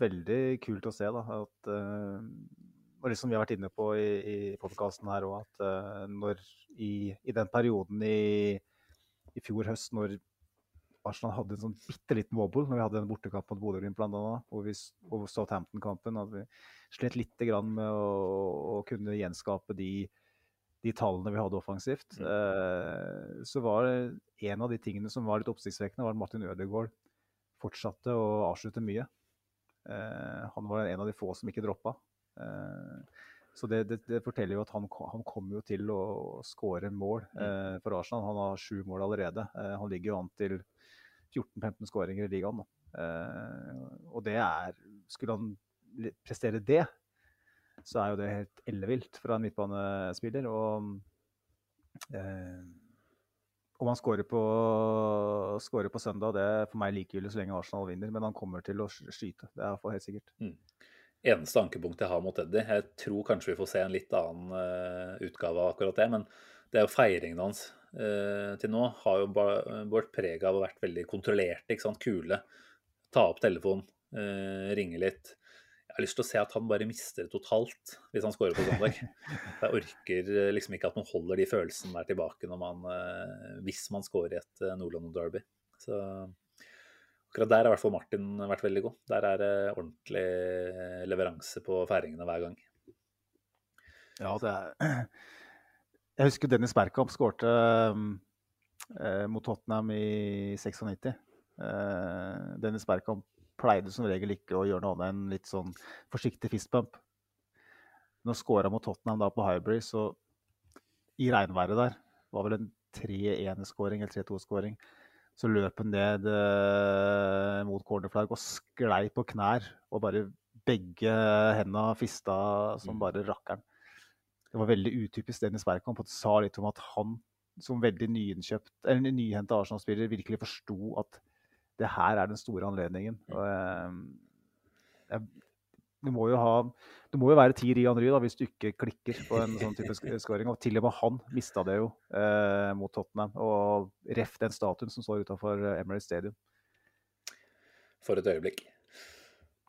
veldig kult å se, da. At, eh, og liksom vi har vært inne på i, i podkasten her òg, at eh, når i, i den perioden i, i fjor høst, når Arsenal hadde en sånn bitte liten wobble når vi hadde en bortekamp mot Bodø-Glimt bl.a. Og, og Southampton-kampen. At vi slet litt grann med å, å kunne gjenskape de, de, tallene vi hadde offensivt. Mm. Eh, så var en av de tingene som var litt oppsiktsvekkende, var at Martin Ødegaard fortsatte å avslutte mye. Eh, han var en av de få som ikke droppa. Eh, så det, det, det, forteller jo at han, han kommer jo til å skåre mål mm. eh, for Arsenal. Han har sju mål allerede. Eh, han ligger jo an til 14-15 skåringer i ligaen. Eh, og det er Skulle han prestere det, så er jo det helt ellevilt fra en midtbanespiller. Og eh, om han skårer på, skårer på søndag, det er for meg likegyldig så lenge Arsenal vinner. Men han kommer til å skyte. Det er iallfall helt sikkert. Mm eneste ankepunkt jeg har mot Eddie. Jeg tror kanskje vi får se en litt annen uh, utgave av akkurat det, men det er jo feiringen hans til nå har jo vært preg av å vært veldig kontrollerte, ikke sant, kule. Ta opp telefonen, uh, ringe litt. Jeg har lyst til å se at han bare mister det totalt hvis han scorer på søndag. <laughs> Jeg orker liksom ikke at man holder de følelsene der tilbake man, hvis man scorer i et Nordland-derby. Så Akkurat der har i hvert fall Martin vært veldig god. Der er det ordentlig leveranse på feiringene hver gang. Ja, det er <clears throat> Jeg husker Dennis Berkamp skårte eh, mot Tottenham i 96. Eh, Dennis Berkamp pleide som regel ikke å gjøre noe annet enn litt sånn forsiktig fistbump. Når skåra mot Tottenham da på Hybrid, så i regnværet der var vel en 3-1-skåring eller 3-2-skåring. Så løp han ned eh, mot cornerflagg og sklei på knær. Og bare begge hendene fista som mm. bare rakkeren. Det var veldig utypisk Dennis Bergkamp. Han sa litt om at han som veldig nyhenta Arsenal-spiller virkelig forsto at det her er den store anledningen. Og, eh, du må jo ha det må jo være ti Rian Ry da, hvis du ikke klikker på en sånn type <laughs> skåring. Og til og med han mista det jo eh, mot Tottenham. Og ref den statuen som står utafor Emery Emirates Stadium. For et øyeblikk.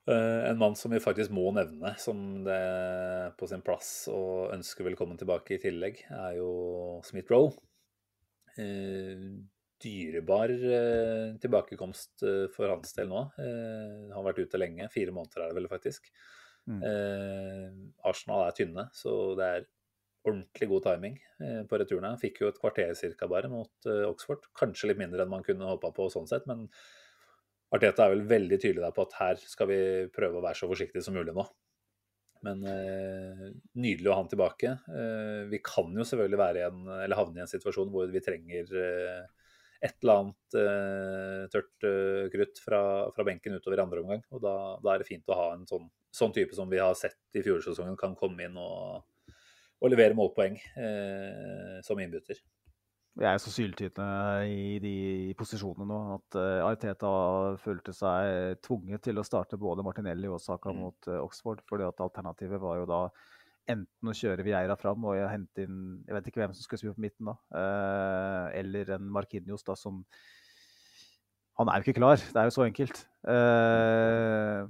Uh, en mann som vi faktisk må nevne som det er på sin plass og ønsker velkommen tilbake i tillegg, er jo Smith Roe. Uh, dyrebar uh, tilbakekomst for hans del nå. Han har vært ute lenge. Fire måneder er det vel faktisk. Mm. Eh, Arsenal er tynne, så det er ordentlig god timing eh, på returene. Fikk jo et kvarter cirka bare mot eh, Oxford. Kanskje litt mindre enn man kunne håpa på sånn sett, men Arteta er vel veldig tydelig der på at her skal vi prøve å være så forsiktige som mulig nå. Men eh, nydelig å ha han tilbake. Eh, vi kan jo selvfølgelig være en, eller havne i en situasjon hvor vi trenger eh, et eller annet uh, tørt uh, krutt fra, fra, benken utover andre omgang. Og da, da, er det fint å ha en sånn, sånn, type som vi har sett i fjorårssesongen, kan komme inn og, og levere målpoeng uh, som innbytter. Vi er så syltynne i de posisjonene nå at uh, Arteta følte seg tvunget til å starte både Martinelli og Saka mm. mot Oxford, fordi at alternativet var jo da enten å kjøre Vieira fram og hente inn Jeg vet ikke hvem som skulle spille på midten da. Eh, eller en Markinios da som Han er jo ikke klar. Det er jo så enkelt. Eh,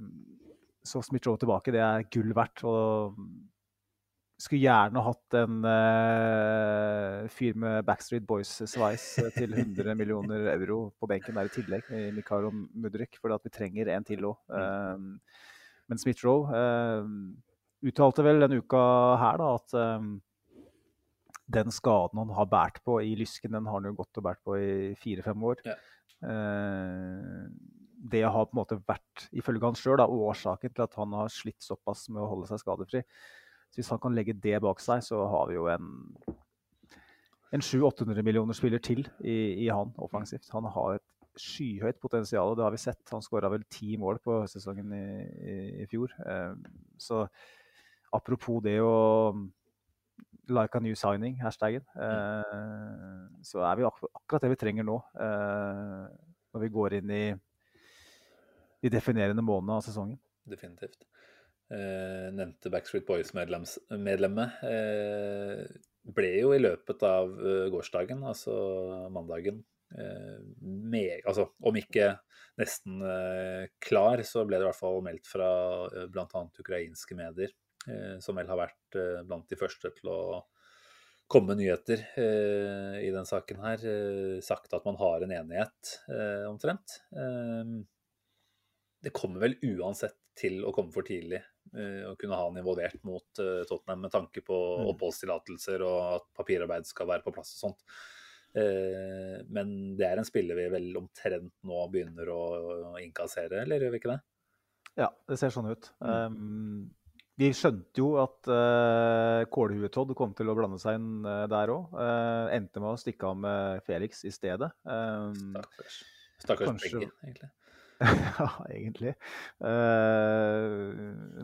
så Smith-Joe tilbake, det er gull verdt. og skulle gjerne hatt en uh, fyr med Backstreet Boys-sveis til 100 millioner euro på benken der i tillegg, i Mikaro Mudrik, for vi trenger en til òg. Uh, men Smith-Roe uh, uttalte vel denne uka her da, at um, den skaden han har båret på i lysken, den har han jo gått og båret på i fire-fem år. Ja. Uh, det har på en måte vært, ifølge han sjøl, årsaken til at han har slitt såpass med å holde seg skadefri. Så hvis han kan legge det bak seg, så har vi jo en, en 700-800 millioner spiller til i, i, han offensivt. Han har et skyhøyt potensial, og det har vi sett. Han skåra vel ti mål på sesongen i, i, i fjor. Uh, så apropos det å like a new signing, hashtagen, eh, så er vi ak akkurat det vi trenger nå. Eh, når vi går inn i de definerende månedene av sesongen. Definitivt. Eh, nevnte Backstreet Boys-medlemmet. Eh, ble jo i løpet av uh, gårsdagen, altså mandagen, eh, med, altså, om ikke nesten eh, klar, så ble det i hvert fall meldt fra eh, bl.a. ukrainske medier Eh, som vel har vært eh, blant de første til å komme nyheter eh, i den saken her. Eh, sagt at man har en enighet, eh, omtrent. Eh, det kommer vel uansett til å komme for tidlig eh, å kunne ha han involvert mot eh, Tottenham med tanke på Mm. oppholdstillatelser og at papirarbeid skal være på plass og sånt. Eh, men det er en spiller vi vel omtrent nå begynner å innkassere, eller gjør vi ikke det? Ja, det ser sånn ut. Mm. Um, vi skjønte jo at uh, Kålhue-Todd kom til å blande seg inn uh, der òg. endte med å stikke av med Felix i stedet. Um, Stakkars, Stakkars Kanskje- begge, egentlig. <laughs> ja, egentlig. Uh,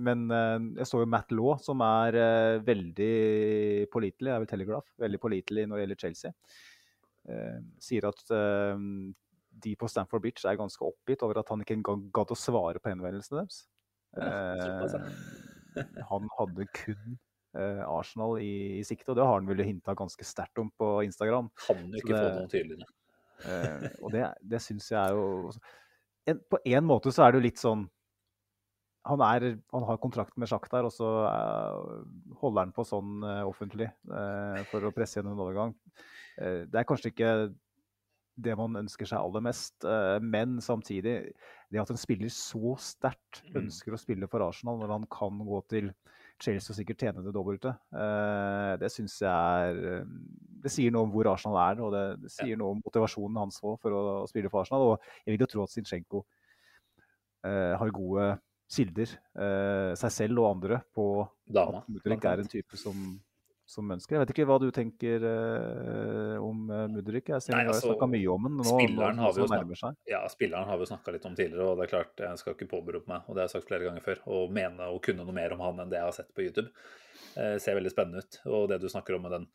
men uh, jeg så jo Matt Law, som er uh, veldig pålitelig, jeg er vel Telegraph, veldig pålitelig når det gjelder Chelsea. Sier at de på Stamford Beach er ganske oppgitt over at han ikke engang gadd å svare på henvendelsene deres. Han hadde kun Arsenal i, i sikte, og det har han vel hinta ganske sterkt om på Instagram. Kan jo ikke ikke få det- noe tydeligere. Og det, det syns jeg er jo en, På en måte så er det jo litt sånn han, er, han har kontrakt med Sjaktar, og så eh, holder han på sånn eh, offentlig eh, for å presse gjennom en overgang. Det er kanskje ikke det man ønsker seg aller mest, men samtidig Det at en spiller så sterkt Mm. ønsker å spille for Arsenal når han kan gå til Chelsea sikkert tjene det dobbelte, eh, det syns jeg er eh, Det sier noe om hvor Arsenal er, og det, det sier noe om motivasjonen hans for å, å spille for Arsenal. Og jeg vil jo tro at Zinchenko eh, har gode kilder, seg selv og andre, på Dama. at Mutterink er en type som, som ønsker. Jeg vet ikke hva du tenker eh, om eh, Mudrik. Jeg ser Nei, altså, snakka mye om den nå, nå spilleren har vi jo nærmer seg. Ja, spilleren har vi jo snakka litt om tidligere, og det er klart, jeg skal ikke påberope meg, og det har jeg sagt flere ganger før, å mene og kunne noe mer om han enn det jeg har sett på YouTube. Eh, ser veldig spennende ut. Og det du snakker om med den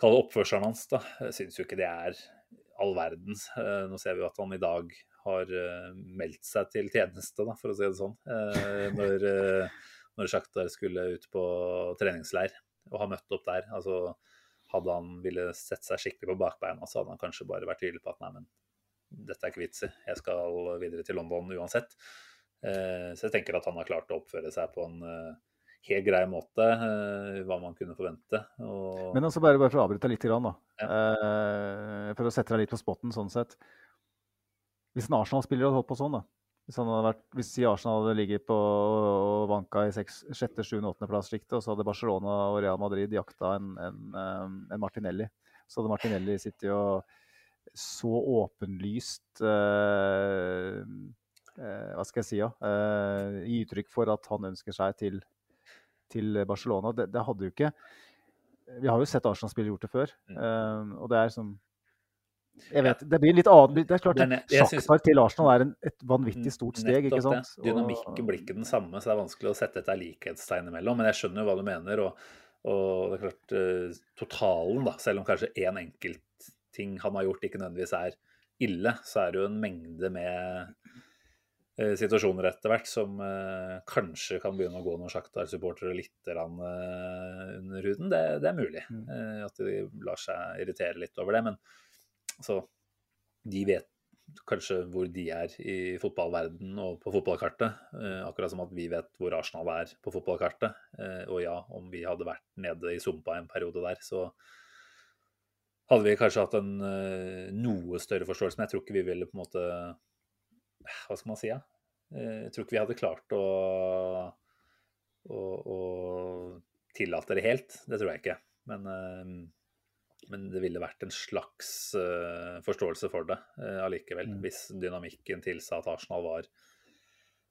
kalde oppførselen hans, da, jeg syns jo ikke det er all verdens. Eh, nå ser vi jo at han i dag har eh, meldt seg til tjeneste, da, for å si det sånn, eh, når, når Sjaktar skulle ut på treningsleir og ha møtt opp der. altså hadde han ville sette seg skikkelig på bakbeina, så hadde han kanskje bare vært tydelig på at nei, men dette er ikke vits i, jeg skal videre til London uansett. Eh, så jeg tenker at han har klart å oppføre seg på en eh, helt grei måte, eh, hva man kunne forvente. Og, Men altså bare, bare for å avbryte litt, grann, da. Ja. For å sette deg litt på spotten sånn sett. Hvis en Arsenal-spiller hadde holdt på sånn, da. Hvis, vært, hvis Arsenal hadde ligget på og vanka i seks- sjette, sjuende, åttendeplass-sjiktet, og så hadde Barcelona og Real Madrid jakta en, en, eh, en Martinelli, så hadde Martinelli sittet og så åpenlyst eh, eh, Hva skal jeg si, ja? Eh, gi uttrykk for at han ønsker seg til, til Barcelona. Det, det hadde jo ikke Vi har jo sett Arsenal-spillere gjort det før, Mm. eh, og det er sånn jeg vet, Det blir litt annet. Det er klart Sjaktar til Arsenal er en, et vanvittig stort steg, ikke Nettopp det. sant? Dynamikken blir ikke den samme, så det er vanskelig å sette et likhetstegn imellom. Men jeg skjønner jo hva du mener. Og, og det er klart, eh, totalen, da, selv om kanskje én enkeltting han har gjort ikke nødvendigvis er ille, så er det jo en mengde med eh, situasjoner etter hvert som eh, kanskje kan begynne å gå noen Sjaktar-supportere litt rann, eh, under huden. Det, det er mulig Mm. eh, at de lar seg irritere litt over det. Men altså, de vet kanskje hvor de er i fotballverden og på fotballkartet. Eh, akkurat som at vi vet hvor Arsenal er på fotballkartet. Eh, og ja, om vi hadde vært nede i sumpa en periode der, så hadde vi kanskje hatt en eh, noe større forståelse. Men jeg tror ikke vi ville på en måte Hva skal man si, da? Eh, jeg tror ikke vi hadde klart å, å, å tillate det helt. Det tror jeg ikke. Men, eh, men det ville vært en slags eh, forståelse for det eh, allikevel. Mm. Hvis dynamikken tilsa at Arsenal var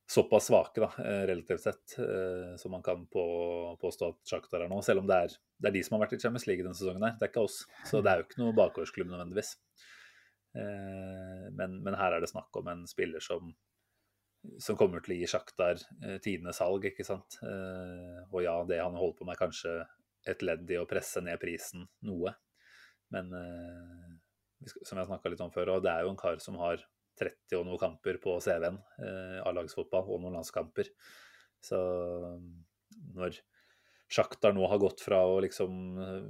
såpass svake, da, eh, relativt sett, som man kan på, påstå at Shakhtar er nå. Selv om det er, det er de som har vært i Champions League denne sesongen, her, det er ikke oss. Så det er jo ikke noe bakgårdsklubb nødvendigvis. Men, men her er det snakk om en spiller som, som kommer til å gi Shakhtar eh, tidenes salg, ikke sant. Eh, Og ja, det han holder på med, er kanskje et ledd i å presse ned prisen noe. Men eh, som jeg snakka litt om før, og det er jo en kar som har 30 og noen kamper på CV-en, eh, A-lagsfotball og noen landskamper. Så når Sjaktar nå har gått fra å liksom eh,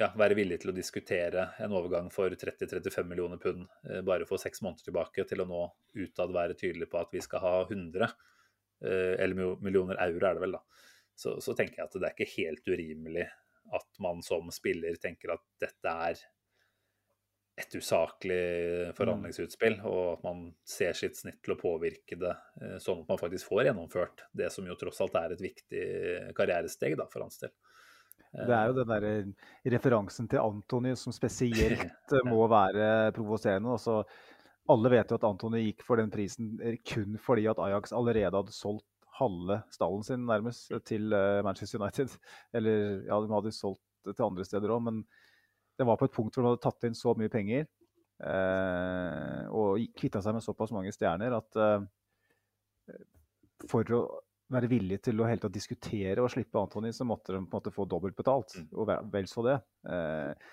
ja, være villig til å diskutere en overgang for 30-35 millioner pund eh, bare for seks måneder tilbake, til å nå utad være tydelig på at vi skal ha 100, eh, eller millioner euro er det vel, da. Så, så tenker jeg at det er ikke helt urimelig at man som spiller tenker at dette er et usaklig forhandlingsutspill, og at man ser sitt snitt til å påvirke det, eh, sånn at man faktisk får gjennomført det som jo tross alt er et viktig karrieresteg da, for hans del. Det er jo den der referansen til Antony som spesielt eh, <laughs> må være provoserende. Altså, alle vet jo at Antony gikk for den prisen kun fordi at Ajax allerede hadde solgt halve stallen sin nærmest til eh, Manchester United. <laughs> Eller ja, de hadde solgt det til andre steder òg, men det var på et punkt hvor de hadde tatt inn så mye penger eh, og kvitta seg med såpass mange stjerner at eh, for å være villig til å helt å diskutere og slippe Antony, så måtte de på en måte få dobbelt betalt. Mm. Og vel, så det. Eh,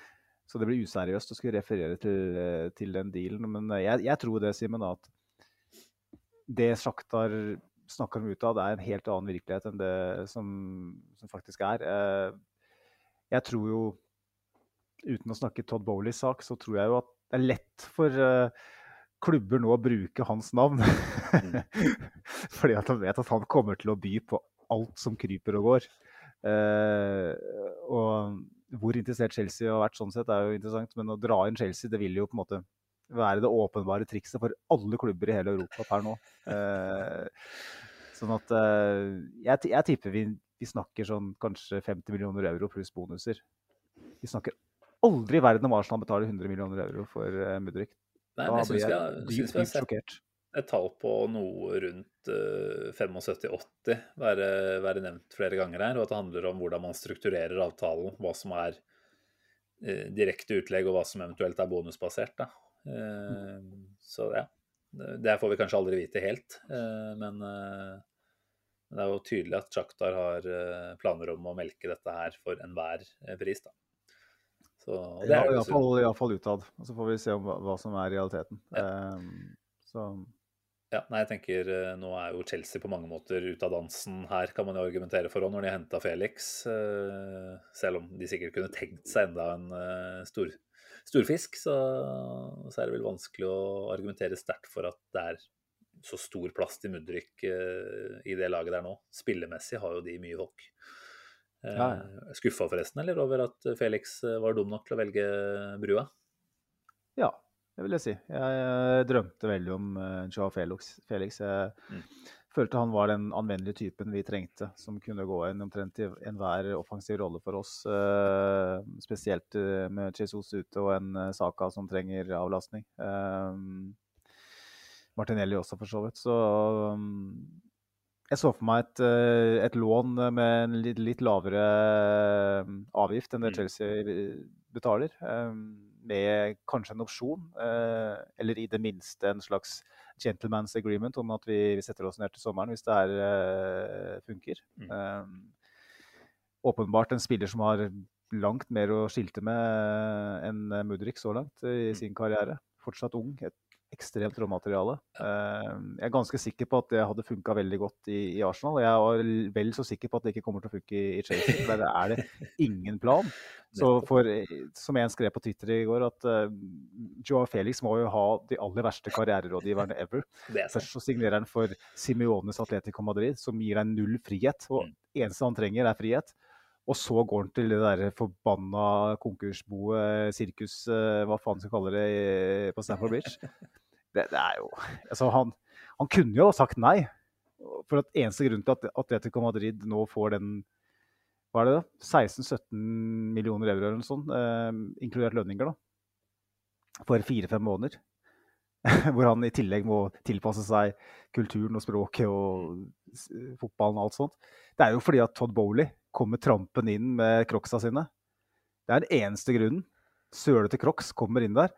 så det blir useriøst å skulle referere til, eh, til den dealen. Men eh, jeg, jeg tror det, Simen, at det Sjaktar snakker om utad, er en helt annen virkelighet enn det som, som faktisk er. Eh, jeg tror jo, uten å snakke Todd Bowleys sak, så tror jeg jo at det er lett for eh, klubber nå å bruke hans navn. <laughs> Fordi at de vet at han kommer til å by på alt som kryper og går. Eh, og hvor interessert Chelsea har vært sånn sett, er jo interessant. Men å dra inn Chelsea, det vil jo på en måte være det åpenbare trikset for alle klubber i hele Europa per nå. Eh, sånn at eh, jeg, jeg, tipper vi, vi, snakker sånn kanskje 50 millioner euro pluss bonuser. Vi snakker aldri i verden om Arsenal betaler 100 millioner euro for uh, Mudrik. Nei, Da jeg blir jeg dypt, dypt sjokkert. et tall på noe rundt uh, 75-80 være, være nevnt flere ganger her, og at det handler om hvordan man strukturerer avtalen, hva som er uh, direkte utlegg og hva som eventuelt er bonusbasert. Da. Eh, så ja, det får vi kanskje aldri vite helt, eh, men eh, det er jo tydelig at Sjaktar har eh, planer om å melke dette her for enhver pris. Da. Så det Ja, er iallfall, iallfall utad. Og så får vi se om, hva, hva som er realiteten. Ja. Ehm, så Ja, nei, jeg tenker Nå er jo Chelsea på mange måter ute av dansen her, kan man jo argumentere for òg, når de har henta Felix. Selv om de sikkert kunne tenkt seg enda en stor, storfisk, så, så er det vel vanskelig å argumentere sterkt for at det er så stor plass til Mudrik uh, i det laget der nå. Spillemessig har jo de mye folk. Uh, Ja, Skuffa forresten, eller, over at Felix eh, var dum nok til å velge brua? ja, det vil jeg si. Jeg, jeg drømte veldig om uh, Joao Felix. Felix. Jeg Mm. Følte han var den anvendelige typen vi trengte, som kunne gå inn omtrent i enhver offensiv rolle for oss. eh, spesielt eh, med Jesus ute og en eh, Saka som trenger avlastning. Martinelli også, for så vidt. Så jeg så for meg et, et lån med en litt, litt lavere avgift enn det Mm. Chelsea betaler. Med kanskje en opsjon, eller i det minste en slags gentleman's agreement om at vi, vi setter oss ned til sommeren hvis det her uh, funker. Mm. Um, åpenbart en spiller som har langt mer å skilte med enn Mudrik så langt i Mm. sin karriere. Fortsatt ung. Et ekstremt råmateriale. Eh, Jeg er ganske sikker på at det hadde funka veldig godt i, i Arsenal. Jeg er vel så sikker på at det ikke kommer til å funke i, i Chelsea. for Der er det ingen plan. <laughs> Så for, eh, som en skrev på Twitter i går, at uh, Joa Felix må jo ha de aller verste karriererådgiverne ever. <laughs> Er. Først så signerer han for Simiones Atletico Madrid, som gir deg null frihet. Og Mm. eneste han trenger, er frihet. Og så går han til det der forbanna konkursboet, sirkus, eh, hva faen skal kalle det, på Stamford Bridge. <laughs> Det, det er jo Altså, han, han kunne jo ha sagt nei. For at eneste grunn til at Atletico Madrid nå får den hva er det da? 16-17 millioner euro eller noe sånt, eh, inkludert lønninger, da. For fire-fem måneder. <laughs> Hvor han i tillegg må tilpasse seg kulturen og språket og fotballen og alt sånt. Det er jo fordi at Todd Bowley kommer trampen inn med crocsa sine. Det er den eneste grunnen. Sølete crocs kommer inn der.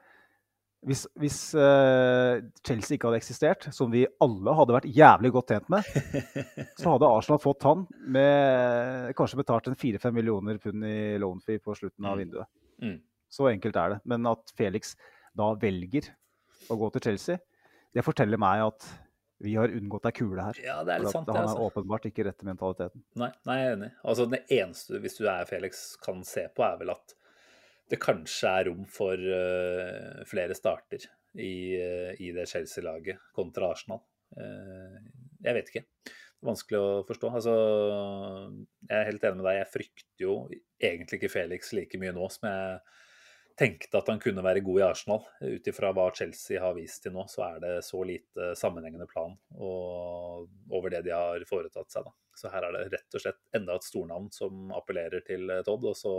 Hvis, hvis uh, Chelsea ikke hadde eksistert, som vi alle hadde vært jævlig godt tjent med, <laughs> så hadde Arsenal fått han med kanskje betalt en 4-5 millioner pund i loan fee på slutten av Mm. vinduet. Mm. Så enkelt er det. Men at Felix da velger å gå til Chelsea, det forteller meg at vi har unngått ei kule her. Ja, det er litt sant, det. han er Altså. åpenbart ikke rett i mentaliteten. Nei, nei, jeg er enig. Altså, det eneste, hvis du er Felix, kan se på, er vel at det kanskje er rom for uh, flere starter i, uh, i det Chelsea-laget kontra Arsenal. Uh, jeg vet ikke. Det er vanskelig å forstå. Altså, jeg er helt enig med deg. Jeg frykter jo egentlig ikke Felix like mye nå som jeg tenkte at han kunne være god i Arsenal. Ut ifra hva Chelsea har vist til nå, så er det så lite sammenhengende plan over det de har foretatt seg. Da. Så her er det rett og slett enda et stornavn som appellerer til Todd. Og så,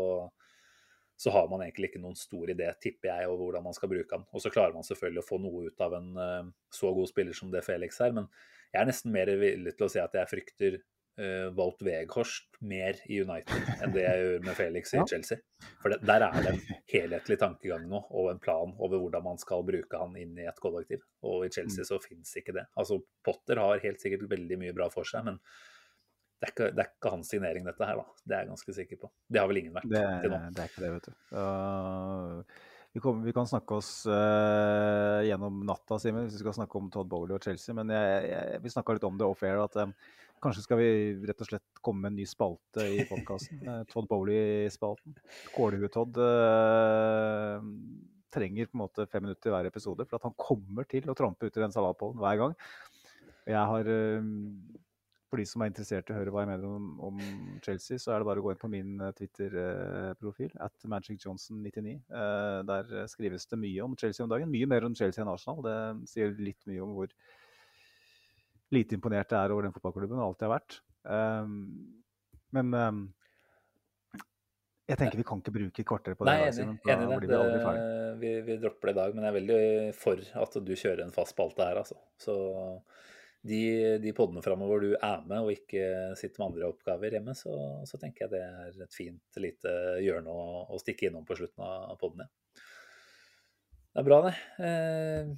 så har man egentlig ikke noen stor idé, tipper jeg, over hvordan man skal bruke han. Og så klarer man selvfølgelig å få noe ut av en uh, så god spiller som det Felix er. Men jeg er nesten mer villig til å si at jeg frykter uh, Wout Weghorst mer i United enn det jeg gjør med Felix i <laughs> Chelsea. For det, der er det en helhetlig tankegang nå og en plan over hvordan man skal bruke han inn i et kollektiv. Og i Chelsea så fins ikke det. Altså Potter har helt sikkert veldig mye bra for seg, men det er, ikke, det er ikke hans signering, dette her. da. Det er jeg ganske sikker på. Det har vel ingen vært Det, til nå. det er ikke det, vet du. Uh, vi, kommer- vi kan snakke oss uh, gjennom natta, Simen, hvis vi skal snakke om Todd Bowley og Chelsea. Men jeg, jeg, vi snakka litt om det off-air. at um, Kanskje skal vi rett og slett komme med en ny spalte i podkasten. <laughs> Todd Bowley-spalten. Kålhue-Todd trenger på en måte fem minutter i hver episode. For at han kommer til å trampe uti den salatpollen hver gang. Jeg har For de som er interessert i å høre hva jeg mener om, om Chelsea, så er det bare å gå inn på min eh, Twitter-profil, at Magic-Johnson99. Eh, Der eh, skrives det mye om Chelsea om dagen. Mye mer om Chelsea enn Arsenal. Det sier litt mye om hvor lite imponert jeg er over den fotballklubben, og alt jeg har vært. Um, men um, jeg tenker vi kan ikke bruke et kvarter på det. Nei, da, enig, Simen, enig det. det vi, vi dropper det i dag, men jeg er veldig for at du kjører en fast spalte her, altså. Så de, de podene framover du er med og ikke sitter med andre oppgaver hjemme, så, så tenker jeg det er et fint lite hjørne å, å stikke innom på slutten av podene. Det er bra, det. Eh,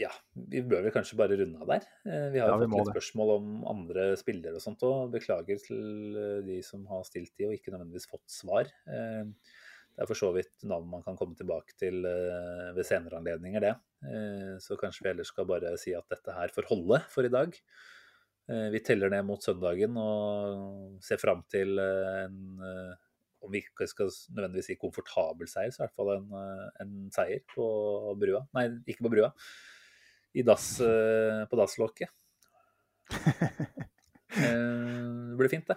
ja, vi bør vel kanskje bare runde av der. Eh, vi har Ja, vi fått litt det. spørsmål om andre spillere og sånt òg. Beklager til eh, de som har stilt de og ikke nødvendigvis fått svar. Eh, det er for så vidt navn man kan komme tilbake til eh, ved senere anledninger, det. Eh, Så kanskje vi heller skal bare si at dette her får holde for i dag. Eh, Vi teller ned mot søndagen og ser fram til en om vi ikke skal nødvendigvis si komfortabel seier, så i hvert fall en, en seier på brua. Nei, ikke på brua. I dass, på dasslokket. <laughs> Det blir fint, det.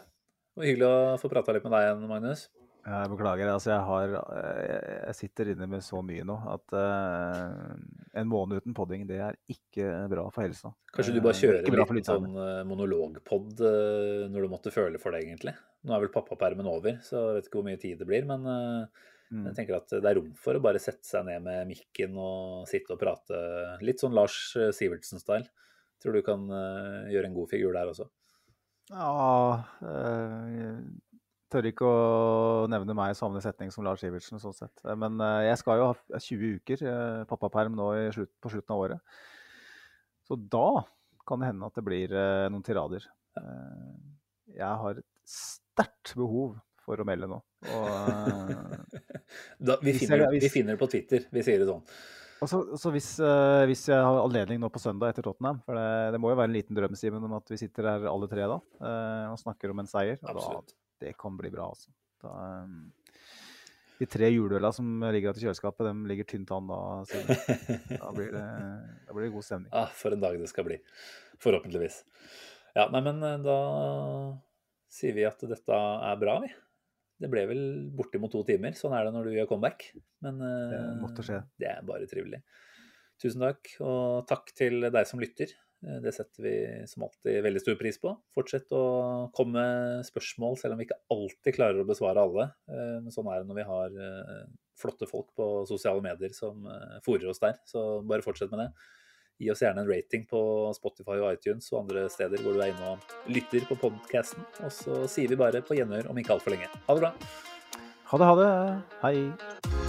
Og hyggelig å få prata litt med deg igjen, Magnus. Jeg beklager. altså Jeg, har, jeg jeg sitter inne med så mye nå at uh, en måned uten podding, det er ikke bra for helsa. Kanskje du bare Eh, kjører en liten sånn eh, monologpod eh, når du måtte føle for det, egentlig. Nå er vel pappapermen over, så jeg vet ikke hvor mye tid det blir. Men uh, Mm. jeg tenker at det er rom for å bare sette seg ned med mikken og sitte og prate litt sånn Lars eh, Sivertsen-style. Tror du kan uh, gjøre en god figur der også. Ja eh, tør ikke å nevne meg i samme setning som Lars Ivertsen, sånn sett. Eh, Men eh, jeg skal jo ha 20 uker eh, pappaperm nå i slutt, på slutten av året. Så da kan det hende at det blir noen tirader. Jeg har et sterkt behov for å melde nå. Og, <laughs> Da, vi, finner, jeg- hvis- vi finner det på Twitter, vi sier det sånn. Og så, så hvis, hvis jeg har anledning nå på søndag etter Tottenham For det, det må jo være en liten drøm Simen, om at vi sitter her alle tre da og snakker om en seier. Da, Absolutt. Det kan bli bra, altså. Da, eh, de tre juleøla som ligger i kjøleskapet, de ligger tynt an da. Så Da <laughs> blir det, da blir det god stemning. Ah, for en dag det skal bli. Forhåpentligvis. Ja, nei, men eh, da sier vi at dette er bra, vi. Det ble vel bortimot to timer. Sånn er det når du gjør comeback. Men eh, Det det er bare trivelig. Tusen takk, og takk til deg som lytter. Eh, Det setter vi som alltid veldig stor pris på. Fortsett å komme spørsmål, selv om vi ikke alltid klarer å besvare alle. Eh, Men sånn er det når vi har eh, flotte folk på sosiale medier som fòrer oss der. Så bare fortsett med det. Gi oss gjerne en rating på Spotify og iTunes og andre steder hvor du er inne og lytter på podcasten. Og så sier vi bare på gjenhør om ikke altfor lenge. Ha det bra. Ha det, ha det. Hei.